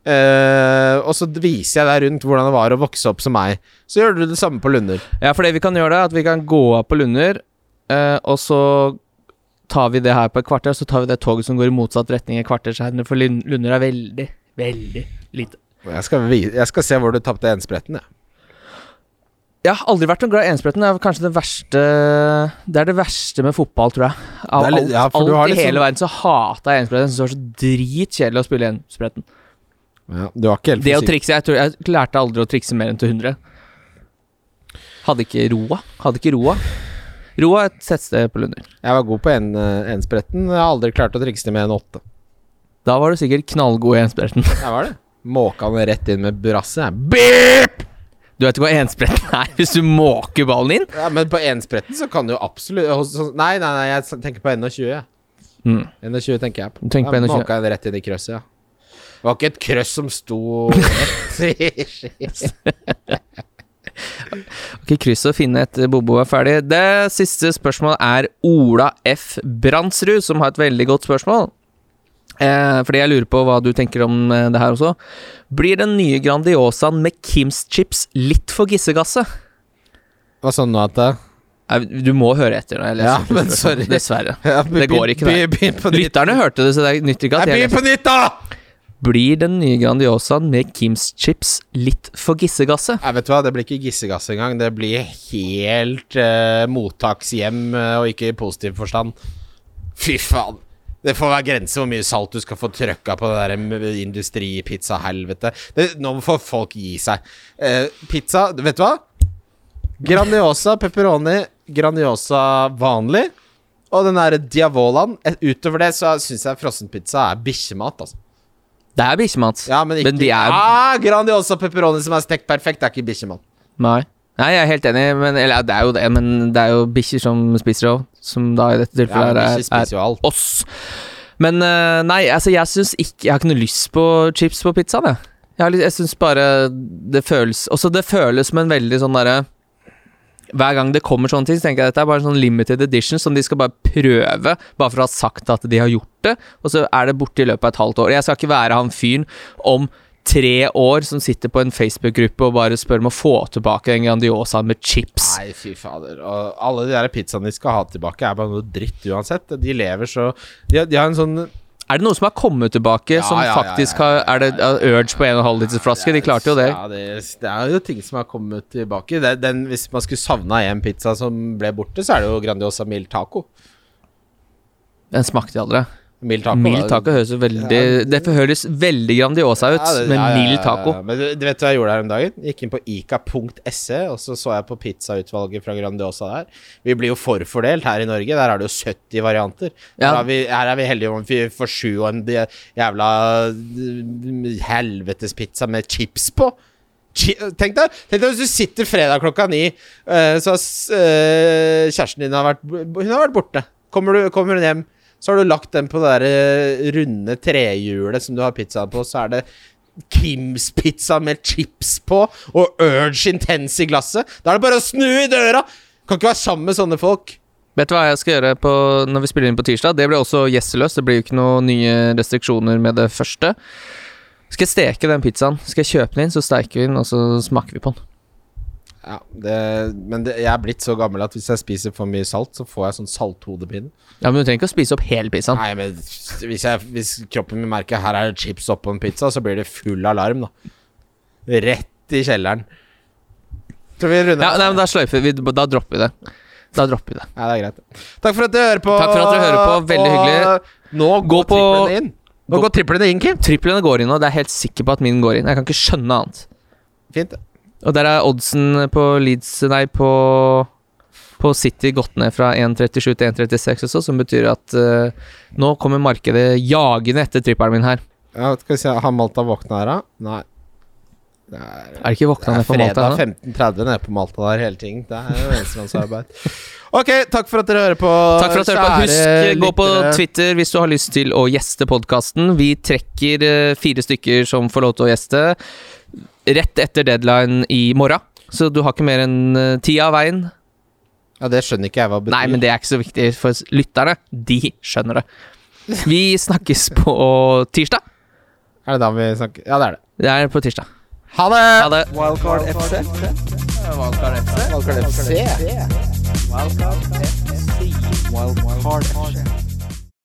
[SPEAKER 3] eh, og så viser jeg deg rundt hvordan det var å vokse opp som meg. Så gjør du det samme på Lunder.
[SPEAKER 2] Ja, for det vi kan gjøre, det er at vi kan gå av på Lunder, eh, og så tar vi det her på et kvarter, og så tar vi det toget som går i motsatt retning et kvarter seinere, for Lunder er veldig, veldig lite.
[SPEAKER 3] Jeg skal, jeg skal se hvor du tapte enspretten, jeg.
[SPEAKER 2] Jeg har aldri vært noen glad i enspretten. Det er kanskje det verste Det er det verste med fotball, tror jeg. Av
[SPEAKER 3] litt- ja,
[SPEAKER 2] alt i
[SPEAKER 3] liksom...
[SPEAKER 2] hele verden så hata jeg enspretten. Jeg synes det var så dritkjedelig å spille enspretten.
[SPEAKER 3] Ja,
[SPEAKER 2] Det å trikse jeg, tror, jeg lærte aldri å trikse mer enn til 100. Hadde ikke roa. Hadde ikke roa. Roa er et tettsted på Lunder.
[SPEAKER 3] Jeg var god på en, eh. Jeg har aldri klart å trikse med en åtte.
[SPEAKER 2] Da var du sikkert knallgod i enspretten.
[SPEAKER 3] Jeg var det. Måka den rett inn med brasse. jeg. Beep!
[SPEAKER 2] Du vet ikke hva enspretten er hvis du måker ballen inn?
[SPEAKER 3] Ja, men på enspretten så kan du absolutt Nei, nei, nei, jeg tenker på 21, jeg.
[SPEAKER 2] Mm.
[SPEAKER 3] 21 tenker jeg på.
[SPEAKER 2] Tenk på
[SPEAKER 3] Ja,
[SPEAKER 2] 21.
[SPEAKER 3] Måka den rett inn i krøsset, ja. Det var ikke et krøss som sto rett i.
[SPEAKER 2] Ok, kryss og finne etter Bobo er ferdig. Det siste spørsmålet er Ola F. Brandsrud, som har et veldig godt spørsmål. Eh, fordi jeg lurer på hva du tenker om eh, det her også. Blir den nye Grandiosaen med Kims chips litt for gissegasse?
[SPEAKER 3] Hva sånn nå at det
[SPEAKER 2] Du må høre etter når jeg leser
[SPEAKER 3] Ja, men sorry.
[SPEAKER 2] Dessverre.
[SPEAKER 3] ja,
[SPEAKER 2] Det går ikke, nei. Lytterne hørte det, så det nytter ikke at jeg
[SPEAKER 3] Begynn på nytt, da!
[SPEAKER 2] Blir den nye Grandiosaen med Kims chips litt for gissegasse?
[SPEAKER 3] Jeg vet hva, det blir ikke gissegasse engang. Det blir helt eh, mottakshjem, eh, og ikke i positiv forstand. Fy faen. Det får være grenser hvor mye salt du skal få trøkka på det der industripizza-helvete. Nå får folk gi seg. Eh, pizza, vet du hva? Grandiosa pepperoni, Grandiosa vanlig, og den der Diavolaen. Eh, Utover det så syns jeg frossenpizza er bikkjemat, altså.
[SPEAKER 2] Det er bikkjemat.
[SPEAKER 3] Ja, men ikke
[SPEAKER 2] Men de er-
[SPEAKER 3] ah, Grandiosa pepperoni som er stekt perfekt, det er ikke bikkjemat.
[SPEAKER 2] Nei. Nei, jeg er helt enig, men, eller det er jo det, men det er jo bikkjer som spiser òg, som da i dette tilfellet
[SPEAKER 3] ja,
[SPEAKER 2] er, er oss. Men eh, nei, altså jeg syns ikke Jeg har ikke noe lyst på chips på pizzaen, jeg. Jeg, har jeg syns bare det føles Også det føles som en veldig sånn derre hver gang det kommer sånne ting, så tenker jeg at dette er bare en sånn limited edition som de skal bare prøve, bare for å ha sagt at de har gjort det, og så er det borte i løpet av et halvt år. Jeg skal ikke være han fyren om tre år som sitter på en Facebook-gruppe og bare spør om å få tilbake den Grandiosaen med chips.
[SPEAKER 3] Nei, fy fader. Og alle de der pizzaene de skal ha tilbake, er bare noe dritt uansett. De lever så De, de har en sånn
[SPEAKER 2] Er det noe som har kommet tilbake,
[SPEAKER 3] Ja,
[SPEAKER 2] som
[SPEAKER 3] ja,
[SPEAKER 2] faktisk har Er det urge på 1,5 liters flaske? De klarte jo det.
[SPEAKER 3] Ja, det, det er jo ting som har kommet tilbake. Det, den, hvis man skulle savna en pizza som ble borte, så er det jo Grandiosa Mild Taco.
[SPEAKER 2] Den smakte jeg aldri.
[SPEAKER 3] Mild taco.
[SPEAKER 2] Mild taco høres veldig ja, Det høres veldig Grandiosa ut,
[SPEAKER 3] Ja, det-
[SPEAKER 2] med
[SPEAKER 3] ja, ja, ja,
[SPEAKER 2] mild
[SPEAKER 3] ja.
[SPEAKER 2] taco.
[SPEAKER 3] Men du, du vet hva jeg gjorde her om dagen? Gikk inn på ica.se, og så så jeg på pizzautvalget fra Grandiosa der. Vi blir jo forfordelt her i Norge. Der er det jo 70 varianter.
[SPEAKER 2] Ja.
[SPEAKER 3] Her, er vi, her er vi heldige om vi får sju og en jævla helvetespizza helvetes pizza med chips på. Tenk deg tenk deg hvis du sitter fredag klokka ni, eh, så har eh, kjæresten din har vært, Hun har vært borte. Kommer, du, kommer hun hjem, så har du lagt den på det der eh, runde trehjulet som du har pizzaen på, så er det Kims pizza med chips på og Urge Intense i glasset. Da er det bare å snu i døra! Kan ikke være sammen med sånne folk.
[SPEAKER 2] Vet du hva jeg skal gjøre på, når vi spiller inn på tirsdag? Det blir også gjesseløst. Det blir jo ikke noen nye restriksjoner med det første. Skal jeg steke den pizzaen? Skal jeg kjøpe den inn, så steker vi den, og så smaker vi på den.
[SPEAKER 3] Ja, det, Men det, jeg er blitt så gammel at hvis jeg spiser for mye salt, så får jeg sånn salthodepine.
[SPEAKER 2] Ja, Men du trenger ikke å spise opp hele pizzaen.
[SPEAKER 3] Nei, men hvis, jeg, hvis kroppen min merker her er det chips oppå en pizza, så blir det full alarm, da. Rett i kjelleren. Tror vi runder
[SPEAKER 2] Ja, nei, men Da sløyfer vi Da dropper vi det. Da dropper vi det.
[SPEAKER 3] Ja, det er greit. Takk for at dere hører på.
[SPEAKER 2] Takk for at dere hører på. Veldig hyggelig.
[SPEAKER 3] Nå går
[SPEAKER 2] på-
[SPEAKER 3] triplene inn. Nå
[SPEAKER 2] gå-
[SPEAKER 3] går triplene inn, Kim.
[SPEAKER 2] Triplene går inn nå. Det er jeg helt sikker på at min går inn. Jeg kan ikke skjønne annet.
[SPEAKER 3] Fint.
[SPEAKER 2] Og der er oddsen på Leeds Nei, på på City gått ned fra 1,37 til 1,36 også, som betyr at uh, nå kommer markedet jagende etter trippelen min her.
[SPEAKER 3] Ja, skal vi se, Har Malta våkna her, da? Nei. Det er,
[SPEAKER 2] Er det ikke våkna ned på Malta
[SPEAKER 3] Det
[SPEAKER 2] er fredag
[SPEAKER 3] 15.30 nede på Malta der hele ting. Det er jo enkeltmannsarbeid. ok, takk for at dere hører på.
[SPEAKER 2] Takk for at dere hører på. Husk,
[SPEAKER 3] kjære
[SPEAKER 2] gå på. Twitter hvis du har lyst til å gjeste podkasten. Vi trekker eh, fire stykker som får lov til å gjeste rett etter deadline i morgen. Så du har ikke mer enn eh, ti av veien.
[SPEAKER 3] Ja, Det skjønner ikke jeg hva betyr.
[SPEAKER 2] Nei, men det er ikke så viktig for lytterne. De skjønner det. Vi snakkes på tirsdag.
[SPEAKER 3] Er det da vi snakker Ja, det er det.
[SPEAKER 2] Det er på tirsdag.
[SPEAKER 3] Ha det!
[SPEAKER 2] Ha det.
[SPEAKER 1] Wildcard FC.
[SPEAKER 3] Valgkart FC.
[SPEAKER 1] Wildcard FC. Wildcard FC.